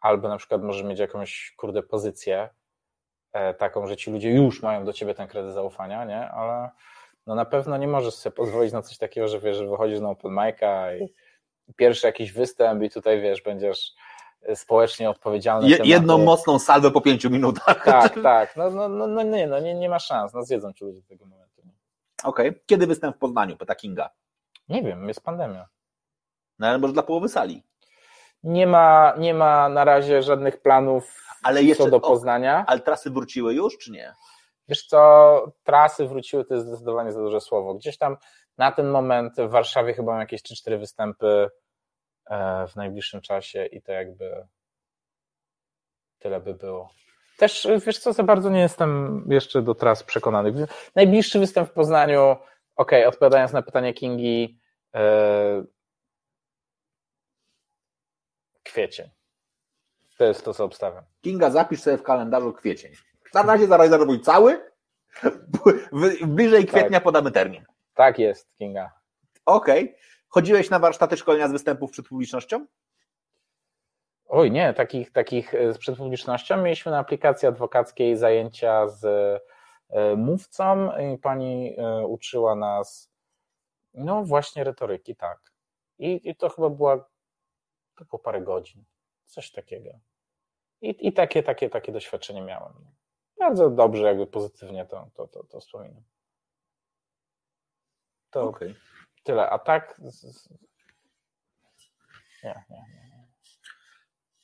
albo na przykład możesz mieć jakąś, kurde, pozycję e, taką, że ci ludzie już mają do ciebie ten kredyt zaufania, nie, ale no na pewno nie możesz sobie pozwolić na coś takiego, że wiesz, że wychodzisz na open mic'a i pierwszy jakiś występ i tutaj, wiesz, będziesz społecznie odpowiedzialny. Je, jedną mocną salwę po pięciu minutach. Tak, tak. No, no, no, no nie, no nie, nie ma szans. No zjedzą ci ludzie tego momentu. Okej. Okay. Kiedy występ w Poznaniu, pyta Kinga? Nie wiem, jest pandemia. No ale może dla połowy sali. Nie ma, nie ma na razie żadnych planów ale jeszcze, co do Poznania. O, ale trasy wróciły już, czy nie? Wiesz co, trasy wróciły, to jest zdecydowanie za duże słowo. Gdzieś tam na ten moment w Warszawie chyba mam jakieś 3-4 występy e, w najbliższym czasie i to jakby tyle by było. Też, wiesz co, za bardzo nie jestem jeszcze do tras przekonany. Najbliższy występ w Poznaniu, ok, odpowiadając na pytanie Kingi, yy, kwiecień. To jest to, co obstawiam. Kinga, zapisz sobie w kalendarzu kwiecień. Na razie zarezerwuj cały, bliżej kwietnia tak. podamy termin. Tak jest, Kinga. Okej. Okay. Chodziłeś na warsztaty szkolenia z występów przed publicznością? Oj, nie, takich, takich e, z publicznością. Mieliśmy na aplikacji adwokackiej zajęcia z e, mówcą i pani e, uczyła nas, no właśnie retoryki, tak. I, i to chyba była tylko parę godzin, coś takiego. I, i takie, takie, takie doświadczenie miałem. Bardzo dobrze, jakby pozytywnie to, to, to, to wspominam. To okay. tyle. A tak. Nie, nie, nie.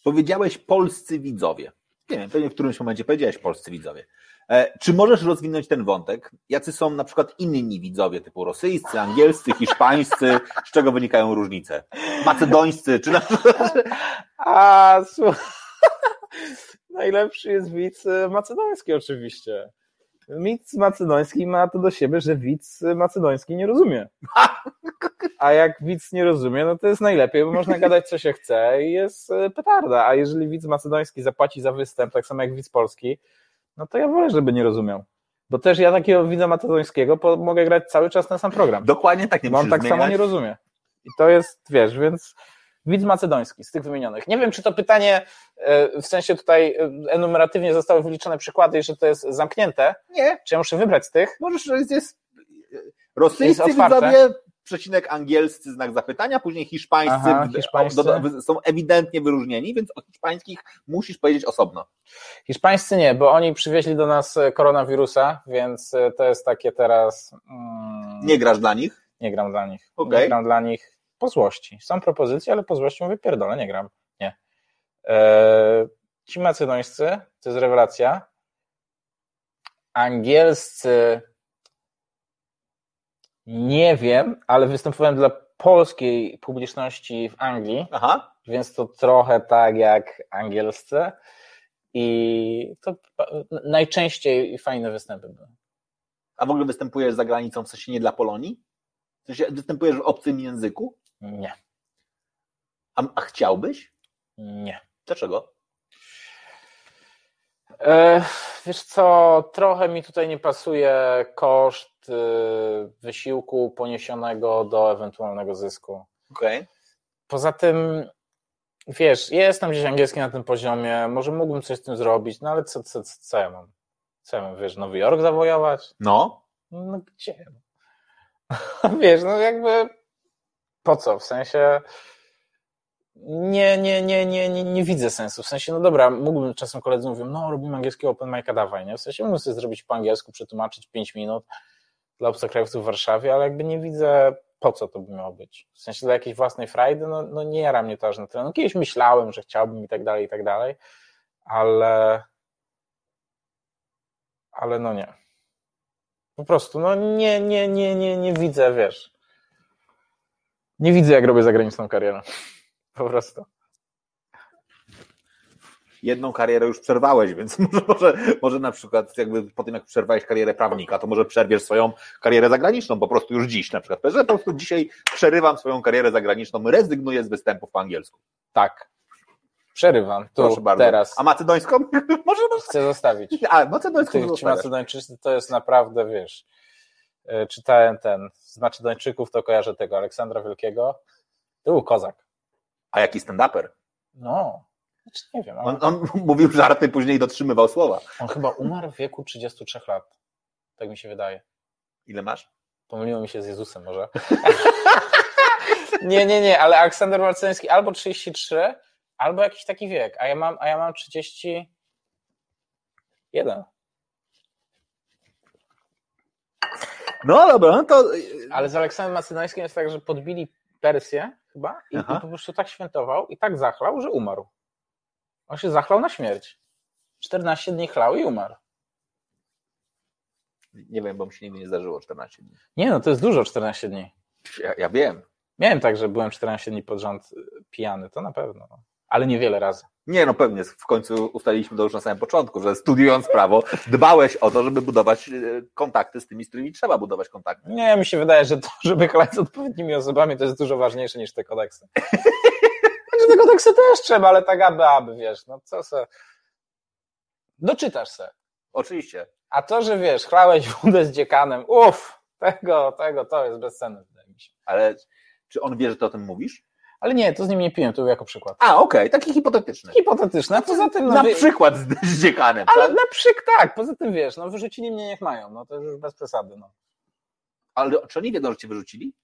Powiedziałeś polscy widzowie. Nie wiem, pewnie w którymś momencie powiedziałeś polscy widzowie. E, czy możesz rozwinąć ten wątek? Jacy są na przykład inni widzowie, typu rosyjscy, angielscy, hiszpańscy? Z czego wynikają różnice? Macedońscy, czy na przykład... A, słuchaj. Najlepszy jest widz macedoński oczywiście. Widz macedoński ma to do siebie, że widz macedoński nie rozumie. A jak widz nie rozumie, no to jest najlepiej, bo można gadać co się chce i jest e, petarda. A jeżeli widz macedoński zapłaci za występ, tak samo jak widz polski, no to ja wolę, żeby nie rozumiał. Bo też ja takiego widza macedońskiego mogę grać cały czas na sam program. Dokładnie tak, nie Bo on tak zmieniać. samo nie rozumie. I to jest, wiesz, więc widz macedoński z tych wymienionych. Nie wiem, czy to pytanie e, w sensie tutaj e, enumeratywnie zostały wyliczone przykłady i że to jest zamknięte. Nie. Czy ja muszę wybrać z tych? Możesz, jest, jest rosyjscy widzowie, przecinek angielscy, znak zapytania, później hiszpańscy, Aha, hiszpańscy. są ewidentnie wyróżnieni, więc o hiszpańskich musisz powiedzieć osobno. Hiszpańscy nie, bo oni przywieźli do nas koronawirusa, więc e, to jest takie teraz... Mm, nie grasz dla nich? Nie gram dla nich. Okay. Nie gram dla nich po złości. Są propozycje, ale po złości mówię, pierdolę, nie gram. Nie. Eee, ci macedońscy, to jest rewelacja. Angielscy nie wiem, ale występowałem dla polskiej publiczności w Anglii, Aha. więc to trochę tak jak angielscy i to najczęściej fajne występy były. A w ogóle występujesz za granicą, w sensie nie dla Polonii? W sensie występujesz w obcym języku? Nie, A, a chciałbyś? nie. Dlaczego? E, wiesz co, trochę mi tutaj nie pasuje koszt wysiłku poniesionego do ewentualnego zysku. Okej. Poza tym, wiesz, jestem gdzieś angielski na tym poziomie, może mógłbym coś z tym zrobić, no ale co, co, co, co ja mam? Co ja mam, wiesz, Nowy Jork zawojować? No. No gdzie? Wiesz, no jakby po co? W sensie nie, nie, nie, nie, nie, nie widzę sensu. W sensie, no dobra, mógłbym, czasem koledzy mówią, no robimy angielskiego open mic'a, dawaj, nie? W sensie mógłbym sobie zrobić po angielsku, przetłumaczyć 5 minut dla obcokrajowców w Warszawie, ale jakby nie widzę, po co to by miało być. W sensie dla jakiejś własnej frajdy, no, no nie jara mnie to aż na tyle. No kiedyś myślałem, że chciałbym i tak dalej, i tak dalej, ale ale no nie. Po prostu, no nie, nie, nie, nie, nie widzę, wiesz. Nie widzę, jak robię zagraniczną karierę. Po prostu. Jedną karierę już przerwałeś, więc może, może, na przykład jakby po tym, jak przerwałeś karierę prawnika, to może przerwiesz swoją karierę zagraniczną po prostu już dziś na przykład. Że po prostu dzisiaj przerywam swoją karierę zagraniczną, rezygnuję z występów po angielsku. Tak. Przerywam. Tu, Proszę bardzo. teraz. A macedońską? może Chcę zostawić. A, macedońską Tych, ci. Macedończycy to jest naprawdę, wiesz, e, czytałem ten, z Macedończyków to kojarzę tego Aleksandra Wielkiego. To był kozak. A jaki stand-uper? No, znaczy nie wiem, on, On, mówił żarty, później dotrzymywał słowa. on chyba umarł w wieku 33 lat. Tak mi się wydaje. Ile masz? Pomyliło mi się z Jezusem może. nie, nie, nie, ale Aleksander Marceński albo 33, albo jakiś taki wiek, a ja mam, a ja mam 31. No dobra, no to Ale z Aleksandrem Macedońskim jest tak, że podbili Persję chyba i, i po prostu tak świętował i tak zachlał, że umarł. On się zachlał na śmierć. 14 dni chlał i umarł. nie wiem, bo mi się nigdy nie zdarzyło 14 dni. Nie no, to jest dużo 14 dni. Ja, ja wiem. Miałem tak, że byłem 14 dni pod rząd y, pijany, to na pewno. Ale niewiele razy. Nie, no pewnie, w końcu ustaliliśmy to już na samym początku, że studiując prawo, dbałeś o to, żeby budować e, kontakty z tymi, z którymi trzeba budować kontakty. Nie, mi się wydaje, że to, żeby chlać z odpowiednimi osobami, to jest dużo ważniejsze niż te kodeksy. Znaczy te kodeksy też trzeba, ale tak aby, aby, wiesz, no co se... Doczytasz se. Oczywiście. A to, że wiesz, chlałeś wódę z dziekanem, uff, tego, tego, to jest bezcenne, wydaje mi się. Ale czy on wie, że ty o tym mówisz? Ale nie, to z nim nie piłem, to był jako przykład. A, okej, taki hipotetyczny. Hipotetyczne, a poza tym... No, Na wy- przykład z, z dziekanem. Ale tak? na przykład tak, poza tym wiesz, no wyrzucili mnie, niech mają, no to już bez przesady, no. Ale czy oni wiedzą, że cię wyrzucili?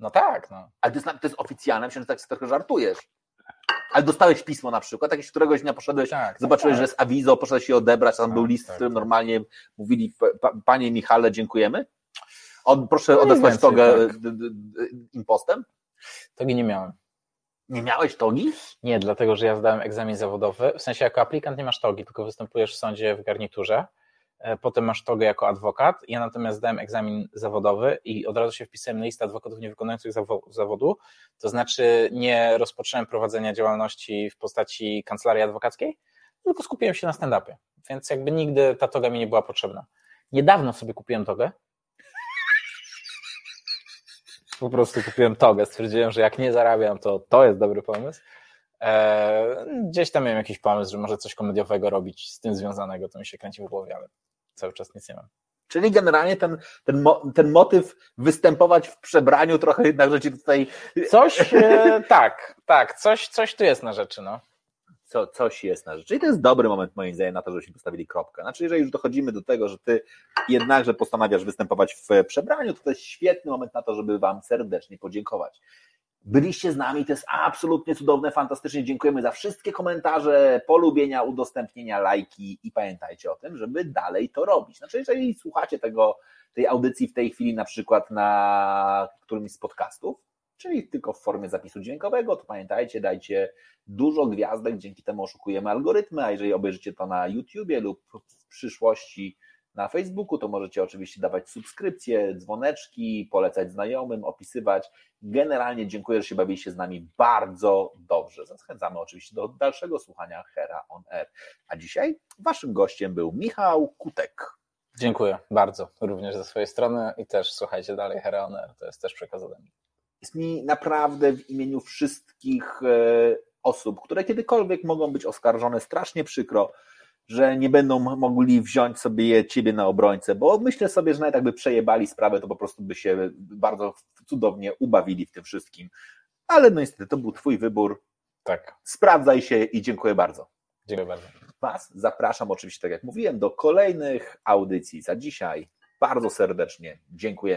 No tak, no. Ale to jest, to jest oficjalne, myślę, że tak sobie trochę żartujesz. Ale dostałeś pismo na przykład, jakieś któregoś dnia poszedłeś, tak zobaczyłeś, tak. że jest awizo, poszedłeś je odebrać, tam Tak, był list, tak, w którym tak. normalnie mówili, pa, panie Michale, dziękujemy. Od, proszę No odesłać togę tak. impostem. Tego nie miałem. Nie miałeś togi? Nie, dlatego że ja zdałem egzamin zawodowy. W sensie jako aplikant nie masz togi, tylko występujesz w sądzie w garniturze. E, Potem masz togę jako adwokat. Ja natomiast zdałem egzamin zawodowy i od razu się wpisałem na listę adwokatów niewykonujących zawo- zawodu. To znaczy nie rozpocząłem prowadzenia działalności w postaci kancelarii adwokackiej, tylko skupiłem się na stand-upie. Więc jakby nigdy ta toga mi nie była potrzebna. Niedawno sobie kupiłem togę. Po prostu kupiłem togę. Stwierdziłem, że jak nie zarabiam, to to jest dobry pomysł. Eee, gdzieś tam miałem jakiś pomysł, że może coś komediowego robić z tym związanego, to mi się kręci w głowie, ale cały czas nic nie mam. Czyli generalnie ten, ten, mo, ten motyw występować w przebraniu trochę jednak, ci tutaj Coś, e, tak, tak, coś, coś tu jest na rzeczy, no. co, coś jest na rzecz. Czyli to jest dobry moment moim zdaniem na to, żebyśmy postawili kropkę. Znaczy, jeżeli już dochodzimy do tego, że ty jednakże postanawiasz występować w przebraniu, to to jest świetny moment na to, żeby wam serdecznie podziękować. Byliście z nami, to jest absolutnie cudowne, fantastycznie. Dziękujemy za wszystkie komentarze, polubienia, udostępnienia, lajki i pamiętajcie o tym, żeby dalej to robić. Znaczy, jeżeli słuchacie tego, tej audycji w tej chwili na przykład na którymś z podcastów, czyli tylko w formie zapisu dźwiękowego, to pamiętajcie, dajcie dużo gwiazdek, dzięki temu oszukujemy algorytmy, a jeżeli obejrzycie to na YouTubie lub w przyszłości na Facebooku, to możecie oczywiście dawać subskrypcje, dzwoneczki, polecać znajomym, opisywać. Generalnie dziękuję, że się bawiliście z nami bardzo dobrze. Zachęcamy oczywiście do dalszego słuchania Hera on Air. A dzisiaj waszym gościem był Michał Kutek. Dziękuję bardzo również ze swojej strony i też słuchajcie dalej Hera on Air, to jest też przekaz ode mnie. Jest mi naprawdę w imieniu wszystkich e, osób, które kiedykolwiek mogą być oskarżone, strasznie przykro, że nie będą mogli wziąć sobie ciebie na obrońcę, bo myślę sobie, że nawet jakby przejebali sprawę, to po prostu by się bardzo cudownie ubawili w tym wszystkim. Ale no niestety, to był twój wybór. Tak. Sprawdzaj się i dziękuję bardzo. Dziękuję bardzo. Was zapraszam oczywiście, tak jak mówiłem, do kolejnych audycji. Za dzisiaj bardzo serdecznie dziękujemy.